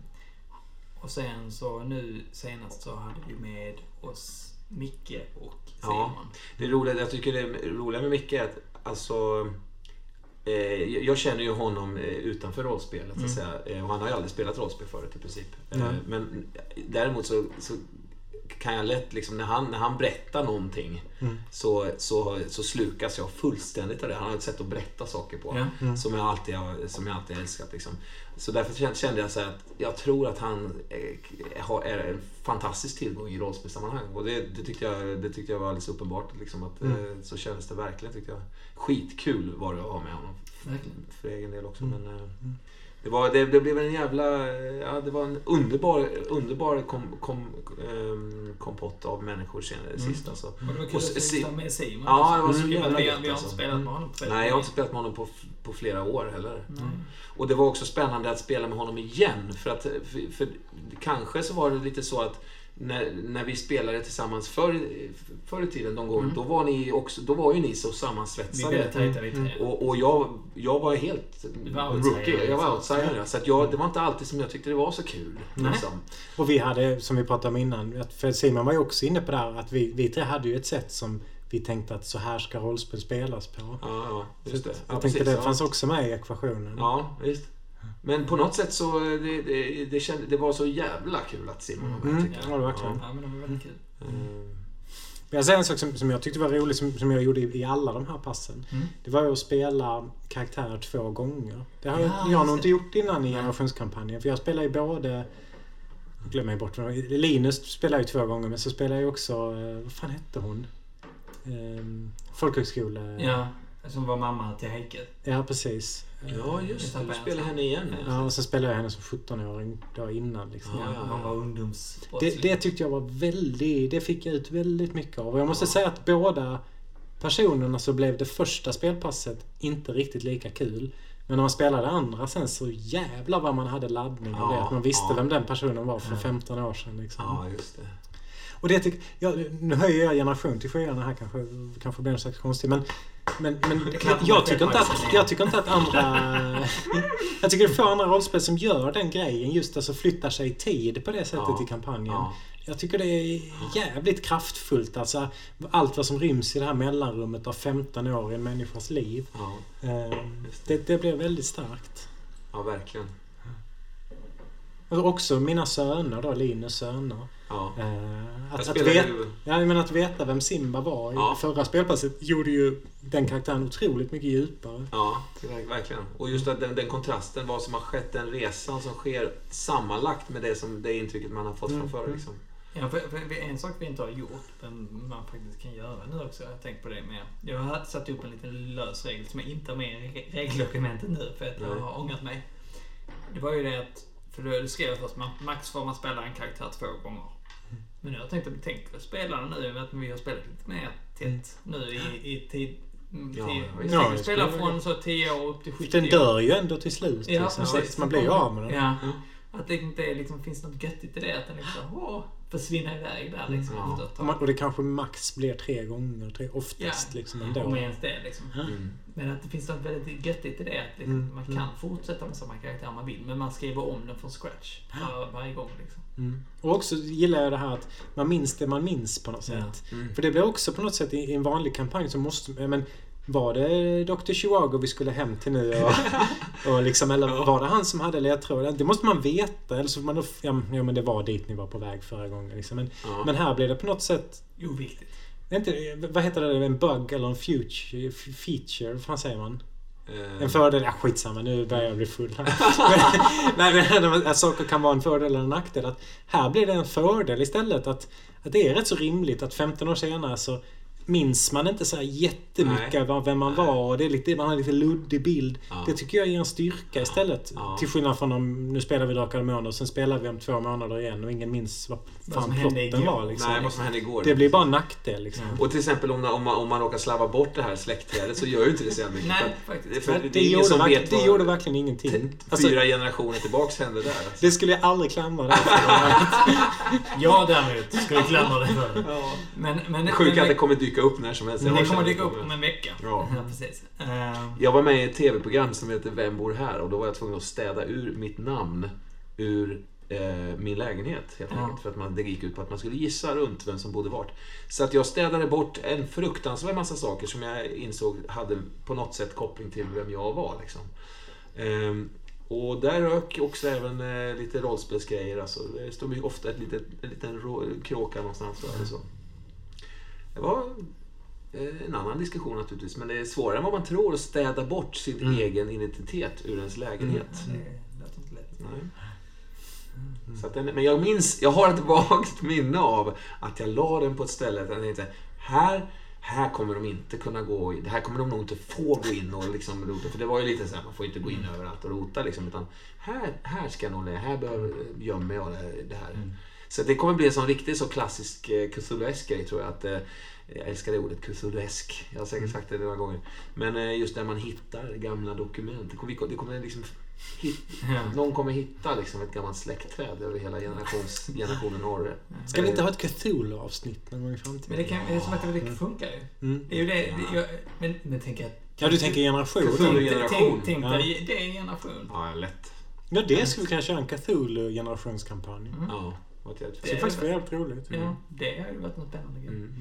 och sen så nu senast så hade vi med oss Micke och Ja. Simon. Det roliga, jag tycker det roliga med Micke är att alltså, eh, jag känner ju honom eh, utanför rollspelet så att Mm. säga. Eh, och han har ju aldrig spelat rollspel förut i princip. Nej. men däremot så, så kan jag lätt, liksom, när, han, när han berättar någonting Mm. så, så, så slukas jag fullständigt av det. Han har ett sätt att berätta saker på. Ja. Mm. Som jag alltid har, som jag alltid har älskat. Liksom. Så därför kände- jag så att jag tror att han eh, är en fantastisk tillgång i rollspelssammanhang. Och det, det, tyckte jag, det tyckte jag var alldeles uppenbart. Liksom, att, Mm. eh, Så kändes det verkligen tyckte jag. Skitkul var det att ha med honom. Verkligen. För egen del också. Mm. Men, eh, Mm. Det, var, det, det blev en jävla... Ja, det var en underbar, underbar kom, kom, ehm, kompott av människor senare, Mm. sist alltså. Och det var kul Och att se- med Simon. Ja, det var så Mm. jävla vi, gött, vi har alltså. inte spelat med honom på väldigt Nej, jag har inte spelat med honom på, på flera år heller. Nej. Och det var också spännande att spela med honom igen. För att för, för, kanske så var det lite så att när, när vi spelade tillsammans förr, förr i tiden, de gången, Mm. då, var ni också, då var ju ni så sammansvetsade. tajta vi tre. Och, och jag, jag var helt var rookie. Jag var liksom. outsider. ja. Så att jag, det var inte alltid som jag tyckte det var så kul. Liksom. Och vi hade, som vi pratade om innan, för Simon var ju också inne på det här att vi, vi tre hade ju ett sätt som vi tänkte att så här ska rollspel spelas på. Ja, ja, just det. jag Ja, tänkte precis, det ja. fanns också med i ekvationen. Ja, visst. Men på något sätt så, det, det, det, kände, det var så jävla kul att med Mm, tycker jag. ja, det var verkligen. Ja, men de var väldigt kul. Mm. Men jag säger en sak som, som jag tyckte var rolig, som, som jag gjorde i, i alla de här passen. Mm. Det var att spela karaktärer två gånger. Det har Ja, jag, jag har nog det. inte gjort innan i generationskampanjen. För jag spelar ju både... Jag glömmer bort det. Linus spelar ju två gånger men så spelar jag ju också... eh, Vad fan hette hon? Um, folkhögskole... Ja, som var mamma till Heike. Ja, precis. Ja, just det. Du spelar henne igen. Ja, och sen spelade jag henne som 17-åring då innan. Liksom. Ja, Ja, ja. var ungdoms Det, det tyckte jag var väldigt... Det fick jag ut väldigt mycket av. Och jag måste Ja. säga att båda personerna så blev det första spelpasset inte riktigt lika kul. Men när man spelade andra sen så jävlar vad man hade laddning det. Ja, Att man visste ja. vem den personen var för Ja. 15 år sedan. Liksom. Ja, just det. Och det tycker jag, nu höjer jag generation till skyarna här kanske, kanske blir något slags konstigt men men, men jag, tycker inte att, jag tycker inte att andra... [LAUGHS] jag tycker det är få andra rollspel som gör den grejen. Just alltså flyttar sig i tid på det sättet Ja, i kampanjen. Ja, Jag tycker det är jävligt kraftfullt. Alltså, allt vad som ryms i det här mellanrummet av 15 år i en människas liv. ja, Eh, Just det, det blir väldigt starkt. ja, verkligen. Och också mina söner då, Linus söner. Ja. Eh, Jag att, att, spelar vet, ju... ja, men att veta vem Simba var i Ja. förra spelpasset gjorde ju den karaktären otroligt mycket djupare. Ja, verk- verkligen. Och just att den, den kontrasten, vad som har skett, den resan som sker sammanlagt med det, som, det intrycket man har fått Mm, från förr. Liksom. Ja, för, för en sak vi inte har gjort, men man faktiskt kan göra nu också. Jag har tänkt på det med. Jag har satt upp en liten lös regel som jag inte har med i re- regeldokumentet nu för att jag har ångrat mig. Det var ju det att, för du skrev först, man, max får man spela en karaktär två gånger. Men nu har jag tänkt att vi tänker spela den nu att vi har spelat lite mer tätt nu i, i tid. mm, Ja, vi Ja, vi det spelar från så 10 år upp till 70 Den dör ju ändå till slut. Ja, liksom, precis. man blir ju av med den. Ja. Mm. Att det inte liksom finns något göttigt i det. Att den liksom åh, försvinner iväg där liksom. Ja. efter ett Och, tag. man, och det kanske max blir tre gånger, tre, oftast Ja. liksom Om ändå. ens det liksom. Mm. Men att det finns något väldigt göttigt i det. Att liksom, Mm, man mm. kan fortsätta med samma karaktär om man vill. Men man skriver om den från scratch var, varje gång. Liksom. Mm. Och också gillar jag det här att man minns det man minns på något Ja. sätt. Mm. För det blir också på något sätt i, i en vanlig kampanj så måste... ja, Men, var det Dr. Chihuahua vi skulle hem till nu? Och, [LAUGHS] och liksom, eller var det han som hade ledtråden? Det måste man veta. Eller så får man ja, ja men det var dit ni var på väg förra gången. Liksom. Men, Ja. men här blir det på något sätt... Oviktigt. Inte, vad heter det? En bug eller en future, feature? Vad fan säger man? Eh, En fördel? Ja, skitsamma. Nu börjar jag bli full här. [LAUGHS] Nej, men att saker kan vara en fördel eller en nackdel. Att här blir det en fördel istället. Att, att det är rätt så rimligt att 15 år senare så minns man inte så här jättemycket Nej. vem man Nej. var. Och det är lite, man har en lite luddig bild. Ja. Det tycker jag ger en styrka istället. Ja. Till skillnad från om nu spelar vi Drakar och Demoner och sen spelar vi om två månader igen och ingen minns vad fan plotten var. Liksom. Nej, vad som hände igår. Det blir bara en nackdel. Liksom. Och till exempel om, om, man, om man råkar slarva bort det här släktträdet så gör ju inte det så jävla mycket. Nej, faktiskt. För Det, det, det, är ingen gjorde, som verk, vet det gjorde verkligen ingenting. Alltså, fyra generationer tillbaks hände där. Alltså. det skulle jag aldrig klandra dig för. Jag däremot skulle klandra dig för det. Ja. Men, men, Sjukt att det kommer dyka upp när som helst. det kommer dyka upp om en vecka. Ja. [LAUGHS] precis. Eh, Jag var med i ett TV-program som heter Vem bor här? Och då var jag tvungen att städa ur mitt namn ur eh, min lägenhet helt Ja. enkelt. För att man, det gick ut på att man skulle gissa runt vem som bodde vart. Så att jag städade bort en fruktansvärd massa saker som jag insåg hade på något sätt koppling till vem jag var. Liksom. Ehm, och där rök också även eh, lite rollspelsgrejer. Alltså, det stod ofta ett litet, en liten rå- kråka någonstans. Eller så. Det var eh, en annan diskussion naturligtvis. Men det är svårare än vad man tror att städa bort sin Mm. egen identitet ur ens lägenhet. lätt. Nej. Så att den, men jag minns, jag har ett vagt minne av att jag la den på ett ställe där jag tänkte, här, här kommer de inte kunna gå in, här kommer de nog inte få gå in och liksom rota. För det var ju lite så här, man får inte gå in överallt och rota liksom. Utan här, här ska jag nog här behöver, gömmer jag det, det här. Så det kommer bli en sån riktigt så klassisk eh, Cthulhu-esk grej tror jag. Att, eh, jag älskar det ordet, Cthulhu-esk. Jag har säkert sagt det några gånger. Men eh, just där man hittar gamla dokument. Det kommer, det kommer liksom hit, Ja. någon kommer hitta liksom ett gammalt släktträd över hela generations, [LAUGHS] generationen Orre. Ska vi inte ha ett Cthulhu-avsnitt någon gång i Men framtiden? det, kan, det är som att det det funkar ju. Mm. Det är ju det. det jag, men, men tänk att... Ja, du tänker generation? Cthulhu- Tänk, generation. tänk, tänk Ja. det är en generation. Ja, lätt. Ja, det skulle vi kunna köra en Cthulhu-generationskampanj. Mm. Ja, Det skulle faktiskt vara jävligt roligt. Ja, det har ju varit något spännande. grej. Mm.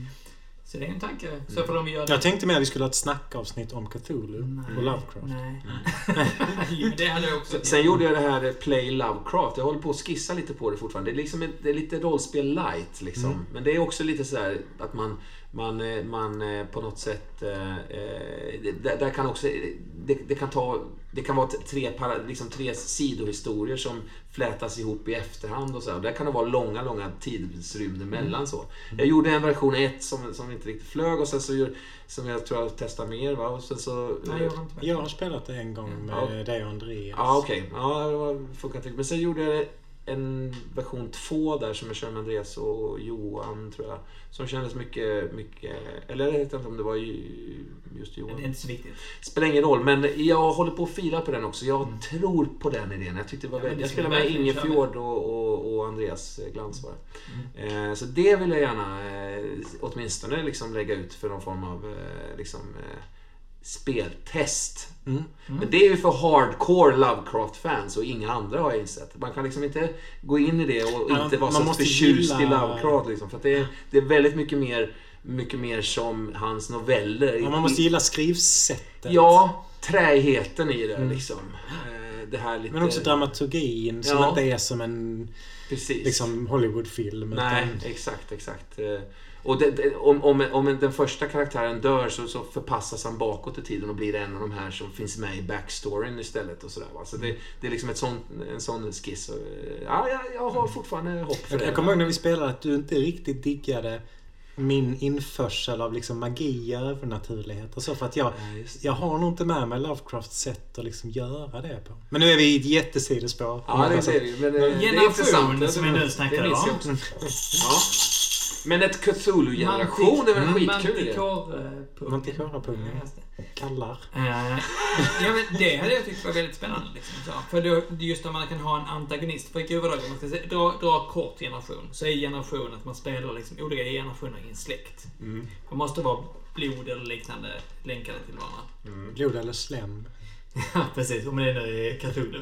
Så det är en tanke. Så får de göra Jag tänkte mer att vi skulle ha ett snackavsnitt om Cthulhu och Lovecraft. Nej. [LAUGHS] jo, men det hade jag också. Sen gjorde jag det här eh, Play Lovecraft. Jag håller på att skissa lite på det fortfarande. Det är, liksom, ett- det är lite rollspel light liksom. Mm. Men det är också lite sådär att man, man, eh, man eh, på något sätt... eh, eh, det- Där, där kan också... Det, det kan ta... Det kan vara tre, liksom tre sidohistorier som flätas ihop i efterhand och så. här. Där kan det vara långa, långa tidsrymder mellan så. Jag gjorde en version 1 som, som inte riktigt flög och sen så som jag tror jag testar mer va. Och sen så... Nej, jag var inte. Jag har spelat det en gång med Ja. dig och Andreas. Ja, okej. Ja, det var- funkar inte. Men sen gjorde jag en version 2 där som jag körde med Andreas och Johan, tror jag. Som kändes mycket, mycket... Eller jag vet inte om det var ju- just Det är Johan. inte så viktigt. Spelar ingen roll, men jag håller på att fila på den också. Jag tror på den idén. Jag tyckte det var Ja, väldigt... Jag spelade med verkligen Inge köra med. Fjord och, och, och Andreas Glans var det. Eh, Så det vill jag gärna eh, åtminstone liksom lägga ut för någon form av eh, liksom, eh, speltest. Mm. Men det är ju för hardcore Lovecraft-fans och inga andra har jag insett. Man kan liksom inte gå in i det och Ja, inte vara så måste förtjust i gilla- Lovecraft. Liksom, för det, är, det är väldigt mycket mer, mycket mer som hans noveller. Ja, man måste gilla skrivsättet. Ja, träheten i det Mm. liksom. Eh, Det här lite... Men också dramaturgin som Ja. inte är som en Precis. liksom, Hollywoodfilm. Nej, Utan, exakt, exakt. Och det, det, om, om, om den första karaktären dör så, så förpassas han bakåt i tiden och blir en av de här som finns med i backstoryn istället. Och sådär, va? Så det, det är liksom ett sån, en sån skiss. Och, ja, jag, jag har fortfarande hopp för jag, det. jag kommer ihåg när vi spelade att du inte riktigt diggade min införsel av liksom magi och övernaturlighet och så. För att jag, Ja, det. jag har nog inte med mig Lovecrafts sätt att liksom göra det på. Men nu är vi i ett jättesidospår. Ja, det ser vi. Men, eh, det är intressant. som vi nu Det jag om. också. Ja. Men ett Cthulhu-generation är väl en skitkul idé? Manticore-pungen. Kallar. Eh, ja, men det hade jag tyckt var väldigt spännande. Liksom, så. För då, just när man kan ha en antagonist. För om man ska säga, dra, dra kort generation, så är generation att man spelar liksom olika generationer i en släkt. Mm. Man måste vara blod eller liknande länkade till varandra. Blod eller slem. [LAUGHS] Ja, precis. Om det nu är Cthulhu.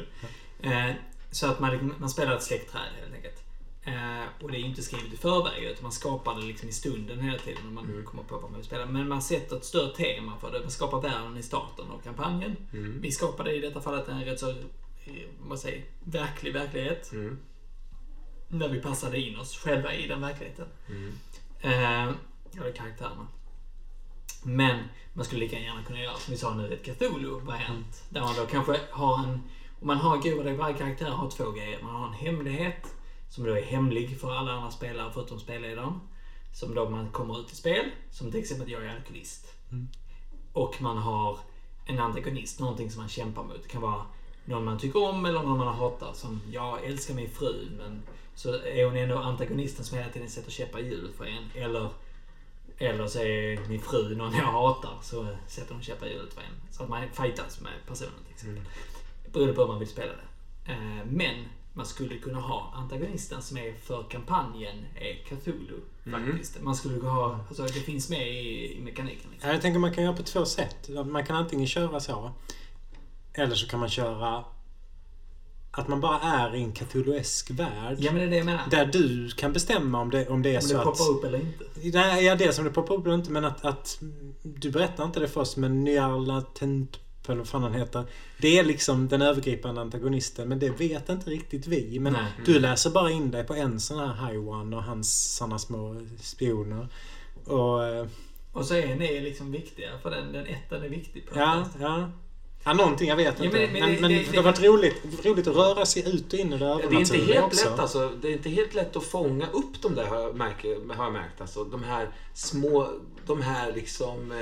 Eh, så att man, man spelar ett släktträd helt enkelt. Eh, och det är ju inte skrivet i förväg utan man skapar det liksom i stunden hela tiden när man Mm. kommer på vad man vill spela. Men man sätter ett större tema för det. Man skapar världen i starten av kampanjen. Mm. Vi skapade i detta fallet en rätt så, eh, vad säger, verklig verklighet. Mm. Vi passade in oss själva i den verkligheten. Mm. Eh, eller karaktärerna. Men man skulle lika gärna kunna göra som vi sa nu, ett Cthulhu-variant. Där man då kanske har en... Om man har gud vad varje karaktär har två grejer. Man har en hemlighet som då är hemlig för alla andra spelare förutom spelledaren. Som då man kommer ut i spel. Som till exempel att jag är alkoholist. Och man har en antagonist, någonting som man kämpar mot. Det kan vara någon man tycker om eller någon man hatar. Som, jag älskar min fru men så är hon ändå antagonisten som hela tiden sätter käppar i hjulet för en. Eller, eller så är min fru någon jag hatar så sätter hon käppar i hjulet för en. Så att man fightas med personen till exempel. Beroende på hur man vill spela det. Eh, Men man skulle kunna ha antagonisten som är för kampanjen är Cthulhu. Faktiskt. Man skulle kunna ha, alltså det finns med i, i mekaniken. Liksom. Ja, Jag tänker man kan göra på två sätt. Man kan antingen köra så. Eller så kan man köra att man bara är i en Cthulhuesk värld. Ja men det är det jag menar. Där du kan bestämma om det, om det är Om så det att... poppar upp eller inte. Nej, ja, det som det poppar upp eller inte, men att, att du berättar inte det först, men Nyarlathotep, eller vad fan han heter. Det är liksom den övergripande antagonisten, men det vet inte riktigt vi. Men Nej. du läser bara in dig på en sån här High One och hans såna små spioner. Och... eh, Och så är ni liksom viktiga för den, den ettan är viktig på Ja, ja. Ja, någonting. Jag vet Ja, inte. men- Men, men men, det- det, det- har varit roligt, roligt att röra sig ut och in i det Det är inte helt också. lätt alltså. Det är inte helt lätt att fånga upp de där har jag, märkt, har jag märkt. Alltså, de här små, de här liksom eh,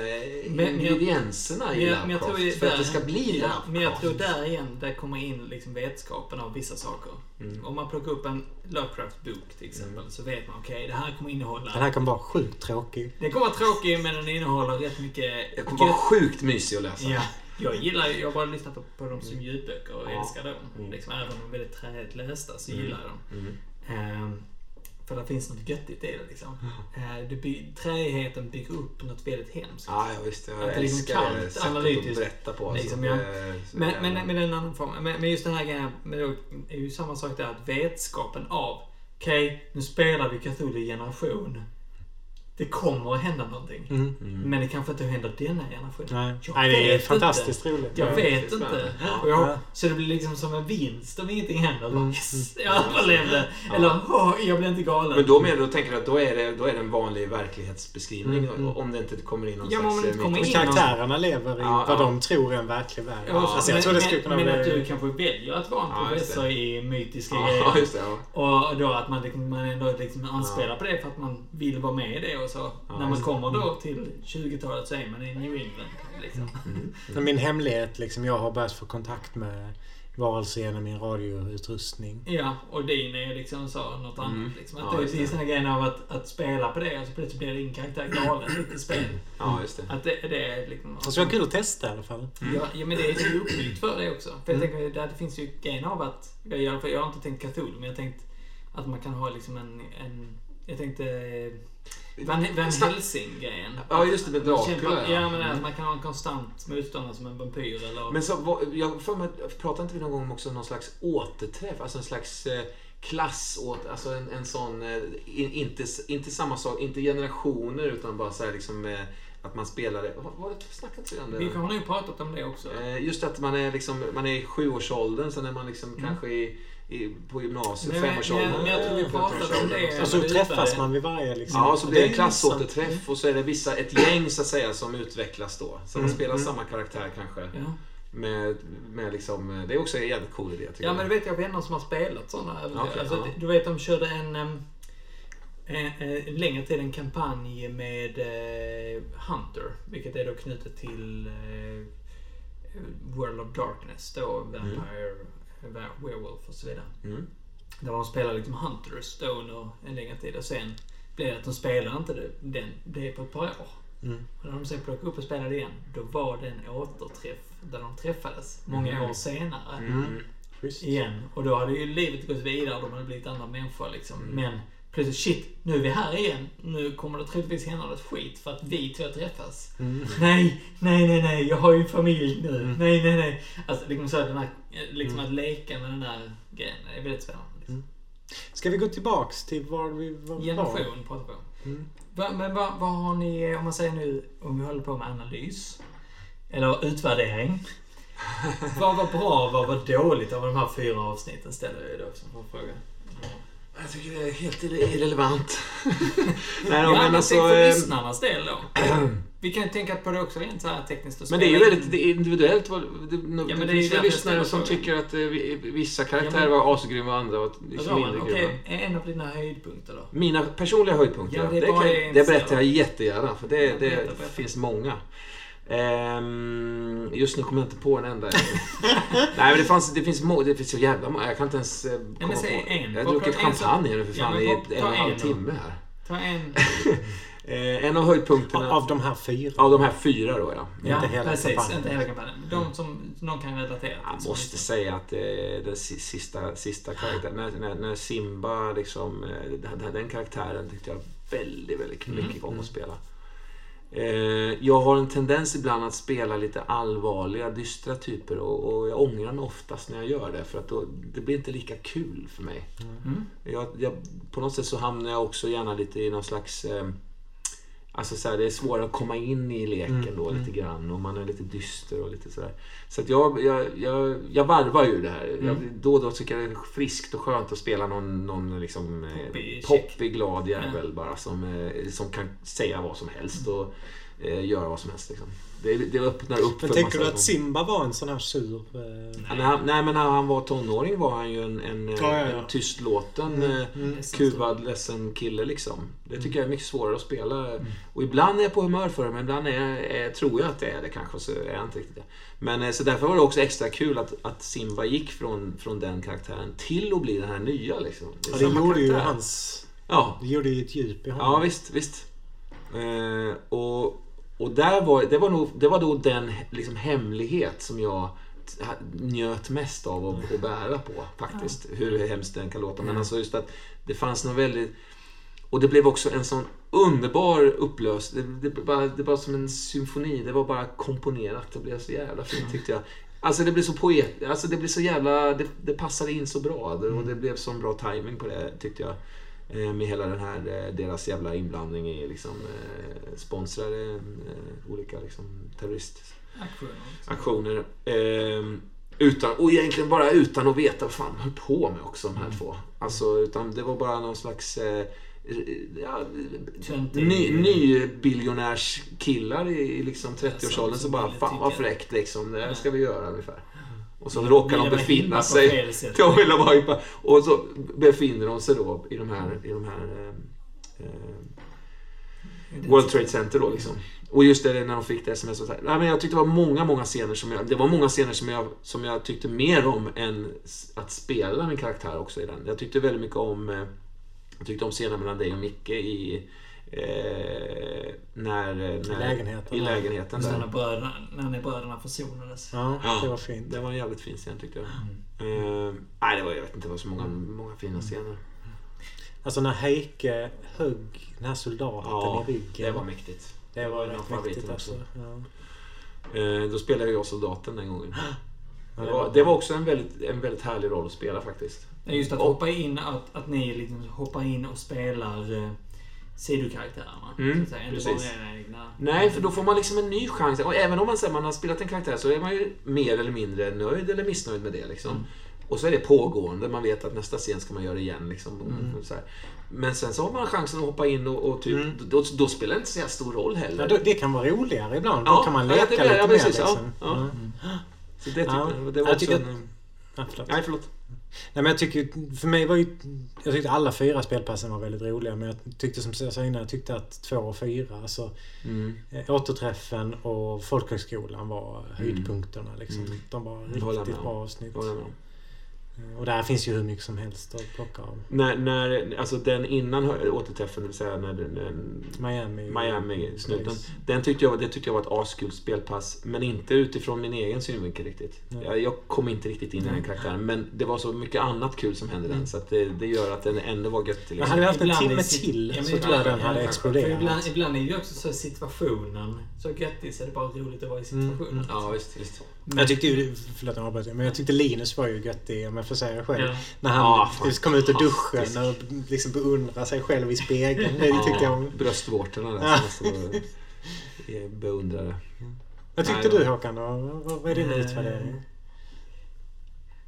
men jag- ingredienserna Men i jag, men jag tror Lovecraft. det För att det ska bli ja, Men jag Lovecraft. tror där igen, där kommer in liksom vetskapen av vissa saker. Mm. Om man plockar upp en Lovecraft-bok till exempel så vet man okej, det här kommer innehålla... Den här kan vara sjukt tråkig. Den kommer vara tråkig men den innehåller rätt mycket... Det kommer vara sjukt mysig att läsa. Ja, jag gillar ju- jag bara lyssnat på, på dem som ljudböcker och Ja. älskar dem. Mm. Liksom, även om de är väldigt träigt lästa så Mm. gillar jag dem. Mm. Ehm, för det finns något göttigt i det liksom. Uh, det by, träigheten bygger upp något väldigt hemskt. Ja, ja, visst. Jag Att det liksom älskar kallt, det sättet att analytiskt. berätta på. Alltså. Liksom, ja. Det Men, jävla- men, men en annan form. Men, men just den här grejen då, är ju samma sak där. Att vetskapen av, okej, nu spelar vi Cthulhu generation. Det kommer att hända någonting. Mm. Men det kanske inte händer denna generationen. Nej. Nej, det är fantastiskt roligt. Inte. Jag Ja, vet inte. Och jag, Ja. så det blir liksom som en vinst om ingenting händer. Mm. Bara, yes, jag överlevde. Eller, åh, jag blev inte galen. Men då, menar, då tänker du att då är, det, då är det en vanlig verklighetsbeskrivning Mm, mm. om det inte kommer in någon Ja, men slags... det inte kommer. Men in- karaktärerna lever i Ja, vad ja. de tror är en verklig värld. Ja, alltså, jag men, tror det skulle kunna men, bli... men att du kanske väljer att vara en Ja, professor i mytiska Ja, [LAUGHS] grejer. just det. Ja. Och då att man, liksom, man ändå liksom anspelar på det för att man vill vara med i det och så. När man kommer då till 20-talet så är man i New England. Liksom. Mm. Men Min hemlighet, liksom, jag har börjat få kontakt med varelser genom min radioutrustning. Ja, och din är liksom så något Mm. annat. Liksom. Att Ja, det, är det. såna grejer av att, att spela på det och så plötsligt blir din karaktär galen i spel. ja, just det. Att det, det är liksom... Fast det var kul att testa i alla fall. Ja, ja, men det är ju uppbyggt för det också. För jag Mm. tänker, det finns ju grejen av att, jag, jag har inte tänkt Cthulhu, men jag har tänkt att man kan ha liksom en, en jag tänkte eh, Van, Van Helsing-grejen. Ja, just det, med Dracula, ja. Men Mm. att man kan ha en konstant motståndare som en vampyr eller... Men så, vad- jag får mig, pratade inte vi någon gång också om någon slags återträff? Alltså en slags eh, klass åt, alltså en, en sån, eh, in, inte, inte samma sak, inte generationer utan bara så här liksom eh, att man spelar det. Vad var det, snackade inte vi om det? vi har nog pratat om det också. Eh, Just att man är, liksom, man är i sjuårsåldern, sen är man liksom Mm. kanske i, i, på gymnasiet, femårsåldern. men jag tror vi pratade om det. Och så det träffas man vid varje liksom. Ja, så blir det en klassåterträff och så är det vissa, ett gäng så att säga som utvecklas då. Så man Mm, spelar mm. samma karaktär kanske. Ja. Med, med liksom, det är också en jävligt cool idé tycker ja, jag. men det vet jag vänner som har spelat sådana. Okej, alltså, ja. Du vet, de körde en... en, en längre tid en kampanj med eh, Hunter, vilket är då knutet till eh, World of Darkness, då Vampire, mm. Werewolf och så vidare. Mm. Där de spelar liksom Hunters då under en längre tid och sen blev det att de spelade inte det, den, det på ett par år. Mm. Och när de sen plockade upp och spelade igen, då var det en återträff där de träffades många Mm. år senare. Mm. Igen. Och då hade ju livet gått vidare, de hade blivit andra människor liksom. Mm. Men plötsligt, shit, nu är vi här igen. Nu kommer det troligtvis hända något skit för att vi två träffas. Mm. Nej, nej, nej, nej, jag har ju familj nu. Mm. Nej, nej, nej. Alltså liksom så den här, liksom Mm. att leka med den där grejen. Det är väldigt spännande. Liksom. Mm. Ska vi gå tillbaks till var vi var? Generation pratar vi om. Mm. Va, men vad, vad har ni, om man säger nu, om vi håller på med analys. Eller utvärdering. [LAUGHS] vad var bra, vad var dåligt av de här fyra avsnitten ställer jag då som fråga. Jag tycker det är helt irre- irrelevant. [LAUGHS] Nej, Ja, men alltså... för eh, lyssnarnas del då. [CLEARS THROAT] Vi kan ju tänka på det också rent så här tekniskt. Men det är ju väldigt det är individuellt. Det, men det det finns ju lyssnare som tycker att eh, vi- vissa karaktärer Ja, men- var asgrymma och andra var liksom mindre okej, grymma. en av dina höjdpunkter då? Mina personliga höjdpunkter, Ja, ja, det det, kan, det berättar jag jättegärna. För det, Ja, det finns många. Ehm, just nu kommer jag inte på en enda. [LAUGHS] Nej, men det, fanns, det, finns, det finns så jävla många. Jag kan inte ens eh, komma men säg på. en. Jag har druckit champagne nu för Ja, fan men i en ta och en halv timme här. Ta en. [LAUGHS] Eh, en av höjdpunkterna Av de här fyra. av de här fyra då ja. Ja, Inte hela precis. kampanjen. Inte hela kampanjen. De som någon kan relatera till. Jag måste säga att eh, den si- sista, sista karaktären, när, när, när Simba liksom, den- den karaktären tyckte jag väldigt, väldigt Mm. mycket om att spela. Eh, jag har en tendens ibland att spela lite allvarliga, dystra typer och, och jag ångrar mig oftast när jag gör det för att då, det blir inte lika kul för mig. Mm. Jag, jag, på något sätt så hamnar jag också gärna lite i någon slags... Alltså så här, det är svårare att komma in i leken Mm, då mm. lite grann och man är lite dyster och lite sådär. Så att jag, jag, jag, jag varvar ju det här. Jag, Mm. då och då tycker jag det är friskt och skönt att spela någon, någon liksom, eh, Poppig, poppig, glad jävel bara som, eh, som kan säga vad som helst och eh, göra vad som helst. Liksom. Det, det öppnar upp Men för tänker du att Simba var en sån här sur... Eh... När han, nej, men när han var tonåring var han ju en, en, Ja, ja, ja. en tystlåten, Mm, eh, mm. kuvad, ledsen kille liksom. Det tycker jag är mycket svårare att spela. Mm. Och ibland är jag på humör för det, men ibland är, är, tror jag att det är det kanske, så är jag inte riktigt det. Men eh, så därför var det också extra kul att, att Simba gick från, från den karaktären till att bli den här nya liksom. Det Ja, det gjorde ju karaktär. hans... Ja, Det gjorde ju ett djup i honom. Ja, visst, visst. Eh, och och där var, det, var nog, det var då den liksom, hemlighet som jag njöt mest av att, bära på faktiskt. Hur hemskt den kan låta. Men alltså just att det fanns något väldigt... Och det blev också en sån underbar upplös. Det, det, bara, det var som en symfoni. Det var bara komponerat. Det blev så jävla fint tyckte jag. Alltså det blev så poet... Alltså det blev så jävla... Det, det passade in så bra. Och det blev sån bra timing på det tyckte jag. Eh, med hela den här, eh, deras jävla inblandning i liksom, eh, sponsrade olika liksom, terroristaktioner. Aktioner. Eh, utan, och egentligen bara utan att veta vad fan de höll på med också, de här två. Alltså, utan det var bara någon slags... Eh, ja, ny, ny biljonärskillar i, i liksom Som- 30-årsåldern som bara Fan vad fräckt liksom, det här ska vi göra ungefär. Och så råkar de Ville befinna sig... De vill vara hippa. Och så befinner de sig då i de här, i de här eh, eh, World Trade Center då liksom. Och just det när de fick det sms och så här. Nej, men jag tyckte det var många, många scener som jag... Det var många scener som jag, som jag tyckte mer om än att spela min karaktär också i den. Jag tyckte väldigt mycket om... eh, Jag tyckte om scenen mellan dig och Micke i... Eh, när, när... lägenheten. I lägenheten där. när bröderna, när ni bröderna försonades. Ja, Ja. det var fint. Det var en jävligt fin scen tyckte jag. Eh, nej, det var, jag vet inte, det var så många, många fina scener. Alltså när Heike högg den här soldaten Ja, i ryggen. det var mäktigt. det var en av rätt favoriterna mäktigt också. alltså. Ja. Eh, då spelade jag soldaten den gången. Det var, det var också en väldigt, en väldigt härlig roll att spela faktiskt. Det just att hoppa in, att, att ni liksom hoppar in och spelar eh, sidokaraktärerna. Mm, så att säga. Egna. Nej, för då får man liksom en ny chans. Och även om man, säger man har spelat en karaktär så är man ju mer eller mindre nöjd eller missnöjd med det. Liksom. Mm. Och så är det pågående. Man vet att nästa scen ska man göra igen. Liksom. Mm. Och Så här. Men sen så har man chansen att hoppa in och, och typ, Mm. då, då spelar det inte så stor roll Ja, heller. då, det kan vara roligare ibland. Ja, Då kan man ja, leka det blir- lite ja, mer precis, ja, liksom. ja. Så det, Ja. det var Jag också tycker en... Ja, förlåt. Nej, förlåt. Nej, men jag tycker, för mig var ju, jag tyckte alla fyra spelpassen var väldigt roliga men jag tyckte som jag sa innan, jag tyckte att två och fyra, alltså Mm. eh, återträffen och folkhögskolan var höjdpunkterna liksom. Mm. De var riktigt bra om. avsnitt. Och där finns ju hur mycket som helst att plocka av. När, när, alltså den innan återträffen, det vill säga när, när Miami. Miami-snuten. Den tyckte jag, det tyckte jag var ett askul spelpass. Men inte utifrån min egen synvinkel riktigt. Nej. Jag, jag kom inte riktigt in i den karaktären. Men det var så mycket annat kul som hände den. Så att det, det gör att den ändå var göttig. Men Liksom. hade vi haft en timme till Ja, men så tror jag den hade exploderat. För ibland, ibland är ju också så situationen så göttig så är det bara roligt att vara i situationen. Mm. Ja, visst. visst. Men jag tyckte ju, förlåt jag avbröt, men jag tyckte Linus var ju göttig om säga det själv. Ja. När han fan. kom ut ur duschen och liksom beundrar sig själv i spegeln. Det tyckte jag om. Bröstvårtorna där Ja. beundrare. Vad tyckte Nej, du. Håkan då? Vad vad är din Eh, utvärdering?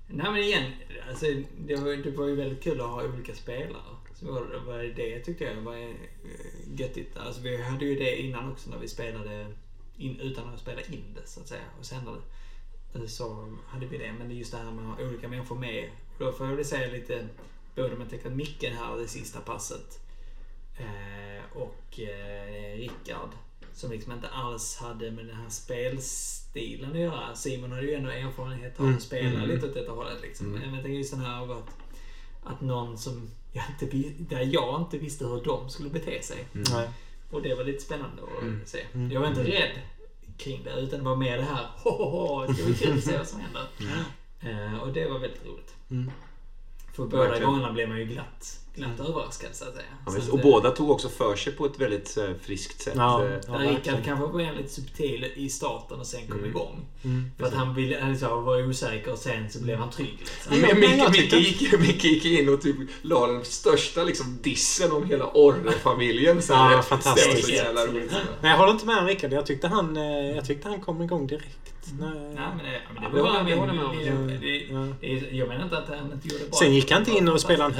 Nej men igen, alltså, det, var, det var ju väldigt kul att ha olika spelare. Så var, var det tyckte jag var eh, göttigt. Alltså, vi hade ju det innan också när vi spelade in, utan att spela in det så att säga och sända det. Eh, Så hade vi det. Men det är just det här med att ha olika människor med. Då får jag väl säga lite, både med tänker Micke här det sista passet eh, och eh, Rickard. Som liksom inte alls hade med den här spelstilen att göra. Simon hade ju ändå erfarenhet av Mm. att spela Mm. lite åt detta hållet. Liksom. Mm. Men jag tänker just den här av att, att någon som jag inte, där jag inte visste hur de skulle bete sig. Mm. Och det var lite spännande att Mm. se. Mm. Jag var inte rädd kring det utan det var mer det här ho, ho, ho, det ska bli kul att se vad som händer. Eh, och det var väldigt roligt. Mm. För båda gångerna blev man ju glatt, glatt överraskad så att säga. Ja, Så att, och eh, båda tog också för sig på ett väldigt eh, friskt sätt. Ja. Eh, Där verkligen. Rickard kanske var lite subtil i starten och sen kom Mm. igång. Mm. För att han ville, han liksom var osäker och sen så blev han trygg. Liksom. Ja, Men men Micke, gick, [LAUGHS] Micke gick in och typ la den största liksom dissen om hela Orre-familjen. Så Ja, fantastiskt. Det var så jävla roligt. [LAUGHS] Nej, jag håller inte med om Rickard. Jag tyckte han, jag tyckte han kom igång direkt. Nej. Nej, men det, ja, men det Ja, var jag bara Ja. menar inte att han inte gjorde bra. Sen gick han inte in och spelade en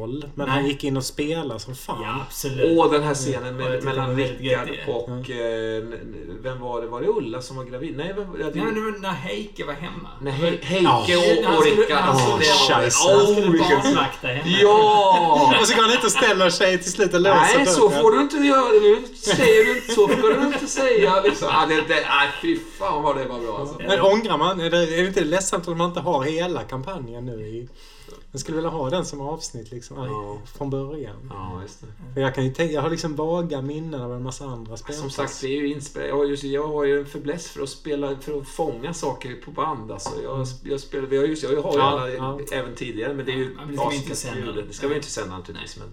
högstatusroll. Men Nej. han gick in och spelade som fan. Ja, absolut. Och den här scenen jag med, det mellan Rickard och... Eh, n- n- vem var det? Var det Ulla som var gravid? Nej, vem, ja, det, Nej, men det när Heike var hemma. Nej, He- Heike Ja. och, När och Rickard. när Alltså, det var- scheisse. Han Åh, skulle vilken- barnvakta henne. Ja! Och så går han inte och ställer sig till slut och låser Nej, så får du inte göra. Nu säger du inte så. får du inte säga. Liksom. Ah, det, det, ah, fy fan vad det var bra alltså. Men ångrar man? Är det, är det inte ledsamt om man inte har hela kampanjen nu i... Jag skulle vilja ha den som avsnitt liksom Ja. från början. Ja, just det. För jag kan ju tänka, jag har liksom vaga minnen av en massa andra spel. Som sagt, det är ju inspelat. Jag, har ju- jag har ju en fäbless för att spela, för att fånga saker på band. Alltså. Jag, jag, spelar, vi har just, jag har ju Ja, alla ja. även tidigare, men det är ju Ja, men det ska vi. Det ska vi inte sända naturligtvis, men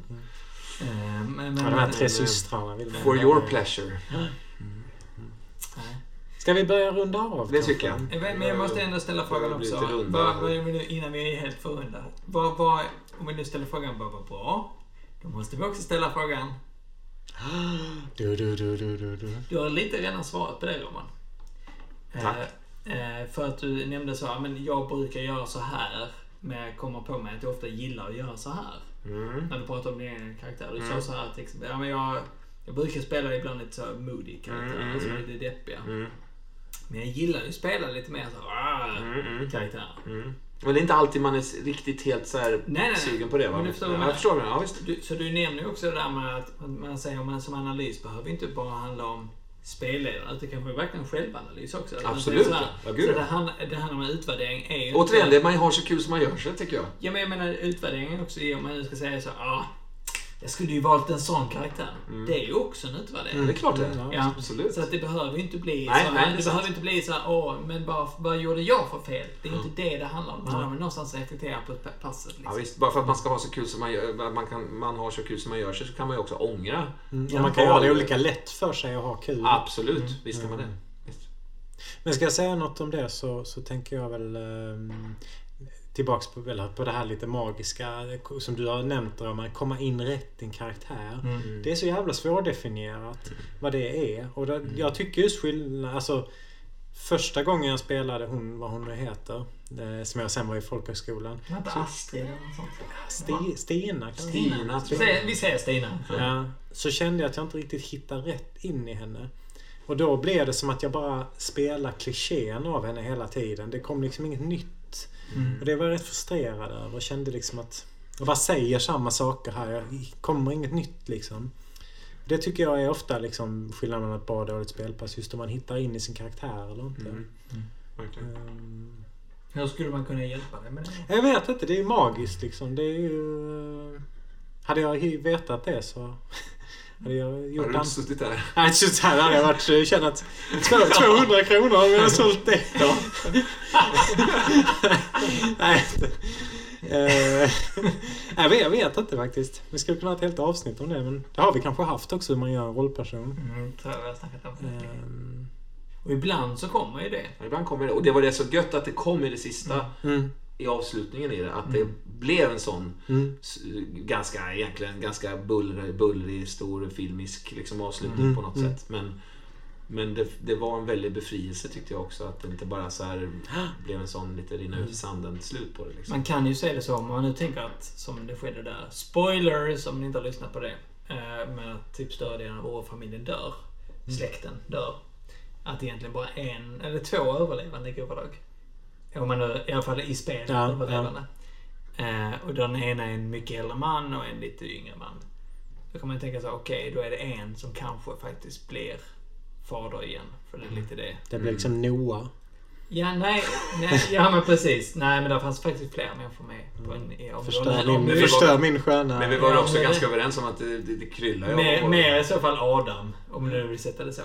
Eh, Men, men, Ja, de här men- tre systrarna vill man for your pleasure. Nej. Ska vi börja runda av? Det kanske? tycker jag. Eh, Men jag måste ändå ställa frågan också. Vad, vad innan vi är helt förrunda. Vad, vad, om vi nu ställer frågan vad var bra? Då måste vi också ställa frågan. [GASPS] Du, du, du, du, du, du. Du har lite redan svarat på det Roman. Tack. Eh, eh, för att du nämnde så, men jag brukar göra så här. Men jag kommer på mig att jag ofta gillar att göra så här. Mm. När du pratar om din egen karaktär. Du Mm. sa så här till exempel, ja men jag, jag brukar spela ibland lite så moody karaktärer Mm, mm, är mm. lite deppiga. Mm. Men jag gillar ju att spela lite mer så ah, Mm, mm. karaktärer. Mm. Men det är inte alltid man är riktigt helt så Nej, nej, sugen på det va? Men du förstår ja, jag förstår. Ja, visst. Du, så du nämner ju också det där med att man säger om man som analys behöver inte bara handla om spelledare. Utan det kan vara verkligen självanalys också. Absolut, så här- ja, gud, så ja. det, handlar, det handlar om utvärdering är Återigen, det man har så kul som man gör sig tycker jag. Ja, men jag menar utvärderingen också. Om man nu ska säga så ah, jag skulle ju valt en sån karaktär. Det är ju också en utvärdering. Det är klart det Mm, är. Ja, Absolut. Så att det behöver ju inte bli Nej, så, nej, det det behöver inte bli så här, åh, men bara, vad gjorde jag för fel? Det är inte det det handlar om. Det handlar om att någonstans reflektera på ett passet. Ja, Liksom. visst. Bara för att man ska ha så kul som man gör, man, kan, man har så kul som man gör sig så kan man ju också ångra. Mm, Ja, man kan val. göra det olika lätt för sig att ha kul. Absolut, visst kan man det. Mm. Visst. Men ska jag säga något om det så, så tänker jag väl ehm, tillbaks på, eller på det här lite magiska som du har nämnt om att komma in rätt i en karaktär. Mm. Det är så jävla svårdefinierat vad det är. Och det, jag tycker just skillnad, alltså Första gången jag spelade hon, vad hon nu heter, eh, som jag sen var i folkhögskolan. Var inte Astrid eller något sånt? Sti, Stina kanske? Stina, säger, vi säger Stina. Ja, så kände jag att jag inte riktigt hittade rätt in i henne. Och då blev det som att jag bara spelade klichén av henne hela tiden. Det kom liksom inget nytt. Mm. Och det var jag rätt frustrerad över och kände liksom att jag bara säger samma saker här. Jag kommer inget nytt liksom. Det tycker jag är ofta liksom skillnaden mellan ett bra och dåligt spelpass. Just om man hittar in i sin karaktär eller inte. Mm. Verkligen. Ehm, Hur skulle man kunna hjälpa dig med det? Jag vet inte, det är ju magiskt liksom. Det är ju... Hade jag vetat det så hade jag gjort du inte suttit där? [LAUGHS] Nej, så här hade jag varit, att två- 200 kronor om jag sålt det. Ja. [LAUGHS] Nej. Eh, jag, vet, jag vet inte faktiskt. Vi skulle kunna ha ett helt avsnitt om det men det har vi kanske haft också hur man gör en rollperson. Mm, tror jag vi har snackat om. Ehm, Och ibland så kommer ju det. Ja, Ibland kommer det. Och det var det så gött att det kom i det sista, Mm, i avslutningen i det. Att det blev en sån mm, ganska, egentligen ganska bullrig, bullrig stor filmisk liksom, avslutning Mm, på något mm. sätt. Men, men det, det var en väldig befrielse tyckte jag också. Att det inte bara så här [GASPS] blev en sån lite rinna ut i sanden slut på det. Liksom. Man kan ju se det så om man nu tänker att, som det skedde där, spoilers om ni inte har lyssnat på det. Eh, men att typ större delen av vår-familjen dör. Släkten dör. Att egentligen bara en, eller två överlevande går överlag. Om man nu, i alla fall i spelet, Ja, överlevande. Eh, och den ena är en mycket äldre man och en lite yngre man. Då kan man tänka sig, okej, då är det en som kanske faktiskt blir fader igen. För det är lite det. det blir liksom Noah. Ja, nej, nej, ja men precis. Nej, men det fanns faktiskt fler människor med. På en, i- om Förstör min, du- förstör min sköna... Men vi var Ja, också men det- ganska överens om att det, det, det kryllar ju mer i så fall Adam, om du vill sätta det så.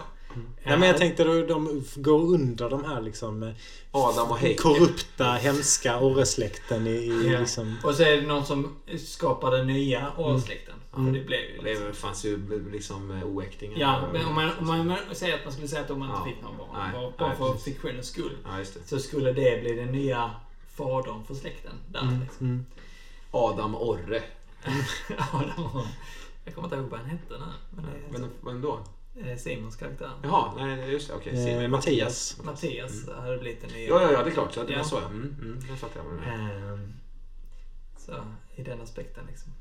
Nej, men jag tänkte då de går under de här liksom eh, Adam och Heike. korrupta, hemska orresläkten i, i Ja. liksom... Och så är det någon som skapar den nya orrssläkten. Mm. För det blev ju liksom... Det fanns ju liksom eh, oäktingar. Ja, men om man, om man säger att man skulle säga att de inte Ja. fick någon barn, bara, bara nej, för precis. fiktionens skull, Ja, just det. så skulle det bli den nya fadern för släkten. Där, Mm, liksom. mm. Adam Orre. [LAUGHS] Adam och, jag kommer inte ihåg vad han hette nu. Men Men vem då? Är Simons karaktär. Jaha, nej just det. Okej. Eh, Simon- Mattias. Mattias hade blivit den nya. Ja, ja, ja, det är klart. Så det Ja. var så. ja. Mm, mm, det fattar jag. Ehm, så i den aspekten liksom.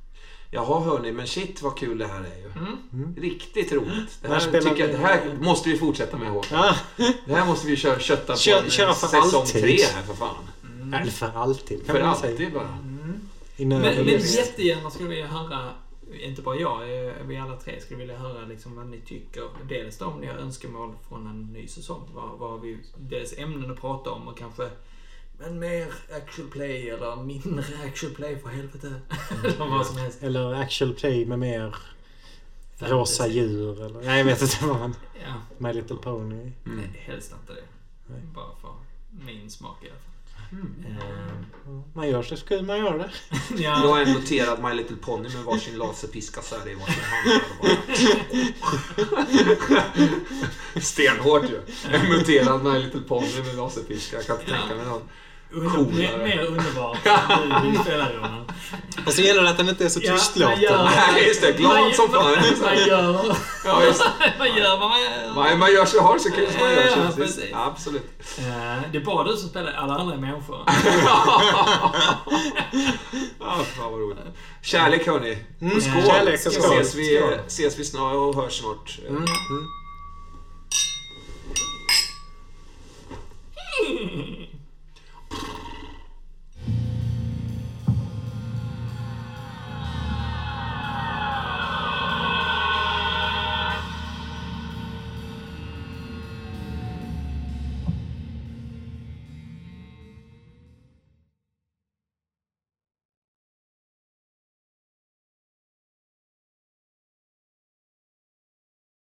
Jaha, hörni, men shit vad kul det här är ju. Mm. Riktigt roligt. Det här, spelar tycker jag, det här måste vi fortsätta med Håkan. Ja, Det här måste vi köra, kötta på Kör- en köra för säsong alltid. tre här för fan. eller för alltid För alltid bara. Mm. Men, men jättegärna skulle vi höra, inte bara jag, eh, vi alla tre skulle vilja höra liksom vad ni tycker. Dels om ni har önskemål från en ny säsong. Vad, vad vi, dels ämnen att prata om och kanske men mer actual play eller mindre [LAUGHS] actual play för helvete. [LAUGHS] eller vad som helst. Eller actual play med mer Fantasy. rosa djur eller... Nej, jag vet inte vad man... Ja, My Little Pony. Mm. nej, helst inte det. Nej. Bara för min smak i alla fall. Mm. Man gör så skulle man göra det. [LAUGHS] Jag ja, har en noterad My Little Pony med varsin laserpiska så här i varsin hand. [LAUGHS] Stenhårt ju. En muterad My Little Pony med laserpiska. Jag kan inte tänka mig någon Under, mer, underbart [LAUGHS] än du spelar Johan. Och så gäller det att den inte är så Ja, tystlåten. gör- [LAUGHS] Nej, just det. Glad man- som fan. Man gör, Ja, [LAUGHS] man gör vad man gör. Man, man gör så, har så kul som man gör. Ja, precis. Ja, absolut. Eh, Det är bara du som spelar, alla andra är människor. Ja, fan vad roligt. Kärlek hörni. Mm, skål. kärlek skål. Ses vi, ses vi snart och hörs snart. Mm, mm. you